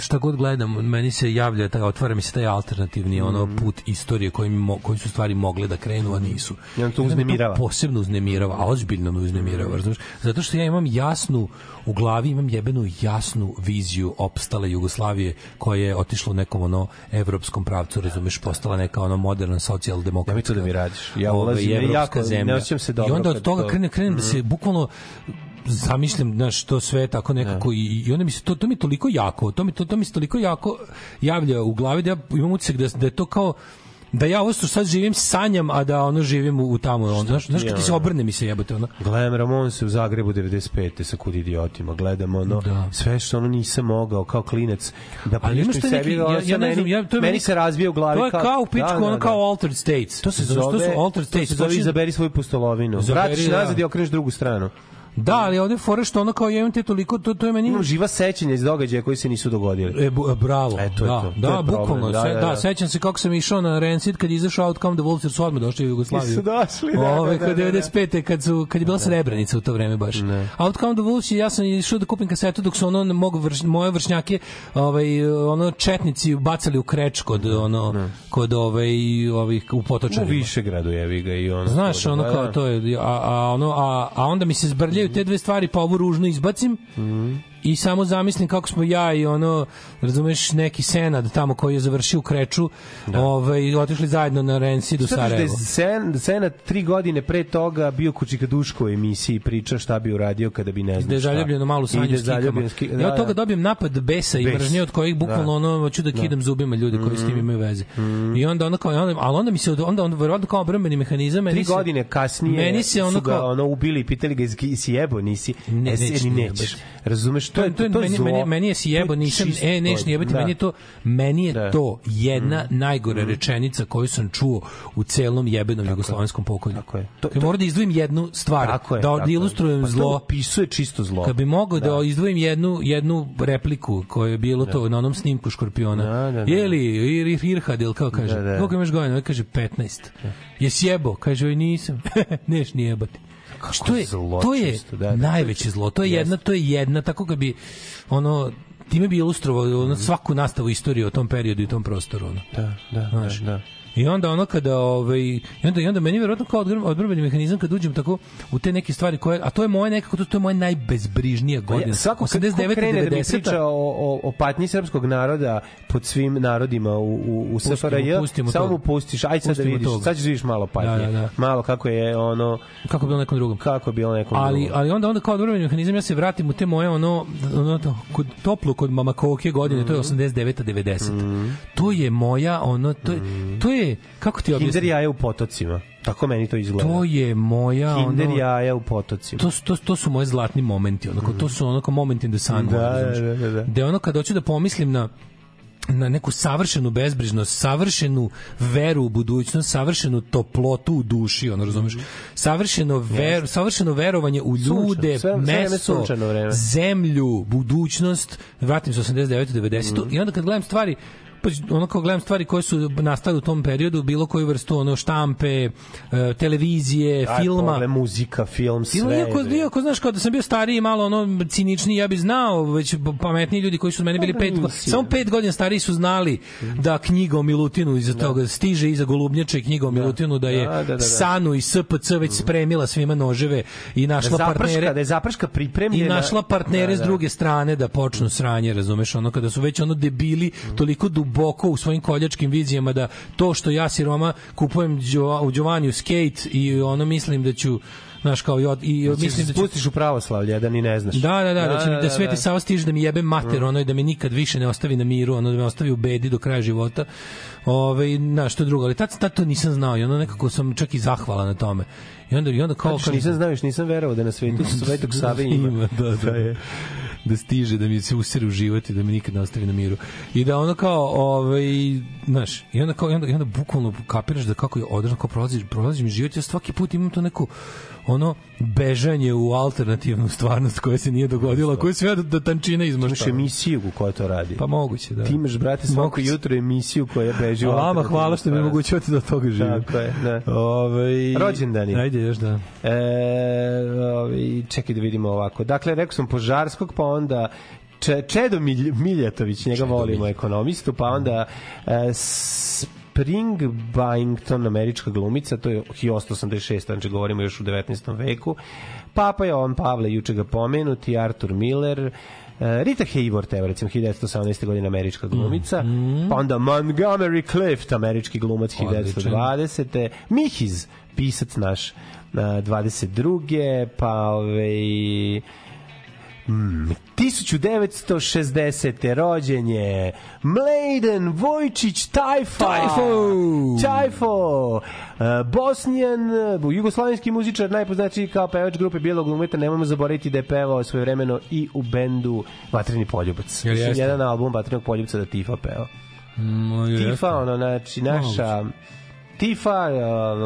šta god gledam, meni se javlja, taj, otvara mi se taj alternativni ono Mm. put istorije koji, mo, koji su stvari mogle da krenu, a nisu. On to uznemirava. posebno uznemirava, a ozbiljno me uznemirava, razumiješ? Zato što ja imam jasnu, u glavi imam jebenu jasnu viziju opstale Jugoslavije koja je otišla u nekom ono evropskom pravcu, razumeš, postala neka ono moderna socijaldemokratska. Nemoj to da mi radiš. Ja ovaj, ulazim, ne, evropska jako- ne zemlja. osjećam se I dobro onda od toga to- krenem, krenem da se bukvalno zamišljam znaš to sve tako nekako i, i onda mi se to to mi toliko jako to mi to to mi se toliko jako javlja u glavi da ja imam utisak da, da je to kao da ja ovo što sad živim sanjam, a da ono živim u, tamo. On, znaš, znaš kad ti se obrne mi se jebote. Ono. Gledam Ramonse u Zagrebu 95. sa kud idiotima. Gledam ono, Da. sve što ono nisam mogao kao klinec da neki, sebi. ono ja, ja ne meni, znam, ja, to je meni se razvije u glavi. To je kao u pičku, Da, da, ono da. kao Altered States. To se zove, su Altered to States. se zove izaberi svoju pustolovinu. Vratiš da. nazad i okreneš drugu stranu. Da, ali ovde je fora što ono kao jevim te toliko, to, to je meni... Imam živa sećanja iz događaja koji se nisu dogodili. E, bu, e, bravo. E, to je da, to. To Da, je problem. bukvalno. Da, Da, da, da, da. sećam se kako sam išao na Rancid kad je izašao Outcome the Wolves jer su odmah došli u Jugoslaviju. Su došli, da, Ove, da, da, da. 95. kad, su, kad je bila Srebrenica u to vreme baš. Outcome the Wolves ja sam išao da kupim kasetu dok su ono mog vrš, moje vršnjake ovaj, ono četnici bacali u kreč kod ono kod ovaj ovih u U potočarima. Višegradu je ga i ono. Znaš, to, ono da, kao da. to je, a, a, ono, a, a onda mi se zbrljaju te dve stvari, pa ovu ružnu izbacim i samo zamislim kako smo ja i ono, razumeš, neki senad tamo koji je završio u Kreču, ovaj, otišli zajedno na Rensid u Šta kažeš da. Sen, Senat tri godine pre toga bio Kučika Duško u emisiji priča šta bi uradio kada bi ne I znam da je šta. zaljubljeno malu I sanju da je s kikama. ki- Ja da, od toga da. dobijem napad besa i Bes. mržnje od kojih bukvalno Da. ono hoću da kidam zubima ljudi koji s tim imaju veze. I onda ono kao onda, ali onda mi se onda on verovatno kao obrambeni mehanizam Tri se- godine kasnije meni se ono su ga kao ono ubili i pitali ga si jebo, nisi, Ne, e, neću nećeš. jebati. Razumeš, to, je, to, je meni, zlo. meni, meni je si jebo, To je nisam, čisto e, neš jebati, Da. meni je to, meni je Da. to jedna najgore rečenica koju sam čuo u celom jebenom jugoslovenskom pokolju. Tako je. To- Kad moram da izdvojim jednu stvar, Tako je, da tako je. ilustrujem Pa to zlo, opisuje čisto zlo. kad bi mogao da, izdvojim jednu jednu repliku koja je bilo to na onom snimku Škorpiona. Da, da, da. Je li Ir, Irhad ili kao kaže? Da, da. Koliko imaš godina? On kaže 15. Je sjebo? Kaže, oj nisam. Neš ni jebati. Što je, zlo to je čisto, da, da, najveće zlo. To je Jeste. jedna, to je jedna, tako kad bi ono time bi ilustrovao ono, svaku nastavu istorije o tom periodu i tom prostoru. Ono. Da, da, Znaš, da, da. I onda ono kada ovaj i onda i onda meni verovatno kao odbrambeni mehanizam kad uđem tako u te neke stvari koje a to je moje nekako to, to je moje najbezbrižnija godina. Pa Svako kad ko 89 krene da mi 90 priča o, o, o patnji srpskog naroda pod svim narodima u, u, u SFRJ, samo mu pustiš, aj sad da vidiš, toga. sad ćeš da vidiš malo patnje, Da, da, da. malo kako je ono, kako bi bilo nekom drugom. kako je bilo nekom Ali, drugom. ali onda onda kao odbrambeni mehanizam ja se vratim u te moje ono, ono to, kod toplo kod mama Koke godine, Mhm. to je 89 90. To je moja ono to je, to je kako ti objasnim? Kinder jaja u potocima, tako meni to izgleda. To je moja Kinder ono, jaja u potocima. to, to, to su moji zlatni momenti, onako, to su onako moment in the sun. Da, razumeš? da, da, da. Gde ono kad hoću da pomislim na na neku savršenu bezbrižnost, savršenu veru u budućnost, savršenu toplotu u duši, ono razumeš? Savršeno ver, savršeno verovanje u ljude, sve- mesto, zemlju, budućnost. Vratim se 89 90 Mhm. i onda kad gledam stvari pa ono kao gledam stvari koje su nastale u tom periodu, bilo koju vrstu ono štampe, e, televizije, Aj, filma. pogledaj, muzika, film, sve. Ili iako, iako, znaš, kao da sam bio stariji, malo ono ciničniji, ja bih znao, već pametniji ljudi koji su od mene bili Pa, pet, samo pet godina stariji su znali da knjiga o Milutinu iza toga stiže iza Golubnjače knjiga o Milutinu, da je Da, da, da, da. Sanu i SPC već spremila svima noževe i Da našla zaprška, partnere da je zaprška i pripremljena. našla partnere Da, s da. druge strane da počnu sranje, razumeš, ono kada su već ono debili toliko duboko u svojim koljačkim vizijama da to što ja siroma kupujem u Giovanniu skate i ono mislim da ću znaš kao i, od- i Mislim mislim da da ću spustiš u pravoslavlje, da ni ne znaš. Da, da, da, da, će mi- da, da, Sveti da. Sava stiže da mi jebe mater, ono i da me nikad više ne ostavi na miru, ono da me ostavi u bedi do kraja života. Ove, na što drugo, ali tad, tad to nisam znao i ono nekako sam čak i zahvala na tome. I onda, i onda kao... Kažeš, nisam znao, još nisam verovao da na svetu Svetog Save ima. da, da, da, da stiže, da mi se usere u život i da me nikad ne ostavi na miru. I da ono kao, ovaj, znaš, i onda, kao, i onda, i onda bukvalno kapiraš da kako je održano, kao prolaziš, prolaziš mi život, ja svaki put imam to neko ono bežanje u alternativnu stvarnost koja se nije dogodila, koja ja do, do tančina Imaš izmaštava. emisiju u kojoj to radi. Pa moguće, da. Ti imaš, brate, svako Moguće. jutro emisiju koja beži u A vama hvala što mi omogućavate da od toga živim. Tako je, da. Ovaj Rođendani. Ajde još da. E, ovaj, čekaj da vidimo ovako. Dakle, rekao sam Požarskog, pa onda Če, Čedo Milj, Miljatović, njega volimo ekonomistu, pa onda e, Spring Byington, američka glumica, to je 1886, znači govorimo još u 19. veku. Papa Jovan Pavle, juče ga pomenuti, Arthur Miller, e, Rita Hayworth, evo recimo 1918. godina američka glumica, pa onda Montgomery Clift, američki glumac Odličan. 1920. Mihiz, pisac naš na 22. pa ovaj Mm, 1960. rođen je Mladen Vojčić Tajfa. Tajfo! Tajfo! E, Bosnijan, jugoslovenski muzičar, najpoznatiji kao pevač grupe Bijelog umeta, nemojmo zaboraviti da je pevao svojevremeno i u bendu Vatreni poljubac. Jel jeste? Jedan album Vatrenog poljubca da Tifa peo. Mm, Tifa, ono, znači, naša Tifa,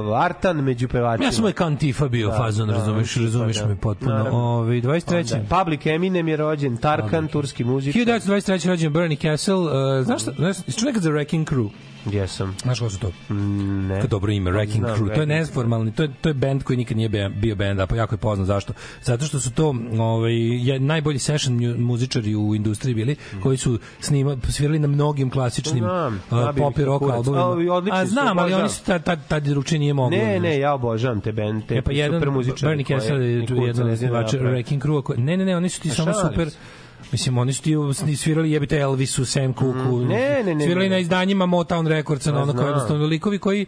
uh, Artan među pevačima. Ja sam moj Kantifa bio Da, fazon, da, razumeš, Tifa, razumeš da. me potpuno. Naravno. Ovaj 23. Onda, Public Eminem je rođen, Tarkan, turski muzičar. 1923. rođen Bernie Castle. Uh, znaš šta, znaš, čuo nekad za Wrecking Crew? Jesam. Znaš ko su to? Ne. Kako dobro ime, Wrecking Znam, Crew. To je Wrecking neformalni, to je, to je band koji nikad nije bio band, a pa jako je poznat. Zašto? Zato što su to ovaj, je, najbolji session mu- muzičari u industriji bili, koji su snima, svirali na mnogim klasičnim Znam, uh, pop i rock albumima. A, znam, ali obožavam. oni su tad, tad, tad drugčije nije moglo. Ne, ne, ja obožavam te band, te E pa jedan super muzičari. Bernie Castle je jedan od. Wrecking Crew. Ne, ne, ne, oni su ti samo super. Mislim, oni su ti sni- svirali jebite Elvisu, Sam Cooku, Mm, ne, ne, ne, svirali ne, ne. na izdanjima Motown Recordsa, na Pa ono znam. jednostavno likovi koji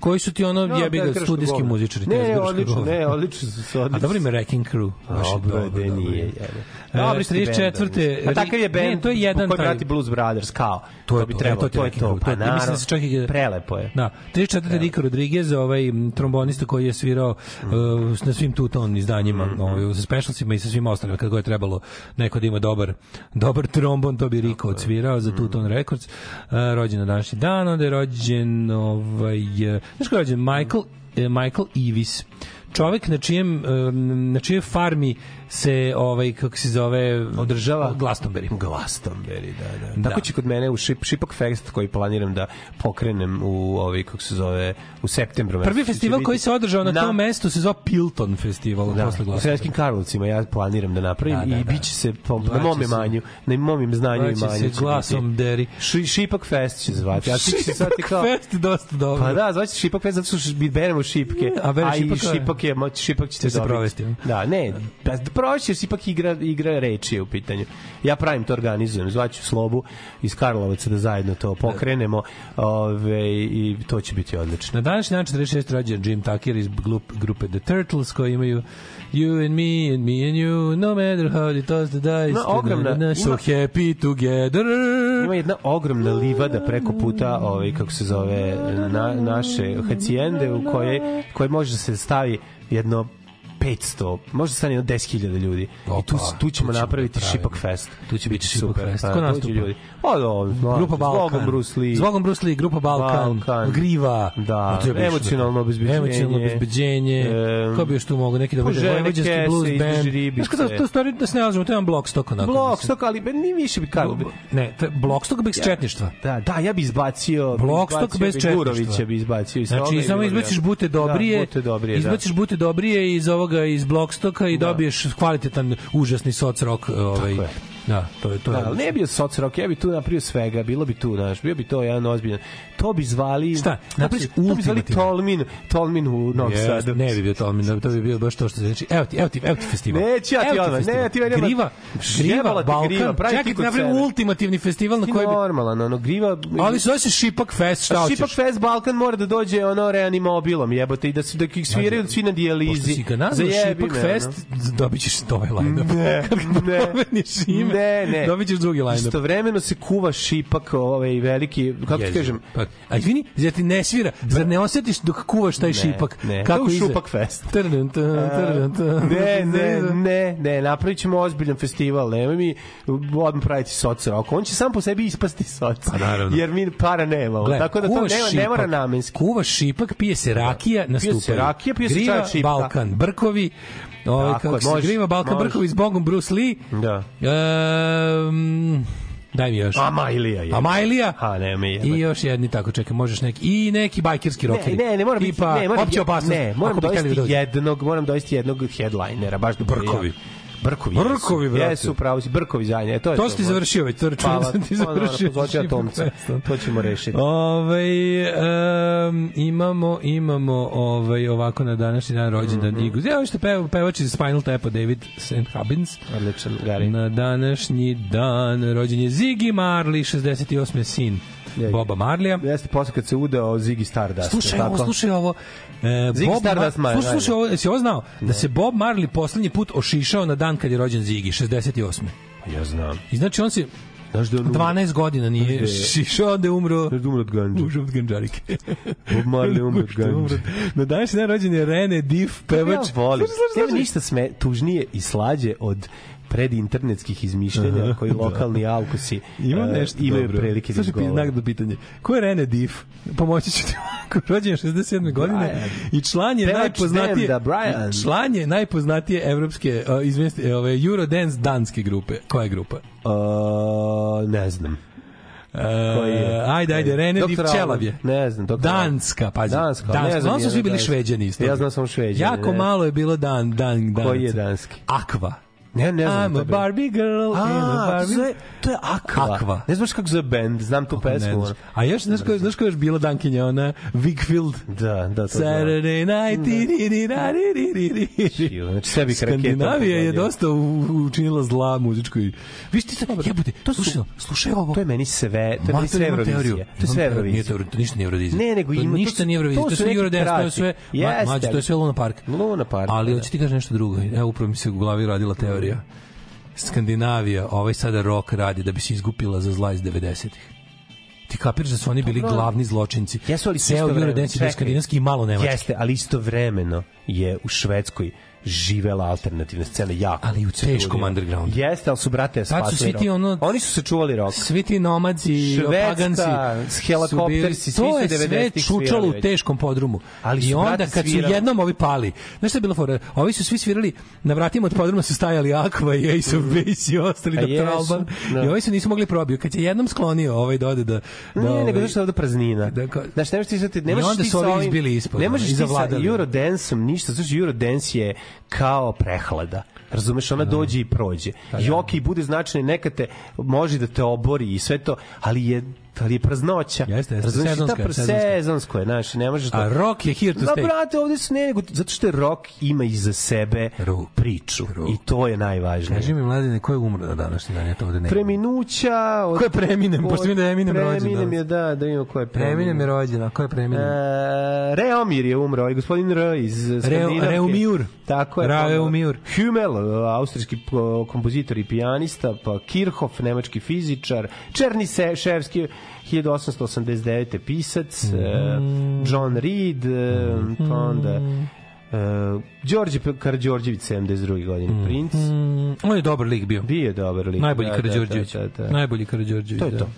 koji su ti ono No, jebi ga studijski muzičari. Ne, ne, odlično, ne, odlično su se A odlično. dobro ime Wrecking Crew. Baš Dobro, dobro, da dobro. nije. E, Dobri ste 34. A takav je Ne, band to je jedan koji taj- prati Blues Brothers, kao. To je bi to, trebalo, e, to, to je to. Pa mislim da se čak i prelepo je. Da, 34. Rico Rodriguez, ovaj trombonista koji je svirao Mm. uh, na svim tuton izdanjima, ovaj, sa specialsima i sa svim ostalim, kad god je trebalo neko da ima dobar, dobar trombon, to bi Rico odsvirao za Tuton Records. Uh, rođen na današnji dan, onda je rođen, ovaj, znaš ko je rođen? Michael, eh, Michael Evis čovek na čijem um, na čijoj farmi se ovaj kako se zove Održava? Glastonbury. Glastonbury, da, da. Da. Tako će kod mene u Šip, Šipak Fest koji planiram da pokrenem u ovaj kako se zove u septembru. Prvi festival biti koji se održao na na- tom mestu se zove Pilton festival Da, posle u Glastonbury. Sremskim Karlovcima ja planiram da napravim Da, da, i da. biće se po, na mom imanju, na mom znanju i imanju. se glasom deri. Ši, Šipak Fest će zvati. A ti se zvati kao... Fest dosta dobro. Pa da, zvaće se Šipak Fest zato što beremo šipke. A a i šipak, je, šipak Će se dobiti. provesti? Da, ne, da provesti jer se ipak igra, igra reči je u pitanju. Ja pravim to, organizujem. Zvaću Slobu iz Karlovaca da zajedno to pokrenemo ove, i to će biti odlično. Na današnji dan 46 rođen Jim Tucker iz glup, grupe The Turtles koji imaju You and me and me and you No matter how they toss the dice No, ogromna- na, na, so ima- happy together Ima jedna ogromna livada preko puta, ovaj kako se zove, na, naše hacijende u koje koje može da se stavi jedno 500, može da stane jedno 10.000 ljudi. I tu, Opa, tu ćemo tu ćemo napraviti napraviti. Šipak Fest. Tu će biti Šipak super. Fest. Pa, Ko nastupa? ljudi. O, do, Grupa Balkan. Zbogom Bruce Lee. Zbogom Bruce Lee, Grupa Balkan, Balkan. Griva. Da, A to je bilo emocionalno obezbeđenje. Emocionalno obezbeđenje. Em, Ko bi još tu mogo neki da bude vojvođanski blues band. ribice. Znaš kada to stvari da se ne lažemo, to je jedan Blockstock onako. Stok, ali ni više bi kako. bi- Ne, Blockstock bez četništva. Da, da, ja bi izbacio Blockstock bez četništva. Gurovića bi izbacio Znači, samo izbaciš bute dobrije, Da, bute dobrije, izbaciš bute dobrije iz ovoga, iz Blockstocka i Da. dobiješ kvalitetan, užasni soc rock. Ovaj, Tako je. Da, to je to. Da, ne bio soc rock, ja bi tu napravio svega, bilo bi tu, znaš, bio bi to jedan ozbiljan. To bi zvali... Šta? Napraviš to bi zvali. Tolmin, Tolmin u Novom Yes, Sadu. ne bi bio to, to bi bio baš to što znači. Evo ti, evo ti, evo ti festival. Neću ja ti odmah, ne, ti idemo- Griva, Griva, ti Balkan. Ti Čekaj, kod napravim ultimativni festival na Ti koji bi... normalan, ono, griva... Ali zove se Šipak Fest, šta hoćeš? Šipak Fest Balkan mora da dođe ono reanimobilom, jebote, i da se da ih sviraju svi na Pošto dijalizi. si ga nazvao Zajebi Šipak Fest, dobit ćeš to ovaj line-up. Ne, ne. Ne, ne. dobit ćeš drugi line-up. Istovremeno se kuva šipak, ovaj veliki, kako ti kažem, Pa, a izvini, zar ti ne svira? Zar ne osjetiš dok kuvaš taj Ne, šipak? ne. Kako To je? Šupak fest. Trn, trn. Ne, ne, ne, ne, napravit ćemo ozbiljan festival, nemoj mi odmah praviti soc rock. On će sam po sebi ispasti soc. Pa naravno. Jer mi para nemamo. Gle, tako da to nema, ne mora namenski. Kuvaš šipak, pije se rakija, nastupaju. se rakija, pije se čaj šipka. Balkan, Brkovi, ovaj, kako se može, Griva, Balkan, može. Brkovi s Bogom Bruce Lee. Da. Um, daj mi još. Amajlija je. Amajlija. A ne, me je. I još jedni tako, čekaj, možeš neki i neki bajkerski rokeri. Ne, ne, ne, mora biti, Tipa, ne, mora opća opasnost. Ne, moram dovesti jednog, moram dovesti jednog headlinera, baš da bude Brkovi. Brkovi. Jesu. brate. Jesu, pravo si, Brkovi zajedno. E, to je To si ti završio već, to računam Hvala. da ti završio. pozvat ću ja Tomca. To ćemo rešiti. Ovaj um, imamo imamo ovaj ovako na današnji dan rođendan mm. -hmm. Igu. Ja što peva pevač iz Spinal Tapa David St. Hubbins. Odličan, Gari. Na današnji dan rođen je Ziggy Marley, 68. sin Je. Boba Marlija. Jeste posle kad se udao Ziggy Stardust. Slušaj tako? ovo, slušaj ovo. E, Ziggy Bob Stardust Ma- Mar- slušaj, slušaj ovo, jesi ovo znao? Da se Bob Marley poslednji put ošišao na dan kad je rođen Ziggy, 68. Ja znam. I znači on se Znaš da on umro? 12 godina nije da je- šišao da je umro Znaš da je umro od ganđa. Uža od ganđarike. Bob Marley umro od umro. ganđa. Na današnji dan rođen je Rene Diff, pevač. Ja volim. Nema slušaj. ništa sme, tužnije i slađe od predinternetskih izmišljenja koji lokalni alkusi Ima e, nešto imaju dobro. prilike da Slušaj, izgovore. nagradno pitanje. Ko je Rene Diff? Pomoći ću ti. Rođen je 67. godine Brian. i član je Pevač najpoznatije benda Brian. član je najpoznatije evropske uh, izvinite, ove Eurodance danske grupe. Koja je grupa? Uh, ne znam. Koji je? Ajde, ajde, Rene Dr. Diff Čelav je. Ne znam, doktor Danska, pazi. Danska, ne Danska. znam Uglavnom su svi bili šveđani isto. Ja znam samo šveđani, Jako ne. malo je bilo dan, dan, dan. Koji je danski? Aqua. Ne, ne znam. I'm to a. Barbie girl a A, Barbie... to je, to je Aqua. Aqua. Ne znaš kako zove band, znam tu Ne pesmu. znaš. A još, znaš ko, znaš ko je još bila dankinja, ona Wigfield? Da, da, to znam. Saturday night, ti, ti, ti, da, ri, ri, ri, ri. Znači, sve bih raketom Skandinavija je dosta u- učinila zla muzičkoj. Vi ste jebote, to slušaj, slušaj ovo. To je meni sve, to je meni sve. Eurovizija. To je sve teoriju. Nije to, ništa nije Eurovizija. Ne, nego ima- to ništa su- nije Eurovizija. to su je sve neki Eurodance, to je sve, ma, Jeste, mađo, to je sve Luna Park. Luna Park, Ali da. hoću ti kažem nešto drugo. Evo upravo mi se u glavi radila teorija. Skandinavija, ovaj sada rok radi da bi se izgupila za zla iz 90-ih. Ti kapiraš da su oni bili Dobro. glavni zločinci. Jesu, ali Ceo Eurodance je skandinavski i malo nemački. Jeste, ali istovremeno je u Švedskoj živela alternativna scena jako. Ali u teškom undergroundu. Jeste, ali su brate Tad su spasili svi ti rock. ono- Oni su se čuvali rok. Svi ti Švedska, paganci, s helikoptersi, su bili- svi su to je sve 90-ih čučalo u teškom podrumu. Ali I su, onda kad su svirali. jednom ovi pali, znaš šta je bila fora? Ovi su svi svirali, na vratima od podruma su stajali Aqua i Ace of Base i ostali A Dr. jesu, Alban. da. I ovi se nisu mogli probiju. Kad je jednom sklonio ovaj dode da... da Ne, ovaj, nego je ovde praznina. Da, kao- Znaš, ne možeš ti sad, ne I onda ti su sa ovi izbili ispod, Ne možeš ti sa. Eurodance-om ništa, znači Eurodance je kao prehlada. Razumeš, ona dođe i prođe. I okej, bude značajno, neka te može da te obori i sve to, ali je ali je praznoća. Jeste, jeste, Razumeš, i ta sezonsko je, znaš, ne možeš A rock je here to Da, stay. brate, ovde su ne, nego, zato što je rock ima iza sebe priču. I to je najvažnije. Kaži mi, mladine, ko je umro na današnji dan? Ja to ovde ne. Preminuća... Od, Ko je preminem? Pošto mi da je Eminem rođen Preminem danas. je, da, da vidimo ko je preminem. Preminem je rođen, a ko je preminem? E, Reomir je umro, ovaj gospodin R iz Skandinavke. Reumir. Tako je. Reumir. Hummel, austrijski po- kompozitor i pijanista, pa Kirchhoff, nemački fizičar, Černi Ševski, 1889. pisac, Mhm. e, John Reed, e, pa onda e, Đorđe Karadžorđević, 72. godine, princ. Mm, on je dobar lik bio. Bio je dobar lik. Najbolji da, Karađorđević. Da, da, da. Najbolji Karađorđević. To je da. to.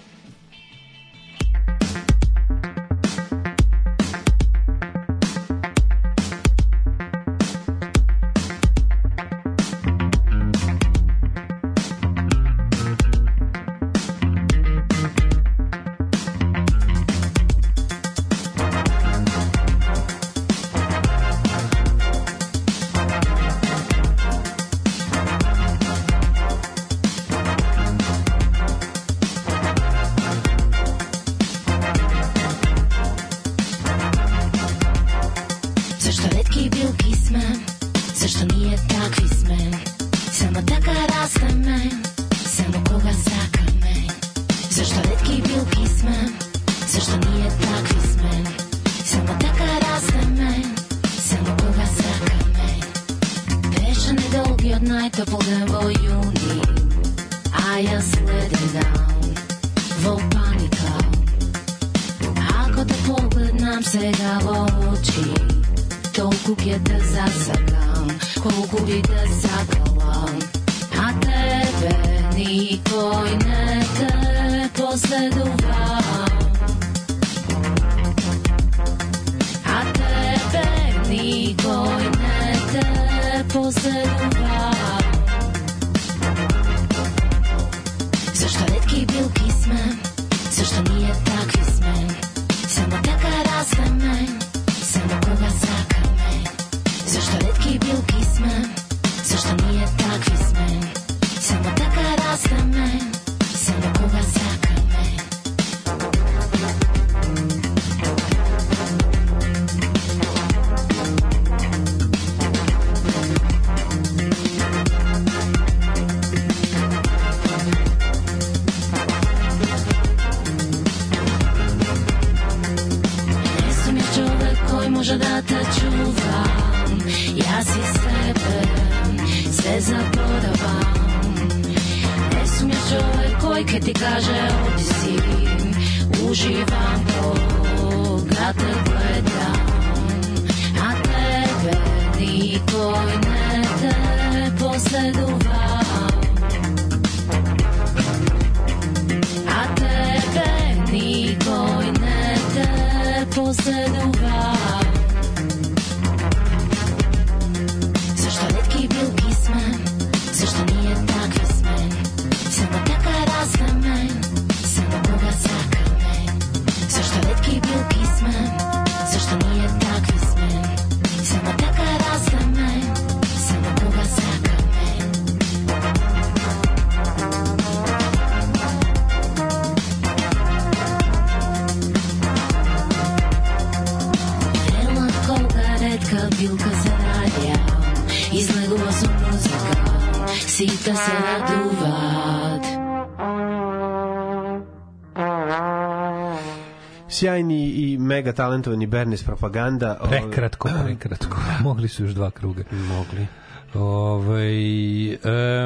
Sjajni i mega talentovani Bernes propaganda. ovaj, Prekratko, prekratko. Mogli su još dva kruga. Mogli. Ovaj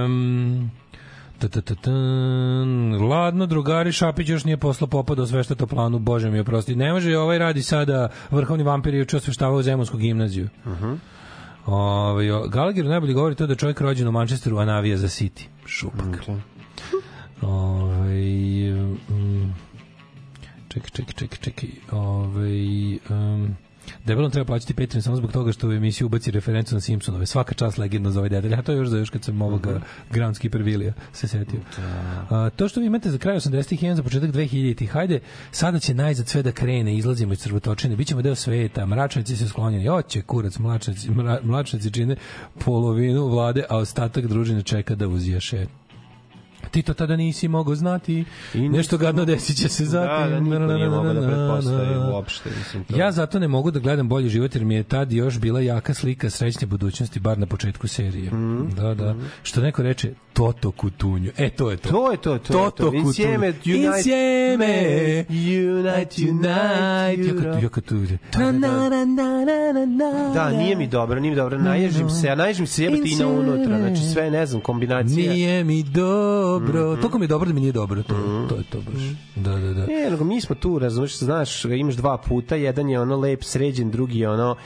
um, ta, ta, ta, ta, ladno, drugari, Šapić još nije poslao popa do svešta toplanu, bože mi oprosti. Ne može, ovaj radi sada, vrhovni vampir je juče osveštavao Zemunsku gimnaziju. Uh -huh. Ovaj Gallagher najbolje govori to da je čovjek rođen u Manchesteru, a navija za City. Šupak. Okay. Ovaj um, čekaj, čekaj, čekaj, čekaj. Ovaj um, Debelom treba plaćati Patreon samo zbog toga što u emisiju ubaci referencu na Simpsonove. Svaka čast legendno za ovaj detalj. A to je još za još kad sam ovoga Mhm. uh -huh. Groundskeeper Vilija se setio. A, to što vi imate za kraj 80-ih i za početak 2000-ih, hajde, sada će najzad sve da krene, izlazimo iz crvotočine, bit ćemo deo sveta, mračnici se sklonjeni, oće kurac, mlačnici, mra, mlačnici čine polovinu vlade, a ostatak družine čeka da uzjaše. Ti to tada nisi mogao znati. I nešto gadno desit će se zatim. Da, da, niko nije mogao da pretpostavi uopšte. Mislim, to. Ja zato ne mogu da gledam bolji život jer mi je tad još bila jaka slika srećne budućnosti bar na početku serije. Mhm. Da, da. Što neko reče Toto Kutunju. E, to je to. To je to, to je Toto to. Insieme, unite- Insieme. Unite, unite, Ja kad, ja kad tu... Da, da, da. Da, nije mi dobro, nije mi dobro. Naježim se, a naježim se jebati i na unutra. Znači sve, ne znam, kombinacija. Nije mi dobro. Mhm. Toliko mi je dobro da mi nije dobro. To, to je to baš. Da, da, da. Ne, nego mi smo tu, razumiješ, znaš, imaš dva puta, jedan je ono lep, sređen, drugi je ono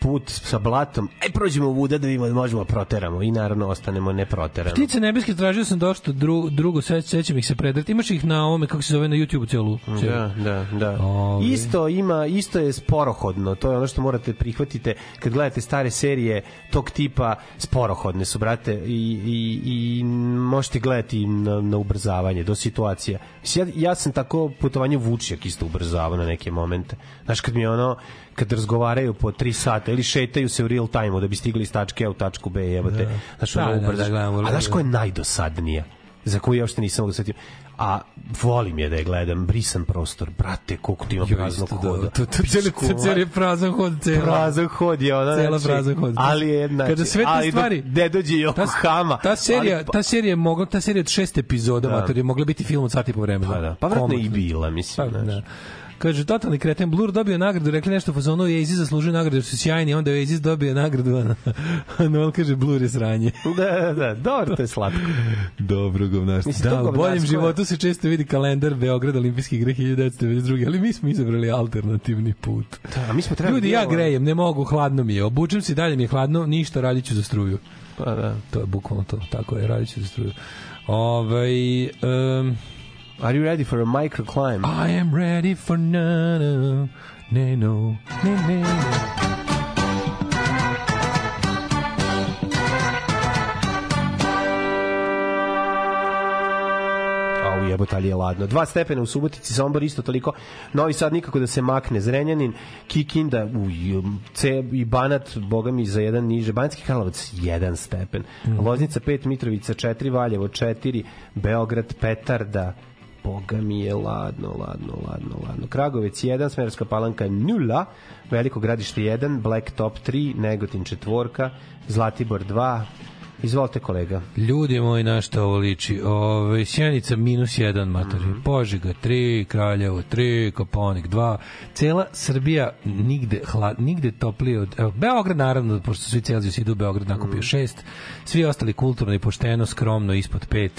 put sa blatom. Aj, prođemo u vuda da vidimo da možemo proteramo i naravno ostanemo neproterano. Ptice nebeske tražio sam dosta dru, drugo, sve sećam ih se predati. Imaš ih na ovome, kako se zove, na YouTube celu. celu. Da, da, da. Ovi. Isto ima, isto je sporohodno. To je ono što morate prihvatite kad gledate stare serije tog tipa sporohodne su, brate, i, i, i možete gledati na, na ubrzavanje do situacija. Ja, ja sam tako putovanje vučjak isto ubrzavao na neke momente. Znaš, kad mi je ono, kad razgovaraju po 3 sata ili šetaju se u real time da bi stigli iz tačke A u tačku B, jebote. Da. Znaš, Da, ono da, ubrzaš- da, gledam, A znaš ko je najdosadnija? za koju ja uopšte nisam mogu da setim. A volim je da je gledam, brisan prostor, brate, koliko ti ima praznog isto, da, hoda. to- to cijeli- cijeli je prazan hod, cijela. Prazan hod je ona, Cela znači, prazan hod. Ali je, znači, Kada sve te stvari- ne dođe Yokohama. Ta serija, ali, pa- ta serija je mogla, ta serija od šest epizoda, Da. mater, je mogla biti film od sati i po vremena. Pa da, pa vratno i bila, mislim, Pa, znaš. da. Kaže, totalni kreten, Blur dobio nagradu, rekli nešto fazonu, Oasis zaslužio nagradu, jer su sjajni, onda je Oasis dobio nagradu, a, a Noel kaže, Blur je sranje. Da, da, da, dobro, to je slatko. Dobro. Mislim, Da, u boljem životu se često vidi kalendar Beograd Olimpijske igre 1992. Ali mi smo izabrali alternativni put. Da, mi smo trebali Ljudi, ja bilo- grejem, ne mogu, hladno mi je. Obučem se dalje mi je hladno, ništa, radit ću za struju. Pa da. To je bukvalno to, tako je, radit ću za struju. Ovaj, um, Are you ready for a microclimb? I am ready for nano, ne no, ne ne no. Au jebote, ali je ladno. Dva stepena u Subotici, Sombor isto toliko. Novi Sad nikako da se makne. Zrenjanin, Kikinda, uj, C i Banat, boga mi, za jedan niže. Banjski Karlovac, jedan stepen. Loznica 5, Mitrovica 4, Valjevo 4, Beograd, Petarda, Boga mi je ladno, ladno, ladno, ladno. Kragovec 1, Smerska palanka 0, Veliko gradište 1, Black Top 3, Negotin 4, Zlatibor 2, Izvolite kolega. Ljudi moji, na šta ovo liči? Ove, Sjenica minus 1 matori. Mhm. Požega 3, Kraljevo 3, Koponik 2. Cela Srbija nigde, hlad, nigde toplije od... Evo, Beograd naravno, pošto svi Celzijus idu u Beograd nakupio 6. Svi ostali kulturno i pošteno, skromno, ispod 5.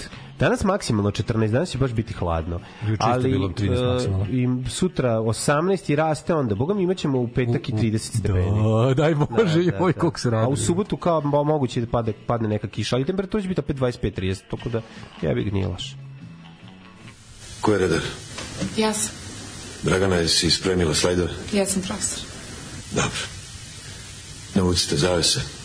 Danas maksimalno 14, danas će baš biti hladno. Juče Ali bilo 13 e, maksimalno. i sutra 18 i raste onda. Boga mi imaćemo u petak i 30 stepeni. Da, daj Bože, joj, koliko se A u subotu kao mo- moguće da pade, padne neka kiša, ali temperatura će biti opet 25-30, tako da ja bih gnije laš. Ko je redar? Ja sam. Dragana, jesi spremila slajdove? Ja sam profesor. Dobro. Navucite zavese.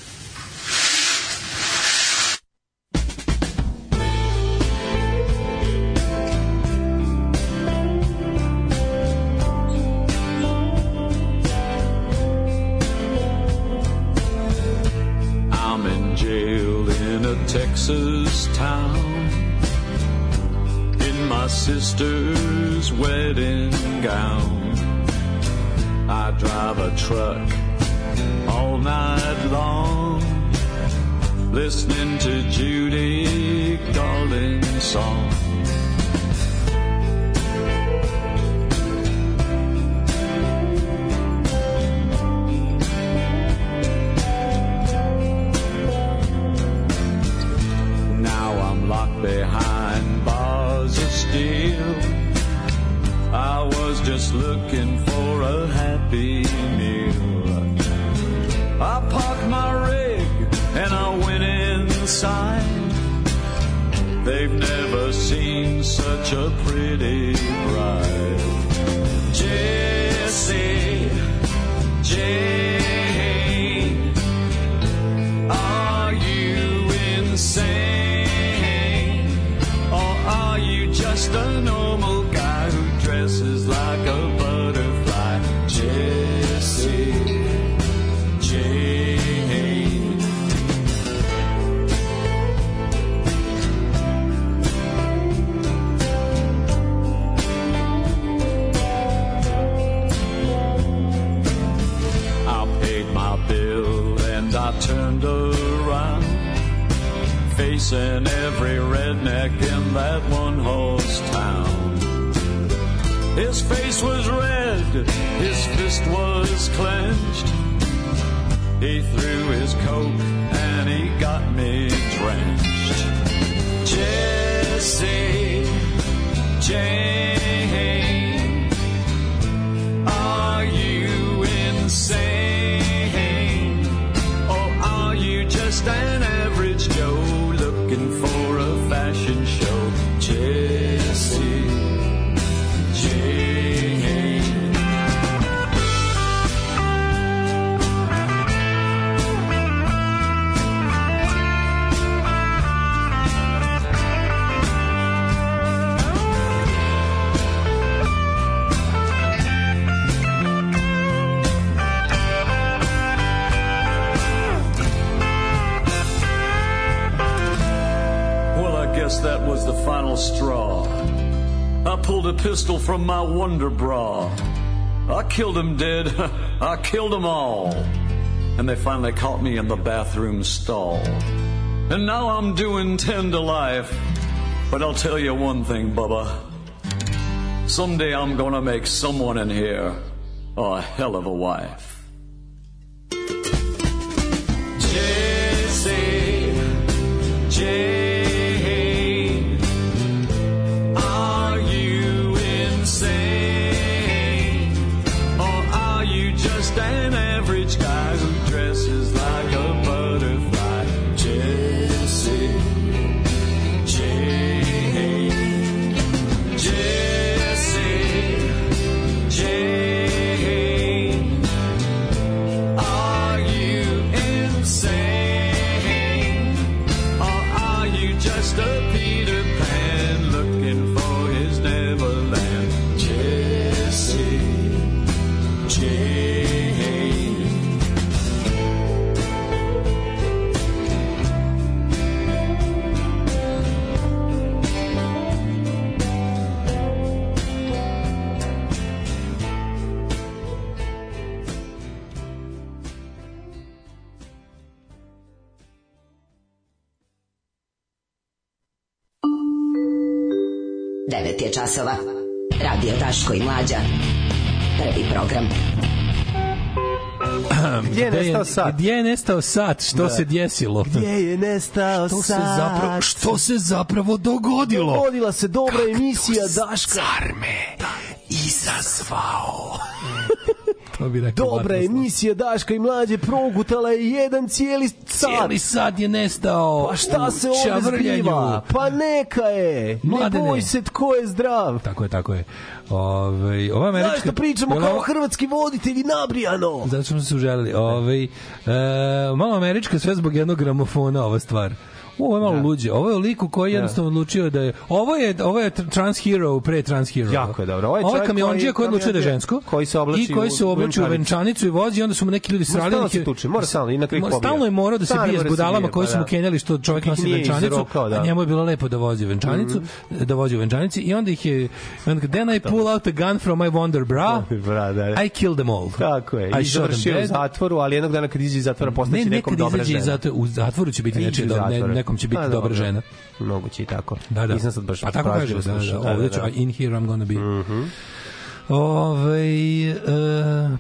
Sister's wedding gown. I drive a truck all night long, listening to Judy Garland's song. Now I'm locked behind They've never seen such a pretty bride. From my wonder bra. I killed him dead. I killed them all. And they finally caught me in the bathroom stall. And now I'm doing 10 to life. But I'll tell you one thing, Bubba. Someday I'm gonna make someone in here a hell of a wife. Sat? Gdje je nestao sat? Što Da. se desilo? Gdje je nestao Što se sat? zapravo, što se zapravo dogodilo? Dogodila se dobra emisija Daška. Car bi rekao. Dobra emisija Daška i mlađe progutala je jedan cijeli sat. Cijeli sad je nestao. Pa šta u se ovde čavrljanju. zbiva? Pa neka je. Mladene. Ne boj se tko je zdrav. Tako je, tako je. Ove, ova američka... Zašto pričamo Jel kao ovo- hrvatski voditelji nabrijano? Zato smo se uželili. Ove, e, malo američka sve zbog jednog gramofona ova stvar. Ovo je malo luđe. Ovo je liku koji je jednostavno odlučio da je... Ovo je, ovo je tr- trans hero pre trans hero. Jako je dobro. Ovo je Ovo je kamionđija koji odlučio da je žensko. koji se oblači I koji se oblači u venčanicu. i vozi i onda su mu neki ljudi srali. stalno se tuče, mora stalno, i na kraju Mora- pobija. Stalno je morao da se bije s da budalama koji pa su mu da. kenjali što čovjek nosi venčanicu, da. a njemu je bilo lepo da vozi venčanicu, da vozi u venčanici i onda ih je... onda, Then I pull out a gun from my wonder bra, Bra, da. I killed them all. Tako je. I završio u zatvoru, ali jednog dana kad izađe iz zatvora Ne, postaće nekom nekad dobra izađe žena. iz zatvora, u zatvoru će biti Iđe nečije, iz do, ne, zatvora. Nekom će biti Pa, dobra žena. Moguće i tako. Da, da. Nisam sad baš A tako kaže, pažljivo da, da, slušao. da, ovde ću, in here I'm gonna be. Mhm. Ove, e,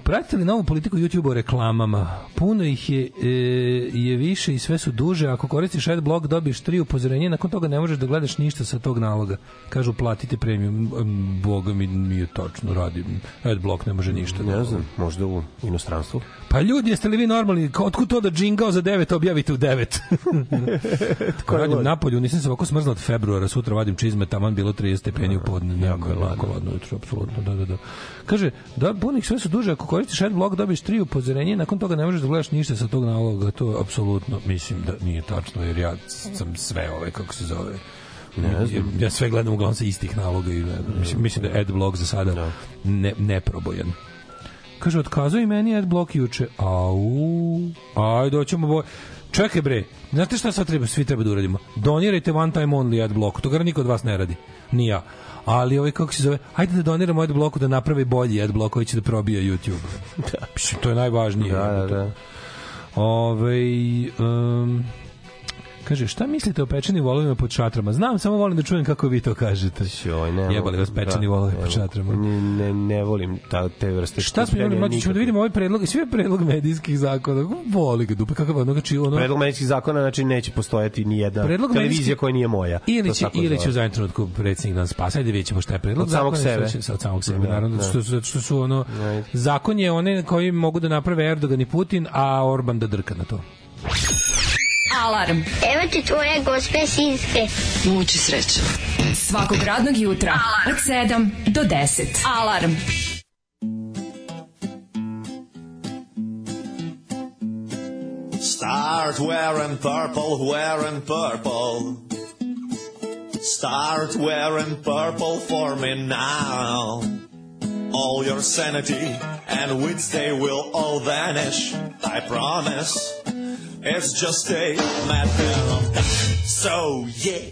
pratite li novu politiku YouTube o reklamama? Puno ih je, e, je više i sve su duže. Ako koristiš adblock dobiješ tri upozorenja, nakon toga ne možeš da gledaš ništa sa tog naloga. Kažu platite premium. Boga mi nije tačno, radi. Adblock ne može ništa. Ne znam, možda u inostranstvu. Pa ljudi, jeste li vi normalni? Otkud to da džingao za 9 objavite u 9? Ko radim napolju, nisam se ovako smrznuo od februara, sutra vadim čizme, taman bilo 30 stepeni u podne. Jako je lako, ladno jutro, apsolutno, da, da, da. Kaže, da, punih sve su duže, ako koristiš adblock dobiješ tri upozorenja, nakon toga ne možeš da gledaš ništa sa tog naloga, to apsolutno, mislim da nije tačno, jer ja sam sve ove, kako se zove, Ne znam. ja sve gledam uglavnom sa istih naloga i mislim, mislim da je adblock za sada ne, neprobojan. Kaže, otkazao i meni adblock juče. Au, ajde, hoćemo boj... Čekaj bre, znate šta sad treba, svi treba da uradimo? Donirajte one time only adblock, to gara niko od vas ne radi. Ni ja. Ali ovaj, kako se zove, ajde da doniramo adblocku da napravi bolji adblock koji će da probija YouTube. da. To je najvažnije. Da, da, da. Ove, um, kaže, šta mislite o pečenim volovima pod šatrama? Znam, samo volim da čujem kako vi to kažete. Joj, ne. Jebali vas pečeni volovi pod šatrama. Ne, ne, ne volim ta, te vrste. Šta smo imali mlađi? Ćemo da vidimo ovaj predlog, svi predlog medijskih zakona. Voli ga dupe, kakav ono, znači ono... Predlog medijskih zakona, znači neće postojati ni jedna Predlog televizija medijski- koja nije moja. Ili će, ili će u zadnjem trenutku predsjednik da nas spasa, ajde vidjet ćemo šta je predlog. Od samog zakona, sebe. će- Od samog sebe, Da, naravno, da. što, što su ono, zakon je one koji mogu da naprave Erdogan i Putin, a Orban da drka na to. Alarm. Evo ti tvoje gospe sinske. Muči sreće. Svakog radnog jutra od 7 do 10. Alarm. Start wearing purple, wearing purple. Start wearing purple for me now. All your sanity and wits, they will all vanish. I promise. It's just a matter of time. So, yeah.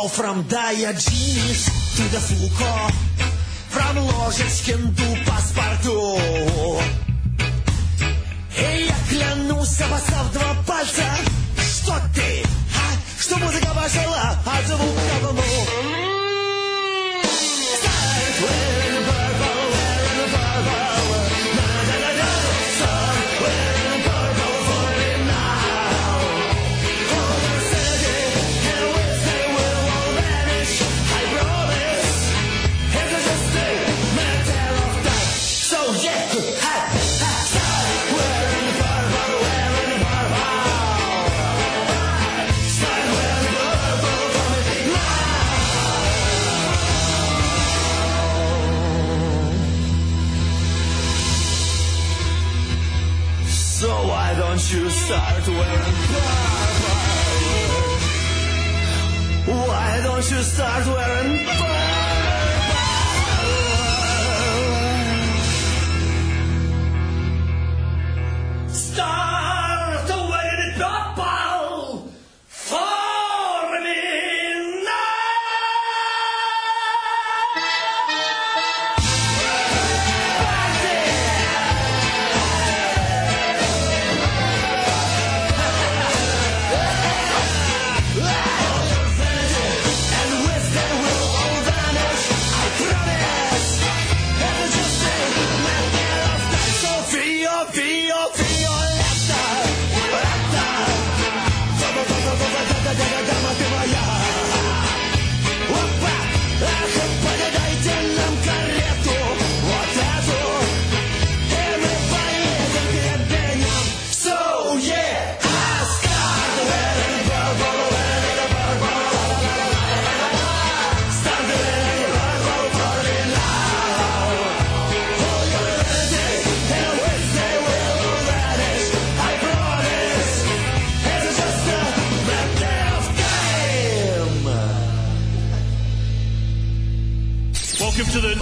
All from Diogenes to the Foucault, from Ложечкин to Passepartout. И я клянусь, обоссав два пальца, что ты, а? что музыка пошла, а звук говно. Start wearing purple? Why don't you start wearing purple?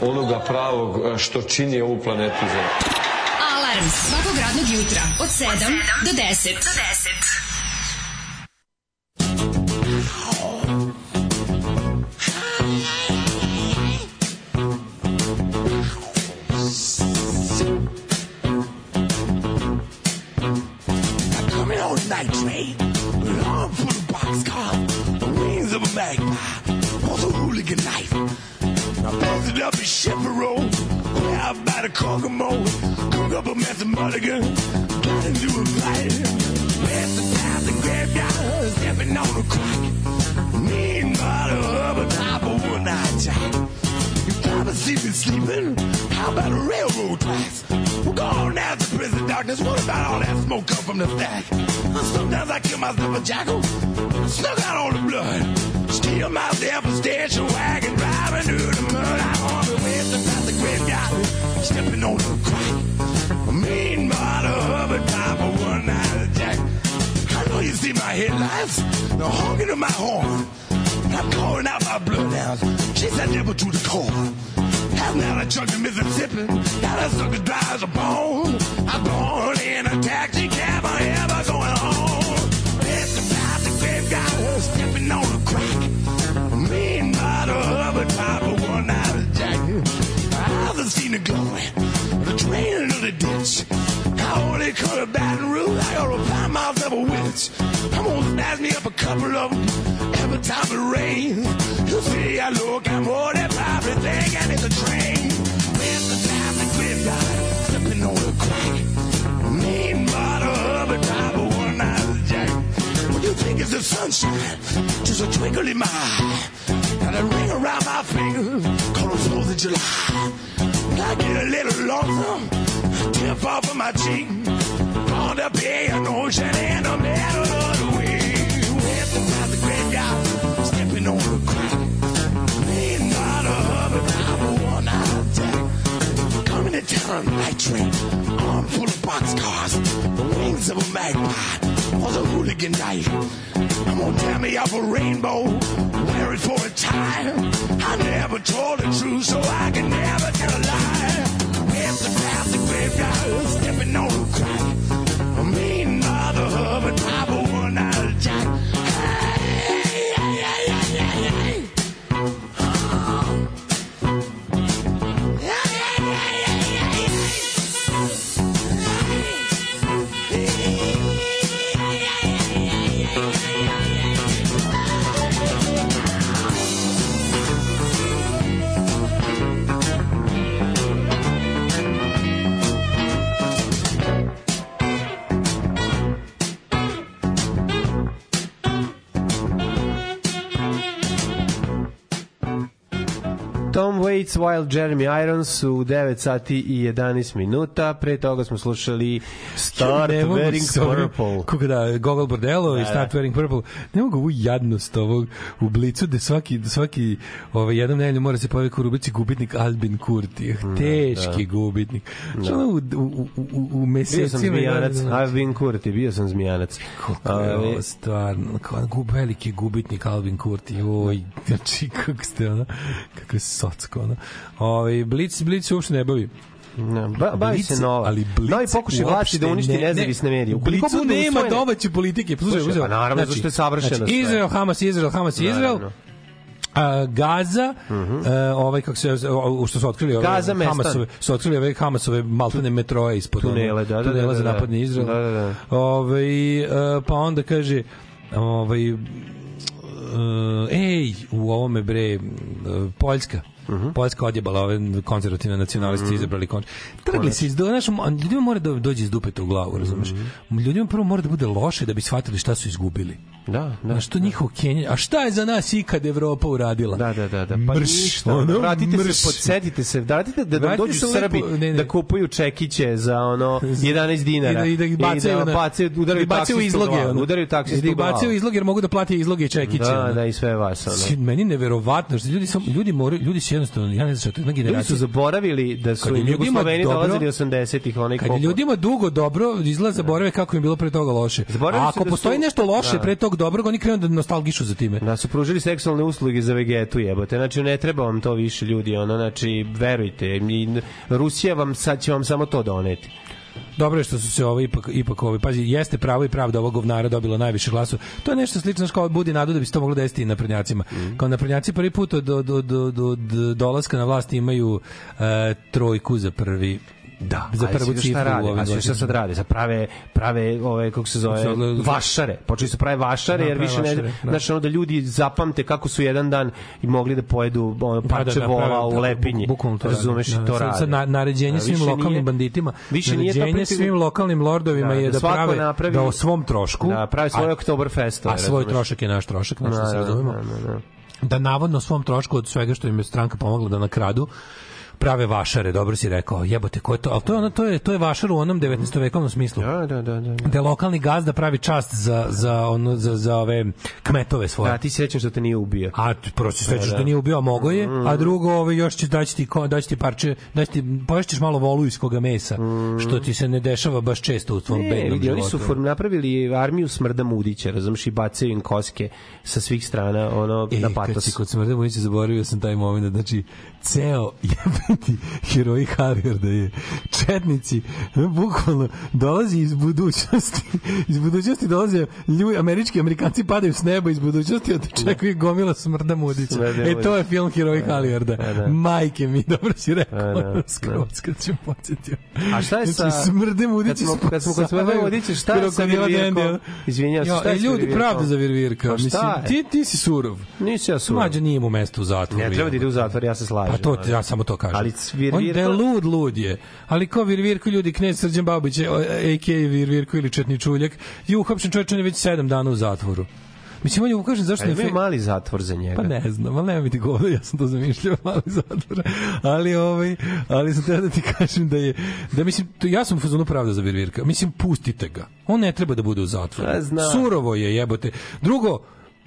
Onoga pravog e, što čini ovu planetu zemlju. Alarm svakog radnog jutra od 7 do 10. Do 10. Coming on the night train, an arm full of boxcars, the wings of a magpie, was a hooligan knife. Kokomo, cook up a mess of mulligan, got into a fight. West the graveyard, stepping on a crack. Mean mother of a top of one night jack. You probably see me sleeping. How about the railroad tracks? We're on out to prison darkness. What about all that smoke come from the stack? Sometimes I kill myself a jackal. Snuck out all the blood. Steal myself a station wagon, driving through the mud. I'm on the to past the graveyard, stepping on the crack. A mean mother of a top of one night jack. I know you see my headlights, the honking of my horn. I'm calling out my bloodhounds. She's that devil to the core. Have now a chunk of Mississippi. Got a sucker dry as a bone. I'm born in a taxi cab. I only cut a Baton Rouge. I gotta find myself a witch. I'm gonna snatch me up a couple of them every time it rains. You see, I look, I'm more than probably thinking it's a train. Where's the time the graveyard? Stepping on a crack. Mean mother of a of one night jack. What you think is the sunshine? Just a twinkle in my eye. Got a ring around my finger. Call it 4th of July. When I get a little lonesome, tip off of my cheek. On the an ocean in the middle of the week. The time the graveyard? Stepping on crack. Mean mother of a top of one night jack. Coming to town night train, arm full of boxcars, the wings of a magpie, or the hooligan knife. I'm gonna tear me off a rainbow, wear it for a tie. I never told the truth, so I can never tell a lie. Where's the path, the graveyard, stepping on a crack. Waits, Wild Jeremy Irons u 9 sati i 11 minuta. Pre toga smo slušali Start Ne Wearing s ovim- Purple. Kako da, Gogol Bordello Da, i Start Wearing Purple. Ne mogu ovu jadnost ovog u blicu da svaki, da svaki ovaj, jednom nedelju mora se pojaviti u rubrici gubitnik Albin Kurti. Teški da. gubitnik. Da. Ono u, u, u, u, mesecima... Bio sam zmijanac, da, da, been Kurti, bio sam zmijanac. Kako je ovo stvarno, kao veliki gubitnik Alvin Kurti, oj, znači, kako ste, ono, kako je socko, ono. Ovaj Blic, Blic uopšte ne bavi. Ne, ba, bavi se nova. ali Blic Novi pokušaj vlasti da uništi ne- ne- nezavisne medije. U Ukoliko Blicu budu nema usvojene- domaće politike. Slušaj, Slušaj, uzeo. pa naravno, zašto je savršeno Znači. Izrael, Hamas, Izrael, Hamas, Izrael. Naravno. A, Gaza, e, ovaj kako se o, što su otkrili ove. Gaza. Hamasove, su otkrili ove Hamasove maltene metroe ispod Tunele, ono, da, da, tunela da, za da. napadni Izrael. Da, da, da. Ovaj e, pa onda kaže ovaj Uh, ej, u ovome bre uh, Poljska Mhm. Poljska odjebala ove konzervativne nacionalisti izabrali konč. Trgli se iz do, znaš, ljudima mora da dođe iz dupeta u glavu, razumeš? Mhm. Ljudima prvo mora da bude loše da bi shvatili šta su izgubili. Da, da. Znaš, to njihovo Kenja, a šta je za nas ikad Evropa uradila? Da, da, da, da. Pa Mrš, ništa. ono, vratite mrš. se, podsjetite se, vratite da, da Vratite dođu se Srbi lepo, ne, ne. da kupuju čekiće za ono 11 I dinara. da, i da ih bacaju, I da bacaju, da udaraju ih bacaju izloge. glavu, ono. Udaraju I taksistu da ih bacaju izloge jer mogu da plate izloge i čekiće. Da, ono. da, i sve vas. Ono. Svi- Meni neverovatno što ljudi sam ljudi moraju ljudi su jednostavno ja ne znam šta to je Ljudi generacija su zaboravili da su im Jugosloveni dobro- dolazili 80-ih, onaj Kad je ljudima dugo dobro, izgleda zaborave kako im bilo pre toga loše. Zaboravili A ako da postoji su- nešto loše Da. pre tog dobrog, oni krenu da nostalgišu za time. Da su pružili seksualne usluge za vegetu jebote. Znači ne treba vam to više ljudi, ono znači verujte, Rusija vam sad će vam samo to doneti. Dobro je što su se ovo ipak ipak ovo pazi jeste pravo i pravda ovog govnara dobilo najviše glasova. To je nešto slično kao budi nadu da bi se to moglo desiti i na prednjacima. Mhm. Kao na prednjaci prvi put od, od, od, od, od dolaska na vlast imaju e, trojku za prvi Da, za prvu šta cifru. u rade, a svi šta sad rade? Sad prave, prave ove, kako se zove, vašare. Počeli su prave vašare, Da, jer prave više ne, vašare, da. znači ono da ljudi zapamte kako su jedan dan i mogli da pojedu ono, Da, parče da, da, vola prave- u da, lepinji. buk- bukvalno to Razumeš, rade. i to Da, rade. Sad na, naređenje A svim lokalnim banditima, više naređenje svim lokalnim lordovima Da, je da da, prave napravi- da o svom trošku, Da, pravi svoje a- Oktoberfestove, A svoj trošak je naš trošak, znači da se Da, da, razumemo. da, da, da. da navodno svom trošku od svega što im je stranka pomogla da nakradu prave vašare, dobro si rekao, jebote, ko je to? Ali to je, ono, to je, to je vašar u onom 19. vekovnom smislu. Da, da, da, da. Da lokalni gazda pravi čast za, za, ono, za, za ove kmetove svoje. Da, ti se sećam što te nije ubio. A prvo se sećaš Da, da, da. nije ubio, a mogo je, a drugo ove, još će daći ti, ko- daći ti parče, daći ti, poješćeš malo volujskoga mesa, što ti se ne dešava baš često u tvom Ne, bednom vidi, oni su form, napravili armiju smrda mudića, razumiješ, i bacaju im koske sa svih strana, ono, E, na kad patos. si kod smrde Vojnića zaboravio sam taj moment, znači, ceo jebeni heroji Harrier da je četnici, bukvalno dolazi iz budućnosti, iz budućnosti dolaze ljudi, američki amerikanci padaju s neba iz budućnosti, a očekuje gomila smrda mudića. E, to je film heroji Halijarda. da, da. Majke mi, dobro si rekao, Da, da, skroz kad ću podsjetio. A šta je sa... Znači, smrde mudići smo, kad smo kod smrde spasavaju mudića, šta je sa Virvirkom? Izvinjam se, šta je e, sa ljudi, pravda za Virvirka. Pa Mislim, ti, ti si surov. Nisi ja surov. Mlađa nije mu mesto u zatvoru. Ne, treba da ide u zatvor, ja se slažem. Pa to ja samo to kažem. Ali On da je Virvirko... lud, lud je. Ali ko Virvirko ljudi, knez Srđan Babić, a.k.a. Virvirko ili Četničuljak, je uhapšen je već sedam dana u zatvoru. Mislim, on je ukažen zašto Ali imaju mali zatvor za njega. Pa ne znam, ali nema mi ti govore, ja sam to zamišljao mali zatvor. Ali ovaj, ali sam teo da ti kažem da je da mislim to, ja sam u fazonu pravda za Virvirka. Mislim pustite ga. On ne treba da bude u zatvoru. Pa znam. Surovo je, jebote. Drugo,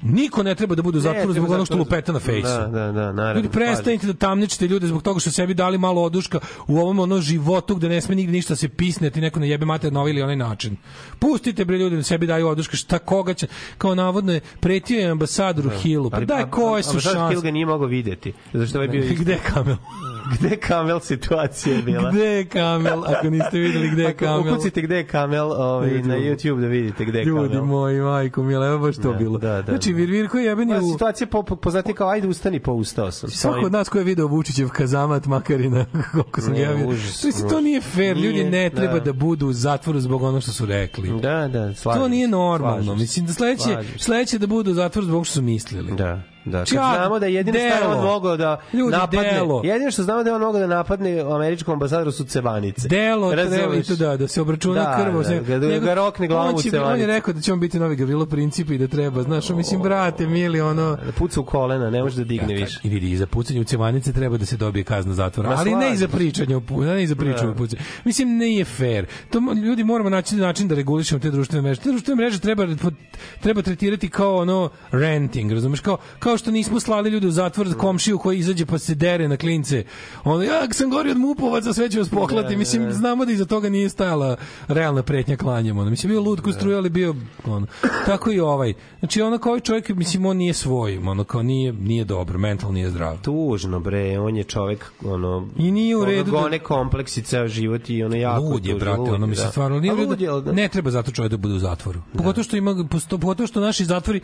Niko ne treba da bude u zatvoru Ne, zbog onog što zato- lupeta na fejsu. Da, da, da, naravno. Ljudi, prestanite da tamničite ljude zbog toga što sebi dali malo oduška u ovom ono životu gde ne sme nigde ništa da se pisne, ti neko ne jebe mater na ovaj ili onaj način. Pustite bre ljudi da sebi daju oduška, šta koga će, kao navodno je pretio je ambasadoru Hillu, pa Ali, daj koje su ambasador Hill šanse? ga nije mogao videti. Zašto ovaj bio... Gde je Kamel? Gde je Kamel situacija je bila? Gde je Kamel? Ako niste videli gde je Ako Kamel. Ukucite gde je Kamel ovaj, Ljudi na. YouTube da vidite gde je Ljudi Kamel. moji, majko mila, evo baš to Da, bilo. da, da, znači, da. Virvirko je jeben je Pa, u... situacija po, po, poznati kao ajde ustani pa ustao sam. Svako od nas ko je video Vučićev kazamat Makarina, koliko sam Ne, ga ja vidio. To, to nije fair, ljudi ne treba da. da budu u zatvoru zbog onog što su rekli. Da, da, slažem To nije normalno. Mislim da sledeće sledeće da budu u zatvoru zbog što su mislili. Da. Da, Čak, znamo da je jedino što je on delo. mogao da Ljudi, napadne, delo. jedino što znamo da je on mogao da napadne američkom ambasadoru su cevanice. Delo treba i Razumeš? to da, da se obračuna Da, krvo. da, da, da ga rokne glavom on, u će, bi- on je cevanice. rekao da će on biti novi Gavrilo Princip i da treba, znaš, on, mislim, brate, mili, ono... Da puca u kolena, ne može da digne Ja, više. I vidi, i za pucanje u cevanice treba da se dobije kazna zatvora. Ma, ali ne i za pričanje o pu- ne i za pričanje Da. o pucanju. Mislim, nije fair. To ljudi moramo naći način da regulišemo te društvene mreže. Te društvene mreže treba, treba tretirati kao ono renting, razumeš? Kao, kao što nismo slali ljude u zatvor za komšiju koji izađe pa se dere na klince. Ono, ja sam gori od mupovaca, sve ću vas poklati. Da, Mislim, da. znamo da iza toga nije stajala realna pretnja klanjem. Ono. Mislim, bio lud ko struja, ali bio ono. Tako i ovaj. Znači, ono kao ovaj čovjek, mislim, on nije svoj. Ono, kao nije, nije dobro, mental nije zdrav. Tužno bre, on je čovek ono I nije u redu da- Ono gone kompleksi ceo život i ono jako lud je, brate, ono mislim da. stvarno nije A u redu. da- Ne treba zato čovjek da bude u zatvoru. Pogotovo što ima pogotovo što naši zatvori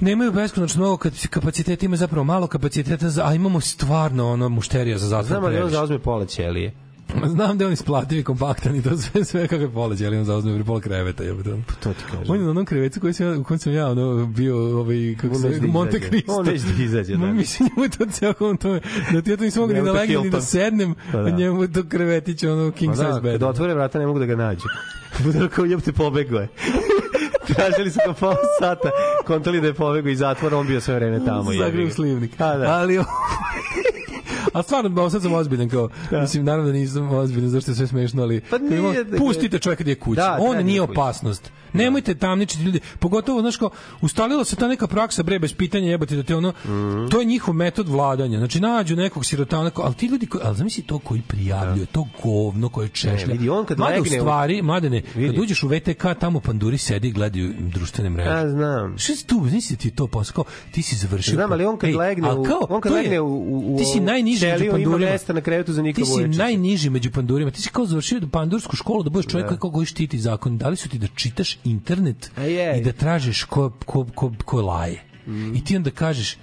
nemaju beskonačno mnogo kad- kapaciteta, ima zapravo malo kapaciteta, za, a imamo stvarno ono mušterija za zatvor. Znam ali on zauzme pola ćelije. Znam da je on isplativ i kompaktan i to sve sve kako je poleđe, ali on zauzme pri pola kreveta, jebote. To ti kažem. On je na onom krevetu koji sam u kojem sam ja ono, bio ovaj, kako se, da Monte. Cristo. On neće da izađe, da. Mislim, njemu je to ceo on to, da ti ja to nisam mogu ni da legnem ni da sednem, Pa da. njemu je to krevetić, ono, king Pa size da, bed. kad otvore vrata ne mogu da ga nađu. Bude kao jebte pobegao je. Tražili su ga pola sata, kontali da je pobegao iz zatvora, on bio sve vreme tamo. ga. slivnik. A, da. Ali A stvarno, ba, sad sam ozbiljan kao, mislim, naravno da nisam ozbiljan, zašto je sve smešno, ali Pa nije ima- da- pustite čovjeka gdje je kući. Da, On nije da je kući. opasnost. Nemojte tamničiti ljudi. Pogotovo, znaš kao, ustalila se ta neka praksa, bre, bez pitanja jebati da te ono, Mhm. to je njihov metod vladanja. Znači, nađu nekog sirotana, ali ti ljudi, koji, ali zamisli to koji prijavljuje, to govno koje češlja. Ne, vidi, on kad Mada legne u- stvari, mladene, Vidi. kad uđeš u VTK, tamo panduri sedi i gledaju društvene mreže. Ja znam. Šta si tu, nisi ti to posao, kao, ti si završio. Znam, ali on kad Ej, legne, u, kao, on kad je- legne u, u, u ti si najniži među pandurima. na krevetu za Nika Ti si najniži među pandurima. Ti si kao završio da pandursku školu da budeš čovjek Da. koji štiti zakon. Da li su ti da čitaš internet A je. i da tražiš ko, ko, ko, ko laje. I ti onda kažeš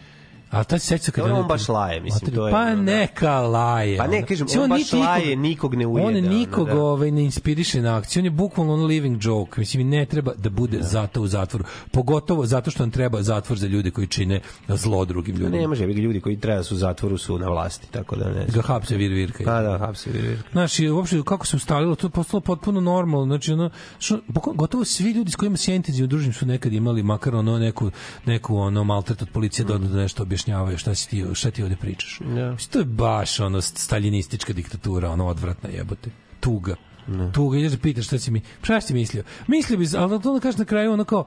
A ta se seća kad on baš laje, mislim, to je Pa da. neka laje. Pa ne, kažem, Mislim, on baš niti nikog- laje, nikog ne ujede, On nikog da. ovaj, ne inspiriše na akciju. On je bukvalno ono living joke. Mislim, i ne treba da bude zato u zatvoru. Pogotovo zato što nam treba zatvor za ljude koji čine zlo drugim ljudima. Ne može, vidi ljudi koji treba da su u zatvoru su na vlasti, tako da ne. Ga hapse vir virka. Pa da, hapse vir vir. Znaš, i uopšte kako se ustalilo, to je postalo potpuno normalno. Znači, ono, što, gotovo svi ljudi s kojima se ja intenzivno družim su nekad imali makar ono neku, neku ono maltret od policije da da nešto objašnjavaju šta si ti, šta ti ovde pričaš. Da. Mislim, To je baš ono staljinistička diktatura, ono odvratna jebote. Tuga. Tuga, ideš da pitaš šta si mi, šta si mislio? Mislio bi, ali to onda kažeš na kraju ono kao,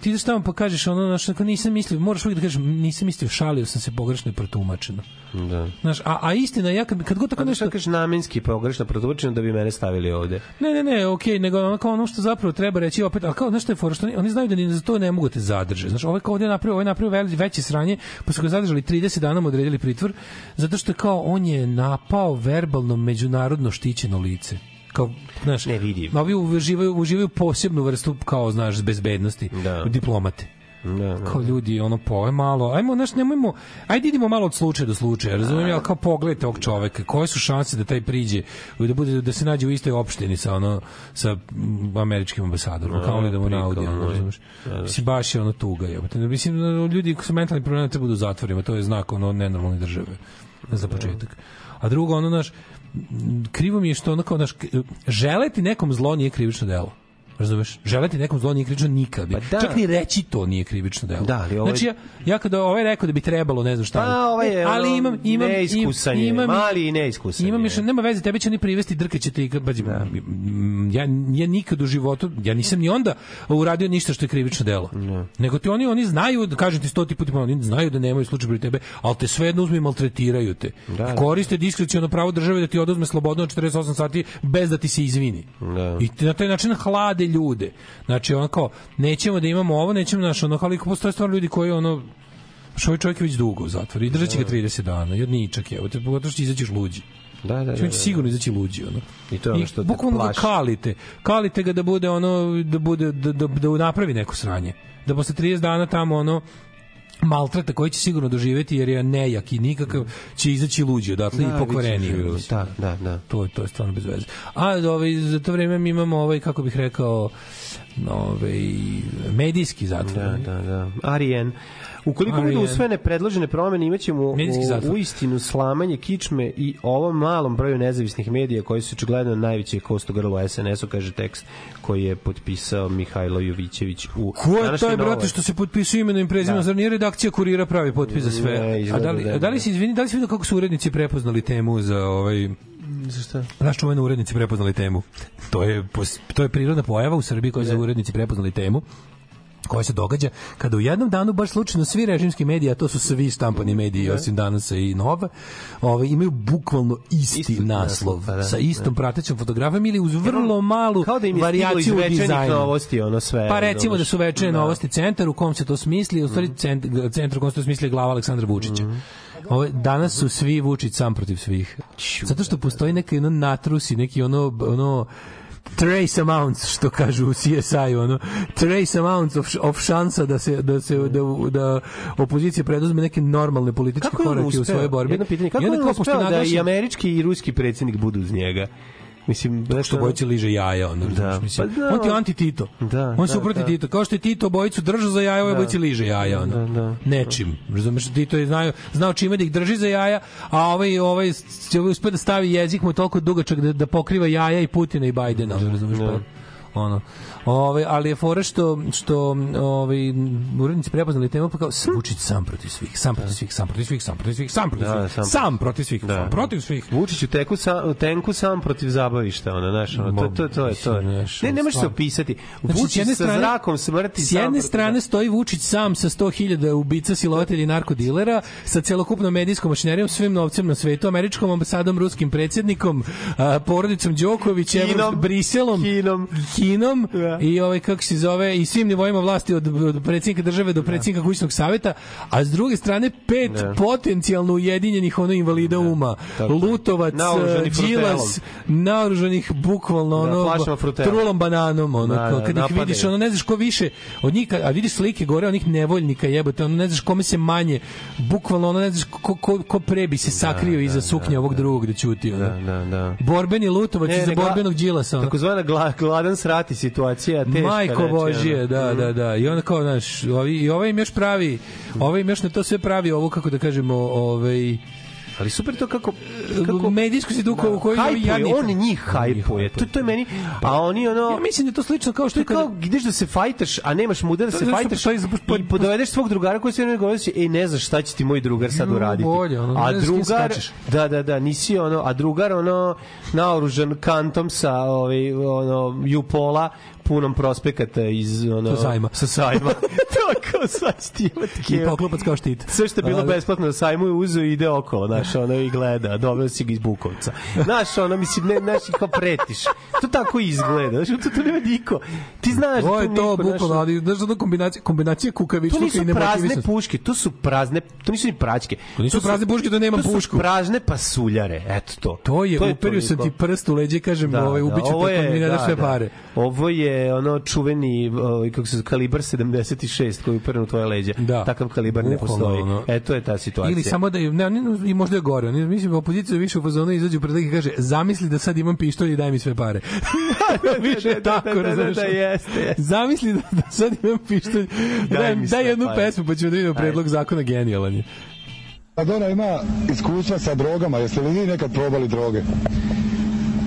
ti ideš tamo pa kažeš ono, znaš, ako nisam mislio, moraš uvijek da kažeš, nisam mislio, šalio sam se pogrešno i protumačeno. Da. Znaš, a, a istina, ja kad, kad god tako Pa nešto... nešto kažeš namenski pogrešno protumačeno da bi mene stavili ovde. Ne, ne, ne, okej, nego ono kao ono što zapravo treba reći opet, ali kao znaš što je fora, što oni, oni znaju da ni za to ne mogu te zadrže. Znaš, ovaj kao ovdje je napravio, ovaj napravio veli- veće sranje, pa su ga zadržali 30 dana mu odredili pritvor, zato što kao on je napao verbalno međunarodno štićeno lice kao, znaš, Ne, vidi. ovi uživaju, uživaju posebnu vrstu, kao, znaš, bezbednosti, Da. diplomate. Da, da. Kao ljudi, ono, po, malo, ajmo, znaš, nemojmo, ajde idemo malo od slučaja do slučaja, razumijem, ali kao pogledajte ovog čoveka, koje su šanse da taj priđe, da bude, da se nađe u istoj opštini sa, ono, sa mm, američkim ambasadorom, kao li da mu naudi, ono, razumiješ, mislim, baš je ono tuga, jebote, mislim, ljudi koji su mentalni problemi treba da u zatvorima, to je znak, ono, nenormalne države, za početak. A drugo, ono, naš, krivo mi je što ono kao, naš, želeti nekom zlo nije krivično delo. Razumeš? Želeti nekom zlo nije krivično nikad. Pa da. Čak ni reći to nije krivično delo. Da, ali ovo je- Znači, ja, ja kada ovaj rekao da bi trebalo, ne znam šta. Pa, ovaj je ali ono, imam, imam, neiskusan je, imam, mali i neiskusan Imam još, nema veze, tebe će oni privesti, drkaće te i m, ja, ja nikad u životu, ja nisam ni onda uradio ništa što je krivično delo. Nego ti oni, oni znaju, da kažem ti stoti puta, oni znaju da nemaju slučaj pri tebe, ali te svejedno uzme i maltretiraju te. Da, da. Koriste diskreciono pravo države da ti oduzme slobodno 48 sati bez da ti se izvini. Da. I na taj način hlade ljude. Znači, ono kao, nećemo da imamo ovo, nećemo, znaš, ono, ali postoje stvarno ljudi koji, ono, što ovaj čovjek je već dugo u zatvoru i držat će ga 30 dana, jer ničak je, te pogotovo što izaći luđi. Da, da, da. Će da, da, sigurno izaći luđi, ono. I to je ono što te bukvalno ga plaši. kalite. Kalite ga da bude, ono, da bude, da, da, da napravi neko sranje. Da posle 30 dana tamo, ono, maltreta koji će sigurno doživeti jer je nejak i nikakav će izaći luđi odatle Da, i pokvareni. Da, da, da. To, to je stvarno bez veze. A ovaj, za to vreme mi imamo ovaj, kako bih rekao, ovaj, medijski zatvor. Da, da, da. Arijen. Ukoliko budu je- usvojene predložene promene, imaćemo u, istinu slamanje kičme i ovom malom broju nezavisnih medija koji su očigledno najveće kosto grlo SNS-u, kaže tekst koji je potpisao Mihajlo Jovićević u Ko je taj, brate, što se potpisuje imenom i prezimenom? Da. Zar nije redakcija kurira pravi potpis za sve? Ne, A izgleda da li, da da li si, izvini, da li si vidio kako su urednici prepoznali temu za ovaj Za šta? Znaš urednici prepoznali temu. To je, to je prirodna pojava u Srbiji koja za urednici prepoznali temu koja se događa kada u jednom danu baš slučajno svi režimski mediji, a to su svi štampani mediji osim Danasa i Nova, ovaj, imaju bukvalno isti, Isti naslov, naslov, pa da, sa istom da. pratećom fotografijom ili uz vrlo malu Kao da im varijaciju u dizajnu. novosti, ono sve. Pa recimo da su večerne Da. novosti centar u kom se to smisli, u stvari centar, centar u kom se to smisli je glava Aleksandra Vučića. Ovo, danas su svi Vučić sam protiv svih. Zato što postoji neki ono natrusi, neki ono, ono trace amounts što kažu u CSI ono. Trace amounts of, of šansa da se da se da, da opozicija preduzme neke normalne političke korake u svojoj borbi. Jedno pitanje, kako je uspeo da i američki i ruski predsjednik budu uz njega? Mislim, što nešto- bojice liže jaja ono da. mislim. Pa da, on ti je on- anti Tito Da, on se da, uproti da. Tito kao što je Tito bojicu držao za jaja ovaj Da. liže jaja ono Da, da. nečim razumeš Tito je znao znao čime da ih drži za jaja a ovaj ovaj će uspeo da stavi jezik mu je toliko dugačak da, da pokriva jaja i Putina i Bajdena ono, razumeš pa ono Ove, ali je fora što što ovaj urednici prepoznali temu pa kao Vučić sam protiv svih, sam protiv svih, sam protiv svih, sam protiv svih, sam protiv Da, svih, sam sam protiv svih, sam protiv svih. Vučić u teku sa, tenku sam protiv zabavišta, ono, znaš, ono, to, to, to je to. Ne, ne možeš se opisati. Znači, Vučić jedne sa strane- zrakom smrti S jedne strane stoji Vučić sam sa 100.000 ubica, silovatelja i narkodilera, sa celokupnom medijskom mašinerijom, svim novcem na svetu, američkom ambasadom, ruskim predsjednikom, a, porodicom Đoković, Kinom. Evrop, Briselom, Kinom. Kinom i ovaj kako se zove i svim nivoima vlasti od, od predsjednika države do predsjednika kućnog saveta, a s druge strane pet Da. potencijalno ujedinjenih ono invalida uma, tako. Lutovac, Naoružani Đilas, naoružanih bukvalno Da, ono frutela. trulom bananom ono Da, kao da, kad ih vidiš ono ne znaš ko više od njih a vidiš slike gore onih nevoljnika jebote ono ne znaš kome se manje bukvalno ono ne znaš ko, ko, ko pre bi se sakrio iza suknje ovog drugog da ćuti ono. Da, da, da. borbeni lutovac Ne, ne, gla- borbenog Đilasa ono. Takozvana gla, gladan srati situacija, teška. Majko znači, Božije, da, da, da. I onda kao, znaš, ovi, i ovaj im još pravi, ovaj im još na to sve pravi ovo, kako da kažemo, ovaj, Ali super to kako... kako medijsku situaciju u kojoj Hajpuje, jadni- on njih hajpuje. To, to je meni... A oni ono... Ja mislim da je to slično kao To što je kada... kao ideš da se fajtaš, a nemaš muda da To se je zato što fajtaš postoji- i podovedeš svog drugara koji se ne govori ej ne znaš šta će ti moj drugar sad uraditi. bolje, ono, a drugar da da da nisi ono a drugar ono naoružan kantom sa ovaj ono Jupola punom prospekata iz ono Sa sajma. sa sajma. to kao sad ti imati I poklopac kao štit. Sve što je bilo besplatno na sajmu je uzeo i ide okolo, znaš, ono i gleda, doveo si ga iz Bukovca. Znaš, ono, mislim, ne, znaš, i kao pretiš. To tako izgleda, znaš, to, to nema niko. Ti znaš da To tu je to, bukvalno, ali znaš, ono kombinacija, kombinacija To nisu i prazne nemotivisanosti. puške, to su prazne, to nisu ni praćke. To nisu prazne puške, to nema to pušku. su prazne pasuljare, eto to. To je, uperio sam ti prst u leđe kažem, Da, ovaj, da, ubiću te mi ne daš sve da. pare. Ovo je ono čuveni, ovaj, kako se kalibar 76 koji uperen u tvoje leđe. Da. Takav kalibar ne postoji. ono. E, to je ta situacija. Ili samo da ne, oni, i možda je gore. Oni, mislim, opozicija više u fazonu izađu pred i kaže, zamisli da sad imam pištolj i daj mi sve pare. više da, da, tako, da, da, razumeš? da, jeste, jeste. Zamisli da, da sad imam pištolj, Daj daj, mi daj sve jednu pare. pesmu pa ćemo da vidimo predlog zakona genijalan je. Maradona ima iskustva sa drogama, jeste li vi nekad probali droge?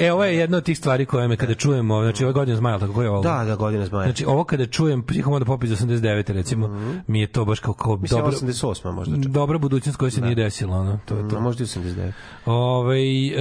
E, ovo je jedna od tih stvari koje me kada čujem, ovo, znači ovo je godina zmaja, tako je ovo? Da, da, godina zmaja. Znači, ovo kada čujem Psihomoda Pop iz 89. recimo, mi je to baš kao, kao Mislim, dobro, 88. možda čak. dobra budućnost koja se nije desila. Ono. To je to. To možda i 89. Ovaj e,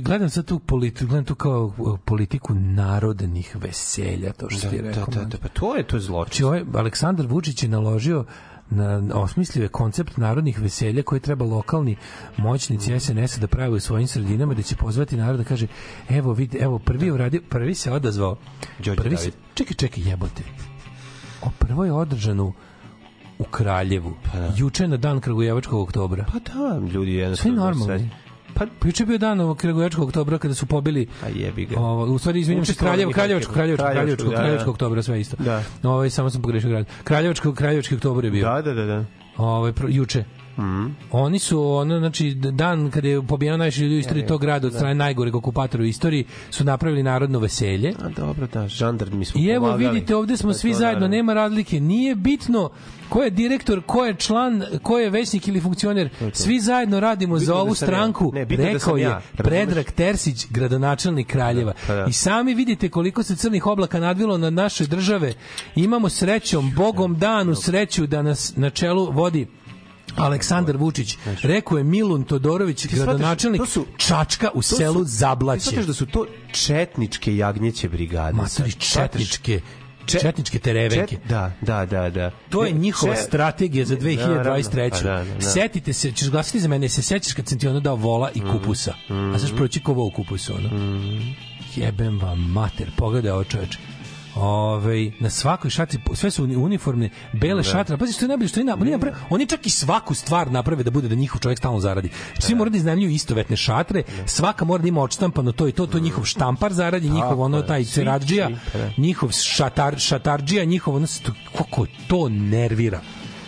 gledam sad tu politiku, gledam tu kao e, politiku narodnih veselja, to što Da, ti da, rekao. da, da, pa to je to zločin. Znači, ovaj Aleksandar Vučić je naložio na osmislio je koncept narodnih veselja koje treba lokalni moćnici SNS-a da prave u svojim sredinama da će pozvati narod da kaže evo vidi evo prvi je uradio prvi se odazvao. Đorđe prvi se, čekaj čekaj jebote. O prvo je održano u Kraljevu. Juče na dan Kragujevačkog oktobra. Pa da, ljudi jednostavno... sve normalno Pa juče bio dan ovog Kragujevačkog oktobra kada su pobili A jebi ga. Ovo, u stvari izvinjavam se Kraljevo, Kraljevačko. Kraljevačko, Kraljevačko, Kraljevačko, da, da. Kraljevačko oktobra, sve isto. Da. Ovaj samo sam pogrešio grad. Kraljevačko, Kraljevački oktobar je bio. Da, da, da, da. Ovaj juče. Mhm. Oni su ono znači dan kada je pobijeno najviše ljudi u istoriji tog grada od strane najgoreg okupatora u istoriji su napravili narodno veselje. A dobro, da, žandarmi smo I evo pomagali. vidite ovde smo svi zajedno, nema razlike. Nije bitno ko je direktor, ko je član, ko je većnik ili funkcioner. Svi zajedno radimo Bitno za da ovu ja. stranku. Ne, bitno da Rekao je ja, razumeš? Predrag Tersić, gradonačelnik Kraljeva. Pa da. I sami vidite koliko se crnih oblaka nadvilo na naše države. Imamo srećom, Bogom danu sreću da nas na čelu vodi Aleksandar Vučić. Rekao je Milun Todorović, Ti gradonačelnik su- Čačka u su- selu Ti Zablaće. shvataš da su to četničke jagnjeće brigade. Matori shvataš? četničke, Čet- četničke terevenke. Čet- da, da, da, da. To je njihova če- strategija za 2023. Naravno, pa da, da, da. Setite se, ćeš glasati za mene, se sećaš kad sam ti ono dao vola i kupusa. A znaš proći ko vo u kupusu, ono? Jebem vam mater, pogledaj ovo čoveče. Ove, na svakoj šaci sve su uni- uniformne bele šatre pazi što je najbolje što je na, oni, oni čak i svaku stvar naprave da bude da njihov čovjek stalno zaradi svi moraju da iznajmljuju istovetne šatre svaka mora da ima odštampano to i to to je njihov štampar zaradi njihov ono taj ceradžija da. njihov šatar, šatarđija, njihov ono, kako to nervira.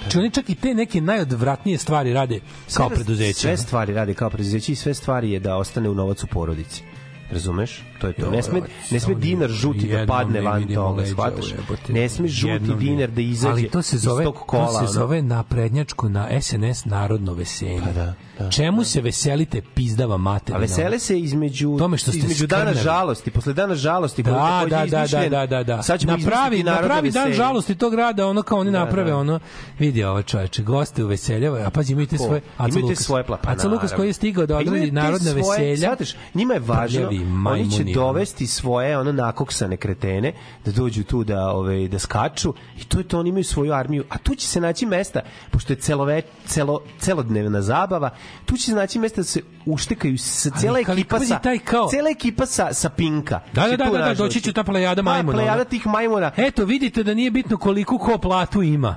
Znači oni čak i te neke najodvratnije stvari rade kao Sve- preduzeće. Sve stvari radi kao preduzeće i sve stvari je da ostane u novac u porodici. Razumeš? To je to. Ne sme, ne sme dinar žuti da padne ne van toga, shvataš? Ne sme žuti dinar da izađe Ali to se zove, iz tog kola. to se zove naprednjačko na SNS narodno veselje. Pa da, da, Čemu se veselite pizdava A materina? vesele se između Tome što ste između dana žalosti, posle dana žalosti Da, da, da, da, da, da, da. Sad ćemo napravi, napravi dan veselje. žalosti tog grada, ono kao oni Da, naprave, da. ono, vidi ovo čoveče, goste uveseljava, a pazi, imajte svoje, Aca Imajte Lukas. svoje pla- pa Aca Lukas koji je stigao da Pa odradi narodne veselja. shvataš, njima je važno, oni će. Dovesti svoje ono nakoksane kretene da dođu tu da ove da skaču i to je to oni imaju svoju armiju, a tu će se naći mesta pošto je celove, celo, celodnevna zabava, tu će se naći mesta da se uštekaju sa ali ekipa sa taj kao- cijela ekipa sa sa Pinka. Da, da, da, da, da, nažalost. doći će ta plejada Pa, majmuna. plejada tih majmuna. Eto, vidite da nije bitno koliko ko platu ima.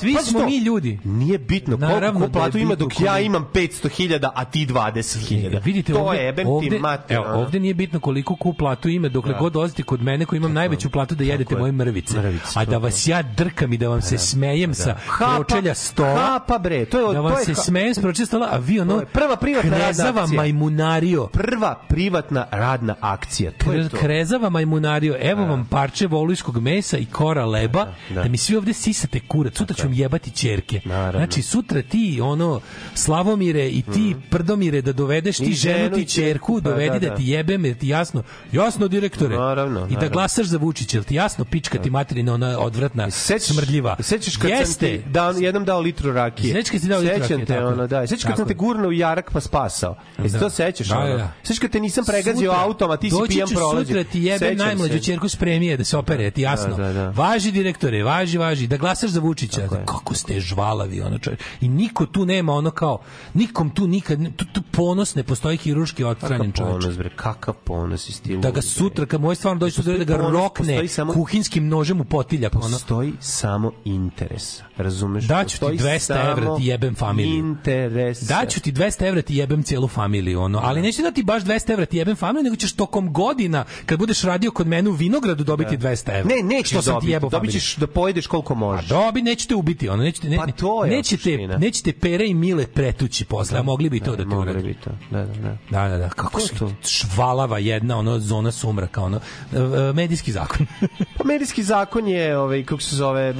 Svi Pazi smo to, mi ljudi. Nije bitno koliko ko da platu ima bitno dok ja imam 500.000, a ti 20.000. E, Vidite, to ovde, je, ovde, ti mater. evo, ovde nije bitno koliko toliko ku platu ima dokle Da. god dolazite kod mene koji imam najveću platu da jedete je. moje mrvice. Mrvice, a da to, vas ja drkam i da vam se smejem sa Hapa- pročelja stola. hapa, bre, to je- da vam to je se ka- smejem s pročelja stola, a vi ono To prva privatna krezava majmunario. Prva privatna radna akcija. To je to. Krezava majmunario, evo vam parče volujskog mesa i kora leba, da, da. mi svi ovde sisate kurac, sutra ću vam jebati ćerke. Znači, sutra ti, ono, Slavomire i ti prdomire da dovedeš ti ženu, ti ćerku, pa, dovedi da, da, da. ti jebem, jer ti jasno, jasno direktore, Naravno, i da naravno. glasaš za Vučića, jel ti jasno pička ti materina, ona odvratna, smrdljiva. Sećaš kad Jeste. sam ti dao, jednom dao litru rakije? Sećaš kad si dao litru Sećam rakije, te, tako. ono, da. Sećaš kad sam te je. gurnuo u jarak pa spasao? Jesi Da. to sećaš? Da, da, da. Sećaš kad te nisam pregazio Sutra autom, a ti si pijan ću prolazio? Sutra ti Sećam najmlađu ćerku s premije da se opere, ti jasno. Da, da, da. Važi direktore, važi, važi, da glasaš za Vučića. Kako ste žvalavi, ono čovjek. I niko tu nema ono kao, nikom tu nikad, tu, tu ponos ne postoji hirurški otkranjen Kakav čovječ. ponos, bre, kakav ponos iz stilu. Da ga sutra, kad moj stvarno dođe sutra da ga rokne samo- kuhinskim nožem u potiljak. Ono. Postoji samo interes. Razumeš? Daću ti Postoji 200 evra, ti jebem familiju. Interes. Daću ti 200 evra ti jebem cijelu familiju, ono. ali neću da ti baš 200 evra ti jebem familiju, nego ćeš tokom godina, kad budeš radio kod mene u Vinogradu, dobiti 200 evra. Ne, nećeš Što sam ti dobiti. jebao Dobit ćeš da pojedeš koliko možeš. Dobi, nećete ubiti, ono, nećete, ne, Pa to je nećete, nećete pere i mile pretući posle, a mogli bi to da, ti urade. bi to. Da, da, da. Da, da, da, kako to? švalava jedna, ono, zona sumraka, ono, e, e, medijski zakon. Pa medijski zakon je, ovaj, kako se zove,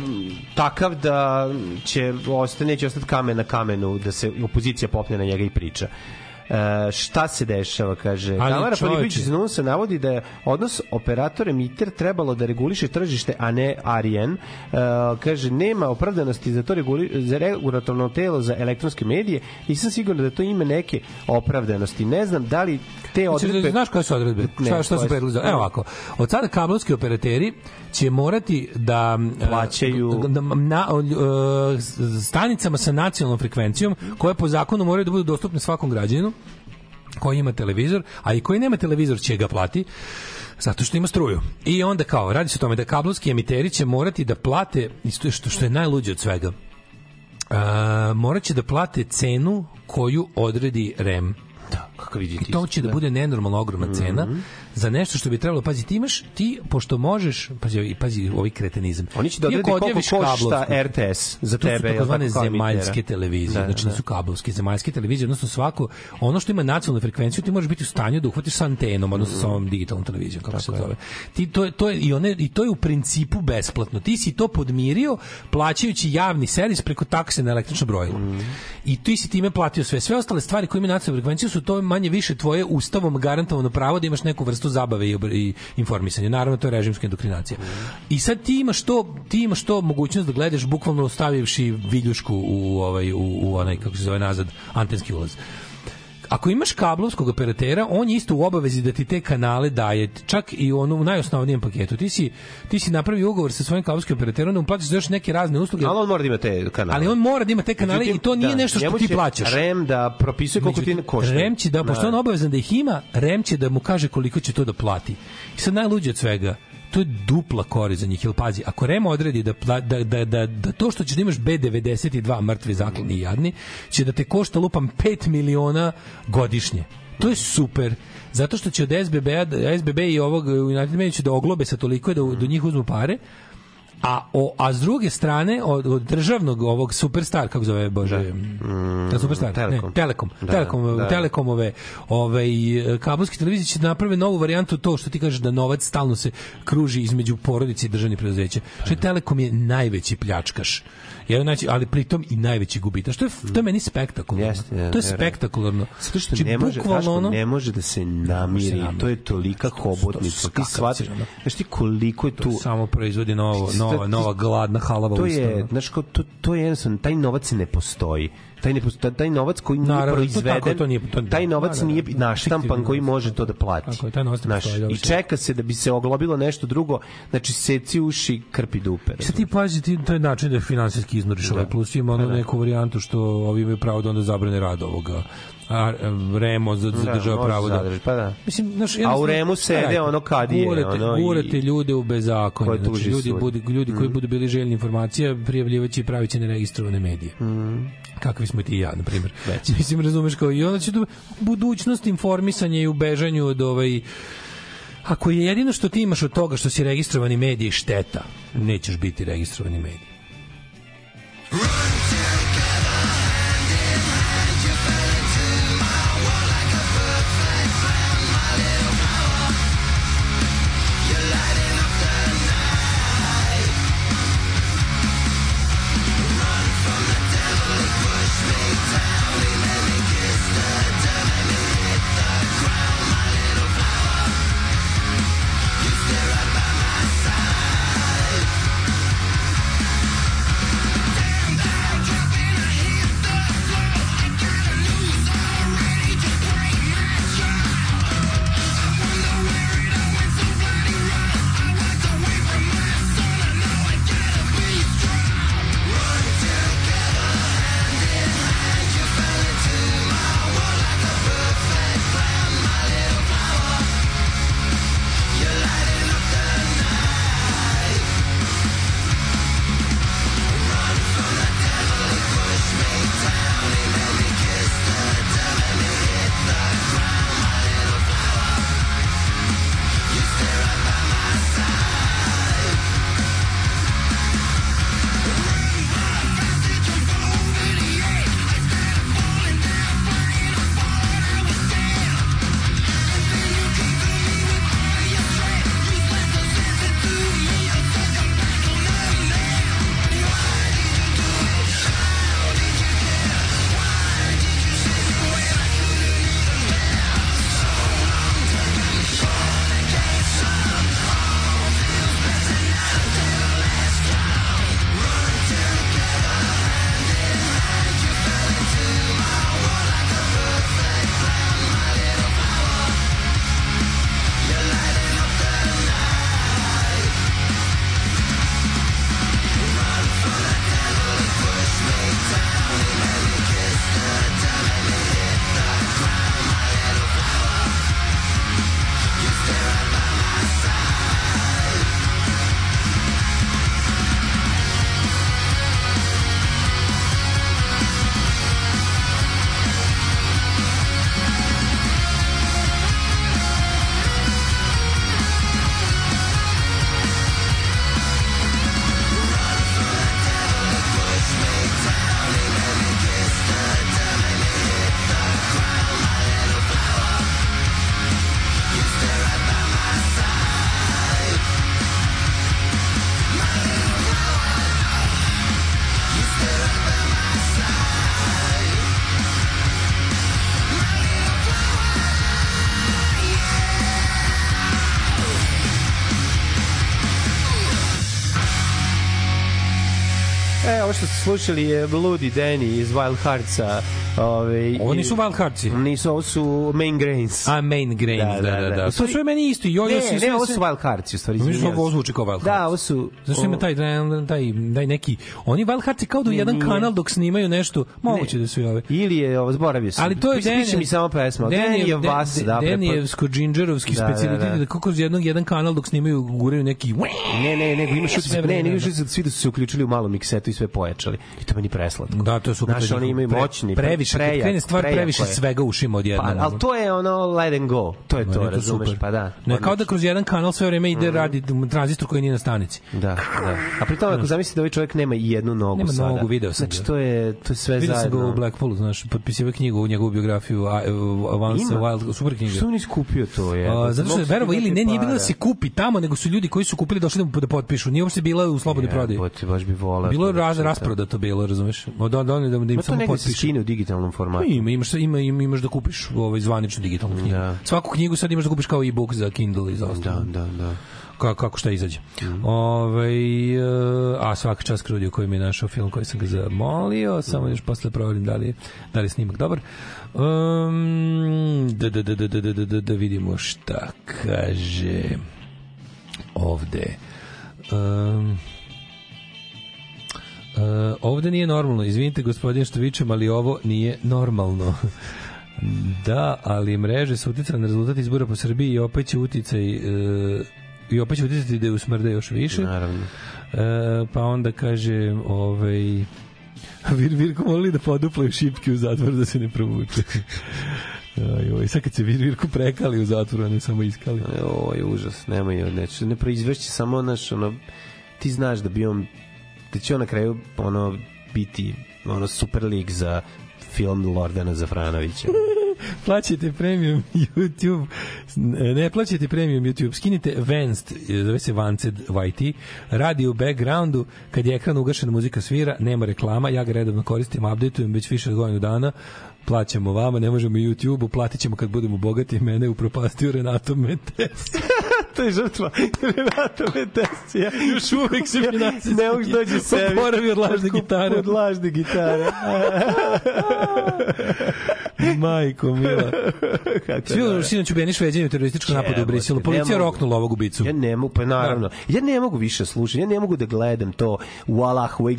takav da će ostane, neće ostati kamen na kamenu, da se opozicija popne na njega i priča. E, šta se dešava, kaže. Ali, Tamara. Filipić iz NUNSA navodi da je odnos operator emiter trebalo da reguliše tržište, a ne Arjen. E, kaže, nema opravdanosti za to reguli, za regulatorno telo za elektronske medije. Nisam siguran da to ima neke opravdanosti. Ne znam da li te odredbe... znaš koje su odredbe? Ne, šta, šta su predlozi? Evo ovako. Od sada kablovski operateri će morati da e, Plaćaju- da, na, e, stanicama sa nacionalnom frekvencijom koje po zakonu moraju da budu dostupne svakom građaninu koji ima televizor, a i koji nema televizor će ga plati zato što ima struju. I onda kao, radi se o tome da kablovski emiteri će morati da plate, što, što je najluđe od svega, Uh, morat će da plate cenu koju odredi REM. Da, kako vidite. I to će da bude nenormalno ogromna cena za nešto što bi trebalo pazi ti imaš ti pošto možeš pazi i pazi ovaj kretenizam. Oni će da Ti odredi ako koliko košta RTS za to tebe, su jel takozvane tako, zemaljske televizije Da, znači da. nisu kablovske zemaljske televizije odnosno svako ono što ima nacionalnu frekvenciju ti možeš biti u stanju da uhvatiš sa antenom odnosno sa ovom digitalnom televizijom kako se zove. Ti to to je i one i to je u principu besplatno. Ti si to podmirio plaćajući javni servis preko takse na električno brojilo i ti si time platio sve. Sve ostale stvari koje imaju nacionalnu frekvenciju su to manje više tvoje ustavom garantovano pravo da imaš neku vrstu zabave i, i informisanja. Naravno to je režimska indoktrinacija. I sad ti imaš to ti imaš to mogućnost da gledaš bukvalno stavivši viljušku u ovaj u, u onaj kako se zove nazad antenski ulaz ako imaš kablovskog operatera, on je isto u obavezi da ti te kanale daje, čak i u najosnovnijem paketu. Ti si, ti si napravio ugovor sa svojim kablovskim operaterom, onda mu platiš za još neke razne usluge. Ali on mora da ima te kanale. Ali on mora da ima te kanale Međutim, i to nije da, nešto što ti plaćaš. REM da propisuje koliko ti Međutim, košta. REM će da, pošto je on obavezan da ih ima, REM će da mu kaže koliko će to da plati. I sad najluđe od svega, to je dupla korist za njih. Jel pazi, ako REM odredi da, da, da, da, da to što ćeš da imaš B92 mrtvi zaklani i jadni, će da te košta lupam 5 miliona godišnje. To je super. Zato što će od SBB, SBB i ovog United Media će da oglobe sa toliko da do njih uzmu pare, A, o, a s druge strane, od, od državnog ovog Superstar, kako zove, Bože, da. Superstar, Telekom. ne, Telekom, Da, Telekom, da. Telekomove ovaj, kabelske televizije će da naprave novu varijantu to što ti kažeš da novac stalno se kruži između porodice i državnih preduzeća. Što je Telekom je najveći pljačkaš. Jedan znači, ali pritom i najveći gubitaš. To je, to je meni spektakularno. Jeste, ja, to je spektakularno. Zato što Znači, ne može, ono- ne može da se namiri. namiri. To je tolika hobotnica. Ti shvatiš, znaš ti koliko je tu... To samo proizvodi novo, nova, nova gladna halava to je, znaš, to, to je jednostavno, taj novac ne postoji. Taj, ne taj novac koji nije Naravno, to proizveden, tako, to nije- to- taj novac da, da, da. nije naštampan koji može to da plati. Tako taj novac dobro I čeka se da bi se oglobilo nešto drugo, znači seci uši, krpi dupe. I sad ti pazi, ti, to je način da finansijski iznoriš ovaj plus ima ono Pa da. neku varijantu što ovi imaju pravo da onda zabrane rad ovoga a Remo za, za Da, pravo da zadrži, pa da. Mislim, znaš, A u Remu sede ono kadije, gurate, ono, i- gurate ljude u bezakonje. Koje Znači, ljudi, budu, ljudi koji Mm. budu bili željni informacija prijavljivaći i pravići neregistrovane medije. Mm. Kakvi smo ti i ja, na primjer. Mislim, razumeš kao i onda će budućnost informisanja i u bežanju od ovaj Ako je jedino što ti imaš od toga što si registrovani medij šteta, nećeš biti registrovani medij. E, slušali je Bloody Danny iz Wild Heartsa. Ove, Ovo nisu Wild Heartsi. Nisu, ovo su Main Grains. A, Main Grains, da, da, da. U To stvari- su je meni isto. Jo, ne, si ne, sve- ovo sve- su Wild Heartsi, u stvari. Mislim, ovo zvuči kao Wild Hearts. Da, ovo su... Zašto ima taj, taj, taj, taj neki... Oni Wild Heartsi kao da u Ne, jedan kanal dok snimaju nešto, moguće da su i ove. Ili je, ovo, zboravio sam. Ali to je piše mi samo pesma. Denijev bas, da. Denijevsko džinđerovski Da, da, specijalitet da. da, kako jednog jedan kanal dok snimaju guraju neki Ne, ne, nego imaš Sve sve ne, ne, imaš da. svi da su se uključili u malo miksetu i sve pojačali. I to meni preslatko. Da, to je super. Znaš, to je oni imaju pre- moćni, previše, kad prejak, krene stvar previše je. svega ušima odjednom. Pa, ali to je ono let and go. To je to, je razumeš? super. Pa da. Ne, kao da kroz jedan kanal sve vreme ide radi tranzistor koji nije na stanici. Da, da. A pri tome, ako zamislite da ovaj čovjek nema i jednu nogu Nema sada. nogu, video sam Znači, to je, to je sve Vidio sam ga zajedno. u Blackpoolu, znaš, potpisivao knjigu njegovu biografiju a, a, Once a Ima? Wild, super knjiga. Što nisi kupio to je? A, zato što je verovo ili ne, nije bilo da se kupi tamo, nego su ljudi koji su kupili došli da, da potpišu. Nije uopšte bila u slobodnoj prodaji. Baš bi voleo. Bilo je to da rasprodato bilo, razumeš? Da, da, da, da, da im Ma to samo negde se potpišu. skine u digitalnom formatu. Pa Ima, imaš, ima, ima, imaš da kupiš ovaj zvaničnu digitalnu knjigu. Da. Svaku knjigu sad imaš da kupiš kao e-book za Kindle i za ostalo. Da, da, da. Kako, kako šta izađe. Mhm. Ovaj, e, a svaka čast Krudiju koji mi je našao film koji sam ga zamolio, samo još posle proverim da li, da li je snimak dobar. Um, da, da, da, da, da, da, da, da, da vidimo šta kaže ovde. Um, Uh, ovde nije normalno, izvinite gospodin što vičem, ali ovo nije normalno. da, ali mreže su uticale na rezultat izbora po Srbiji i opet će uticaj uh, i opet će uticati da je usmrde još više. Naravno. Uh, pa onda kaže ovaj Vir, Virko molili da poduplaju šipke u zatvor da se ne provuče. Aj, oj, sad kad se Virko prekali u zatvoru, a ne samo iskali. Ovo je užas, nemoj, neće, ne proizvešće samo, naš, ono, ti znaš da bi on, da će on na kraju, ono, biti, ono, super lig za film Lordana Zafranovića. plaćajte premium YouTube ne plaćajte premium YouTube skinite Vanced, zove se Vanced YT radi u backgroundu kad je ekran ugašen muzika svira, nema reklama ja ga redovno koristim, updateujem već više od godinu dana plaćamo vama, ne možemo YouTube-u, platit ćemo kad budemo bogati, mene upropastio Renato Metes. to je žrtva Renato Metesija. Još uvek se finansijski Ne mogu dođe sebi. Oporavi od lažne gitare. Od lažne gitare. Majko mila. Kako Svi da. ono sinoć ubijeni šveđani u terorističkom napadu u Briselu. Policija roknula ovog ubicu. Ja ne mogu, pa naravno. Ja ne mogu više slušati, ja ne mogu da gledam to u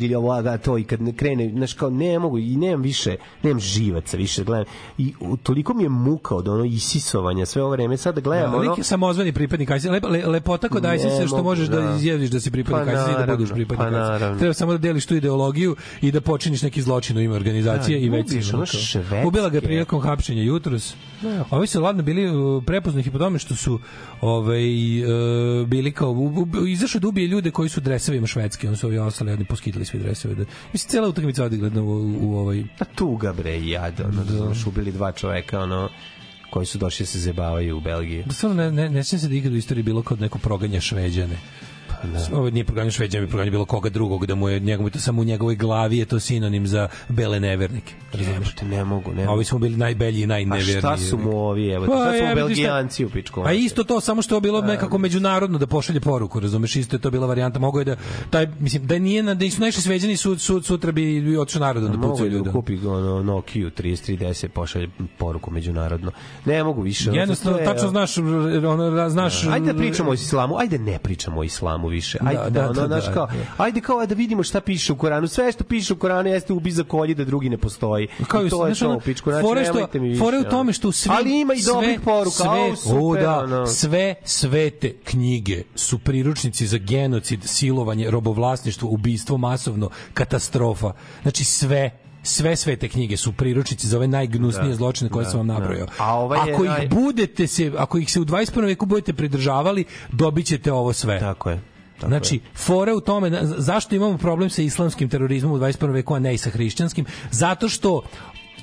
ili ovoga to i kad ne krene, znaš kao ne mogu i nemam više, nemam živaca više da gledam. I u- toliko mi je muka od ono isisovanja sve ovo vreme. Sad da gledam Da, ono... samozvani pripadnik ISIS. Lepa, le, lepota kod ISIS što možeš da, da. izjaviš da si pripadnik Pa ISIS i da budeš pripadnik pa ISIS. Treba samo da deliš tu ideologiju i da počiniš neki zločin u ime organizacije Da, i već si. Ubila ga prilikom hapšenja jutros. Ovi su ladno bili uh, prepoznati po tome što su ovaj, uh, bili kao u- u- izašao da ubije ljude koji su u dresovima švedski, oni su ovi ostali jedni poskidali svi dresove. Da, mislim, cijela utakmica odigledna u, u, ovaj... Pa tuga bre, jad, ono, da. znaš, ubili dva čoveka, ono, koji su došli da se zebavaju u Belgiji. Da stvarno ne, ne, ne se da ikad u istoriji bilo kod neko proganja šveđane. Da. Ovo nije proganja šveđana, bi proganja bilo koga drugog, da mu je, njegov, to samo u njegovoj glavi je to sinonim za bele nevernike. Razumeš? Jebote, ne mogu, ne A mogu. Ovi smo bili najbelji i A najneverniji. šta su mu ovi, evo, Pa, šta su ja, mu šta- Belgijanci u pičku? A isto to, samo što je bilo nekako međunarodno da pošalje poruku, razumeš, isto je to bila varijanta, mogo je da, taj, mislim, da nije, na, da nisu najviše sveđani, sud, sud, sutra bi otišao narodom da Mogu pucaju da ljude. kupi ono Nokia 3310 pošalje poruku međunarodno. Ne mogu više. Jednostavno, tačno znaš, ono, znaš... Ajde da pričamo o islamu, ajde ne pričamo o islamu više. Ajde Da, da, da, ono, da, znaš da, kao, da. ajde kao da vidimo šta piše u Koranu. Sve što piše u Koranu jeste ubi za kolji da drugi ne postoji. Kao I to je to ono, u pičku. Znači, fora je što- mi više, fora je u tome što svim Ali ima i dobrih poruka. sve, Au, super, o, da, ono. sve svete knjige su priručnici za genocid, silovanje, robovlasništvo, ubistvo masovno, katastrofa. Znači sve sve svete knjige su priručnici za ove najgnusnije Da, zločine koje da, sam vam da. nabrojao. A ovaj je ako ih naj- budete se, ako ih se u 21. veku budete pridržavali, dobićete ovo sve. Tako je. Tako Znači, fora u tome, zašto imamo problem sa islamskim terorizmom u 21. veku, a ne i sa hrišćanskim? Zato što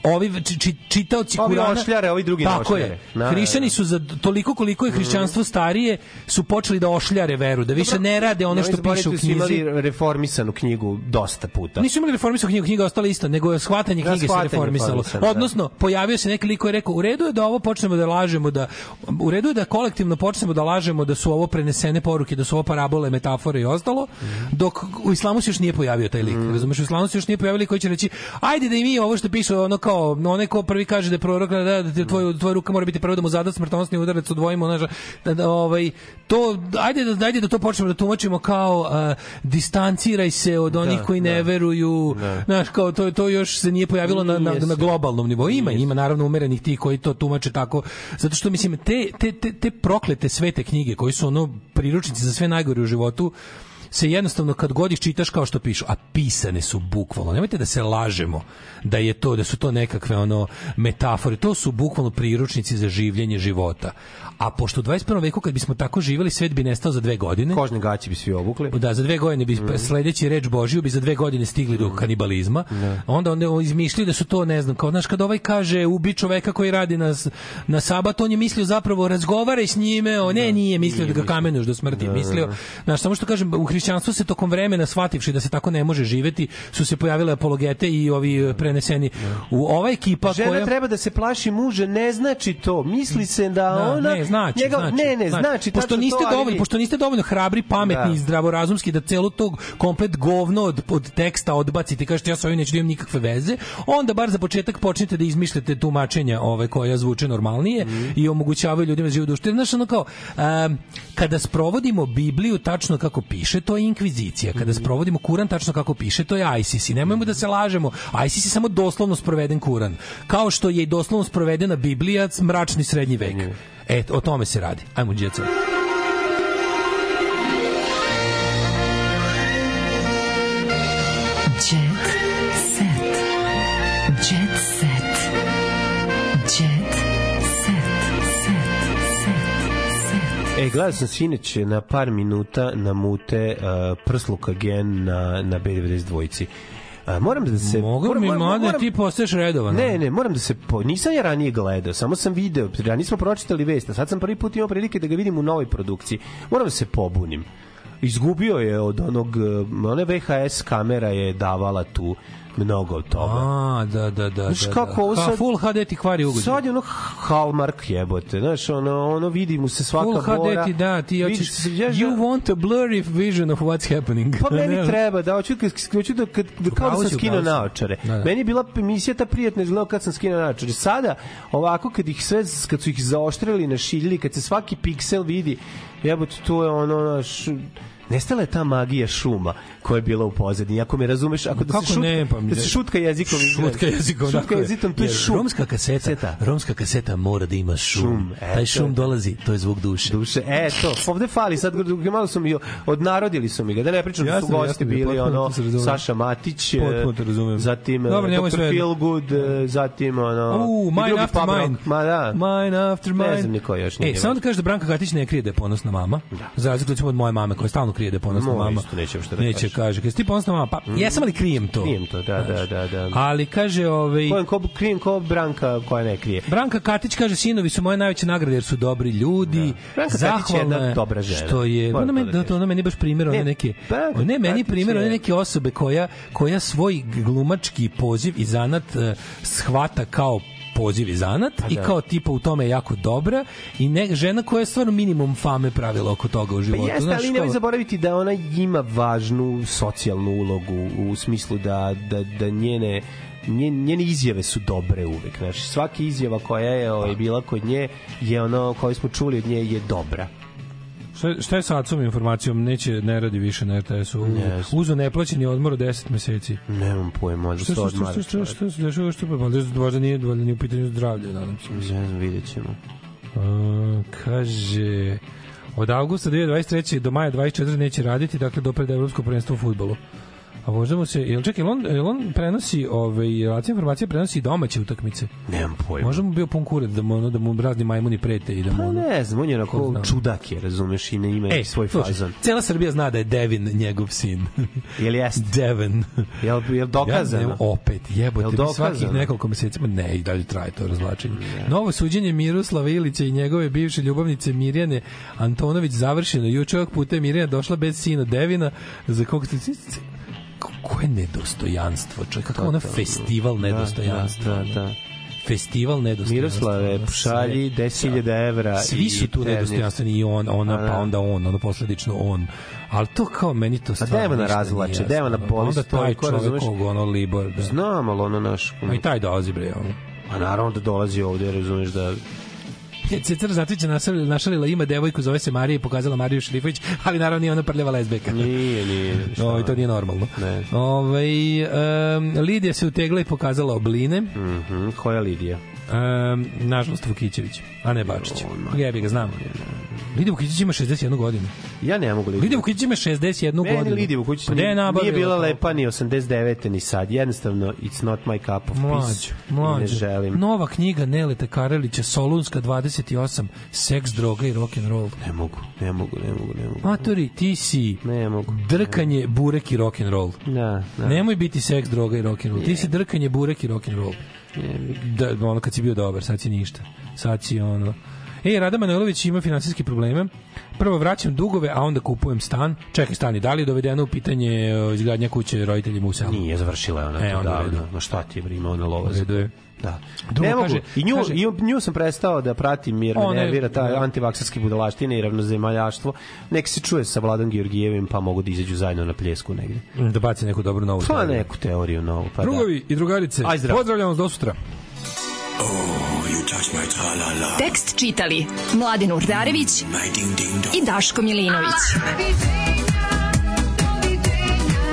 ovi či, či, čitaoci Ovi Kurana ošljare, ovi drugi tako ošljare. je. Da, da, Hrišćani da. su za toliko koliko je hrišćanstvo starije su počeli da ošljare veru, da više ne rade ono što piše u knjizi. imali reformisanu knjigu dosta puta. Nisu imali reformisanu knjigu, knjiga je ostala isto, nego je shvatanje Da, knjige se reformisalo. da. Odnosno, pojavio se neki lik koji je rekao, u redu je da ovo počnemo da lažemo, da, u redu je da kolektivno počnemo da lažemo da su ovo prenesene poruke, da su ovo parabole, metafore i ostalo, dok u islamu se još nije pojavio taj lik. Razumeš, u islamu se još nije pojavio lik koji će reći, ajde da i mi ovo što piše, ono kao, onaj ko prvi kaže da je prorok, da, da, da tvoj, tvoja ruka mora biti prvo da mu zada smrtonosni udarac, odvojimo, znaš, da, da, ovaj, to, ajde da, ajde da to počnemo da tumačimo kao uh, distanciraj se od onih Da, koji ne da. veruju, Da. znaš, kao to, to još se nije pojavilo na, na, na globalnom nivou. Ima, ima naravno umerenih tih koji to tumače tako, zato što mislim, te, te, te, te proklete svete knjige koji su ono priručnici za sve najgore u životu, se jednostavno kad god ih čitaš kao što pišu, a pisane su bukvalno. Nemojte da se lažemo da je to da su to nekakve ono metafore, to su bukvalno priručnici za življenje života. A pošto u 21. veku kad bismo tako živeli, svet bi nestao za dve godine. Kožne gaće bi svi obukli. Da, za dve godine bi Mm. sledeći reč Božiju bi za dve godine stigli do kanibalizma. Onda onda izmišljaju da su to, ne znam, kao znaš kad ovaj kaže ubi čoveka koji radi na na sabat, on je mislio zapravo razgovaraj s njime, o ne, nije mislio da ga kamenuješ do smrti, mislio. Znaš, samo što kažem, u hrišćanstvu se tokom vremena shvativši da se tako ne može živeti, su se pojavile apologete i ovi e, preneseni u ova ekipa Žena koja treba da se plaši muža, ne znači to. Misli se da, Da, ona... ne, znači, njega, znači, ne, ne, znači, pošto tačno niste to, ali dovoljno, vi- pošto niste dovoljno hrabri, pametni Da. i zdravorazumski da celo tog komplet govno od, od teksta odbacite kažete ja sa ovim neću da imam nikakve veze, onda bar za početak počnite da izmišljate tumačenja ove koja zvuče normalnije Mhm. i omogućavaju ljudima da žive. Jer, Znaš, ono kao, um, kada sprovodimo Bibliju tačno kako piše, to je inkvizicija. Kada Mhm. sprovodimo Kuran tačno kako piše, to je ISIS. I nemojmo da se lažemo. ISIS je samo doslovno sproveden Kuran. Kao što je i doslovno sprovedena Biblija, mračni srednji vek. E, o tome se radi. Ajmo, djeca. E, gledao sam sinoć na par minuta na mute uh, prsluka gen na, na B92. A, moram da se... Mogu mi, mlade, ti postaješ redovan. Ne, ne, moram da se... Po, nisam ja ranije gledao, samo sam video. Ranije smo pročitali vest, a sad sam prvi put imao prilike da ga vidim u novoj produkciji. Moram da se pobunim. Izgubio je od onog... uh, One VHS kamera je davala tu mnogo od toga. A, da, da, da. Znaš da, kako da. ovo Ha, sad- Full HD ti kvari ugođaj. Sad je ono Hallmark jebote, znaš, ono, ono vidi mu se svaka Full bora. HD ti da, ti hoćeš... ja- You want a blurry vision of what's happening. Pa meni treba da hoću hoću da kad da kao da sam skinuo naočare. Da, da. Meni je bila emisija ta prijatna izgledala kad sam skinuo naočare. Sada ovako kad ih sve kad su ih zaoštrili, našiljili, kad se svaki piksel vidi, jebote to je ono naš Nestala je ta magija šuma koja je bila u pozadini. Ako me razumeš, ako da Kako se šutka, ne, pa mi da se šutka jezikom izgleda. Šutka jezikom, šutka je. jezikom, to je šum. Romska kaseta, romska kaseta mora da ima šum. Šum, e, Taj šum je- dolazi, to je zvuk duše. duše. E, to, ovde fali, sad malo su mi, odnarodili su mi ga, da ne pričam da su gosti je, bili, ono. Saša Matić, e, Potpuno zatim je Dr. Feelgood, zatim, ono, U, Mine After. Mine. Ma da. Mine After Mine. Ne znam niko još nije. E, samo da kažeš da Branka Katić ne krije da je ponosna mama. Da. Za razliku od moje mame koja stalno krije da je ponosna mama. isto neće uopšte da Neće kaže. kaže. Si ti ponosna mama, pa jesam ali krijem to. Krijem to, da, da, da, da. Ali kaže ovaj Kojem ko, krijem ko Branka koja ne krije. Branka Katić kaže sinovi su moje najveće nagrade jer su dobri ljudi. Branka Katić je jedna dobra žena. Što je, ona meni, da da, ona meni baš primjer one Ne, neke, ne, meni Katić primjer one neke osobe koja, koja svoj glumački poziv i zanat eh, shvata kao poziv i zanat i da. kao tipa u tome je jako dobra i ne, žena koja je stvarno minimum fame pravila oko toga u životu. Pa jeste, znaš, ali nemoj zaboraviti da ona ima važnu socijalnu ulogu u smislu da, da, da njene nje- njene izjave su dobre uvek. Znači, svaka izjava koja je ovaj, bila kod nje je ono koju smo čuli od nje je dobra. Šta, šta je sa acom informacijom? Neće, ne radi više na RTS-u. Znam. Uzo neplaćeni odmor od 10 meseci. Nemam pojma, možda se šta, šta, odmara. šta, šta, šta se dešava, što pa, valjda, valjda nije, valjda nije u pitanju zdravlje, nadam se. Ne znam, vidjet ćemo. A, kaže, od avgusta 2023. do maja 24. neće raditi, dakle do pred evropsko prvenstvo u futbolu. A možda mu se, jel čekaj, jel on, jel on prenosi, ovaj, relacija informacija prenosi domaće utakmice? Nemam pojma. Možda mu bio pun kurac da mu, ono, da mu razni majmuni prete i da mu... Pa ne znam, on je Ko onako čudak je, razumeš, i ne ima Ej, svoj slušaj, fazon. Cela Srbija zna da je Devin njegov sin. Jel jeste? Devin. Jel, jel dokazano? Ja, ne, opet, jebote, Jel svakih nekoliko meseci, ne, i dalje traje to razvlačenje. Novo suđenje Miroslava Ilića i njegove bivše ljubavnice Mirjane Antonović završeno. Juče ovog puta je Mirjana došla bez sina Devina, za kog ste... Koje nedostojanstvo, čovjek, kako Totalno. festival nedostojanstva. Da, da, da. Festival nedostojanstva. Miroslave, ono, šalji sve. 10.000 evra. Svi su tu nedostojanstveni i on, ona, A, da. pa onda on, ono posledično on. Ali to kao meni to stvarno dajmo na ništa razvlače, nije dajmo na jasno. polis Onda taj čovjek razumeš? kog ono Libor, da. Znam, ali ono naš... A i taj dolazi bre, ono. A naravno da dolazi ovde, razumeš da... Cecar Zatić je našalila, ima devojku, zove se Marija i pokazala Mariju Šrifović, ali naravno nije ona prljava lezbeka. Nije, nije. i to nije normalno. Ne. Ove, um, Lidija se utegla i pokazala obline. Mhm, koja Lidija? Um, nažalost Vukićević, a ne Bačić. Jebi ga, znam. Lidija Vukićić ima 61 godinu. Ja ne mogu. Lidija Vukićić ima 61 Meni godinu. Lidija Vukućić Pa nije, nije bila to? lepa ni 89. ni sad. Jednostavno, it's not my cup of Mlađo, peace. I mlađo. Ne želim. Nova knjiga Neleta Karelića, Solunska 28, seks, droga i rock'n'roll. Ne mogu, ne mogu, ne mogu, ne mogu. Matori, ti si Ne mogu. drkanje, burek i rock'n'roll. Da, da. Nemoj biti seks, droga i rock'n'roll. Ti si drkanje, burek i rock'n'roll. Da, ono kad si bio dobar, sad si ništa. Sad si ono... E, Rada Manojlović ima finansijske probleme. Prvo vraćam dugove, a onda kupujem stan. Čekaj, stani, da li je dovedeno u pitanje izgradnja kuće roditeljima u selu? Nije, završila je ona E, to davno. Ma šta ti je, bre, ima ona lova. Redu je. Da. Drugo ne mogu. kaže- I nju, kaže- i nju sam prestao da pratim jer me nervira ta da. antivaksarski budalaštine i ravnozemaljaštvo. Nek se čuje sa Vladom Georgijevim pa mogu da izađu zajedno na pljesku negde. Da baci neku dobru novu. Pa teoriju. neku teoriju novu. Pa Drugovi i drugarice, Aj, pozdravljam vas do sutra. Tekst čitali Mladin Urdarević i Daško Milinović.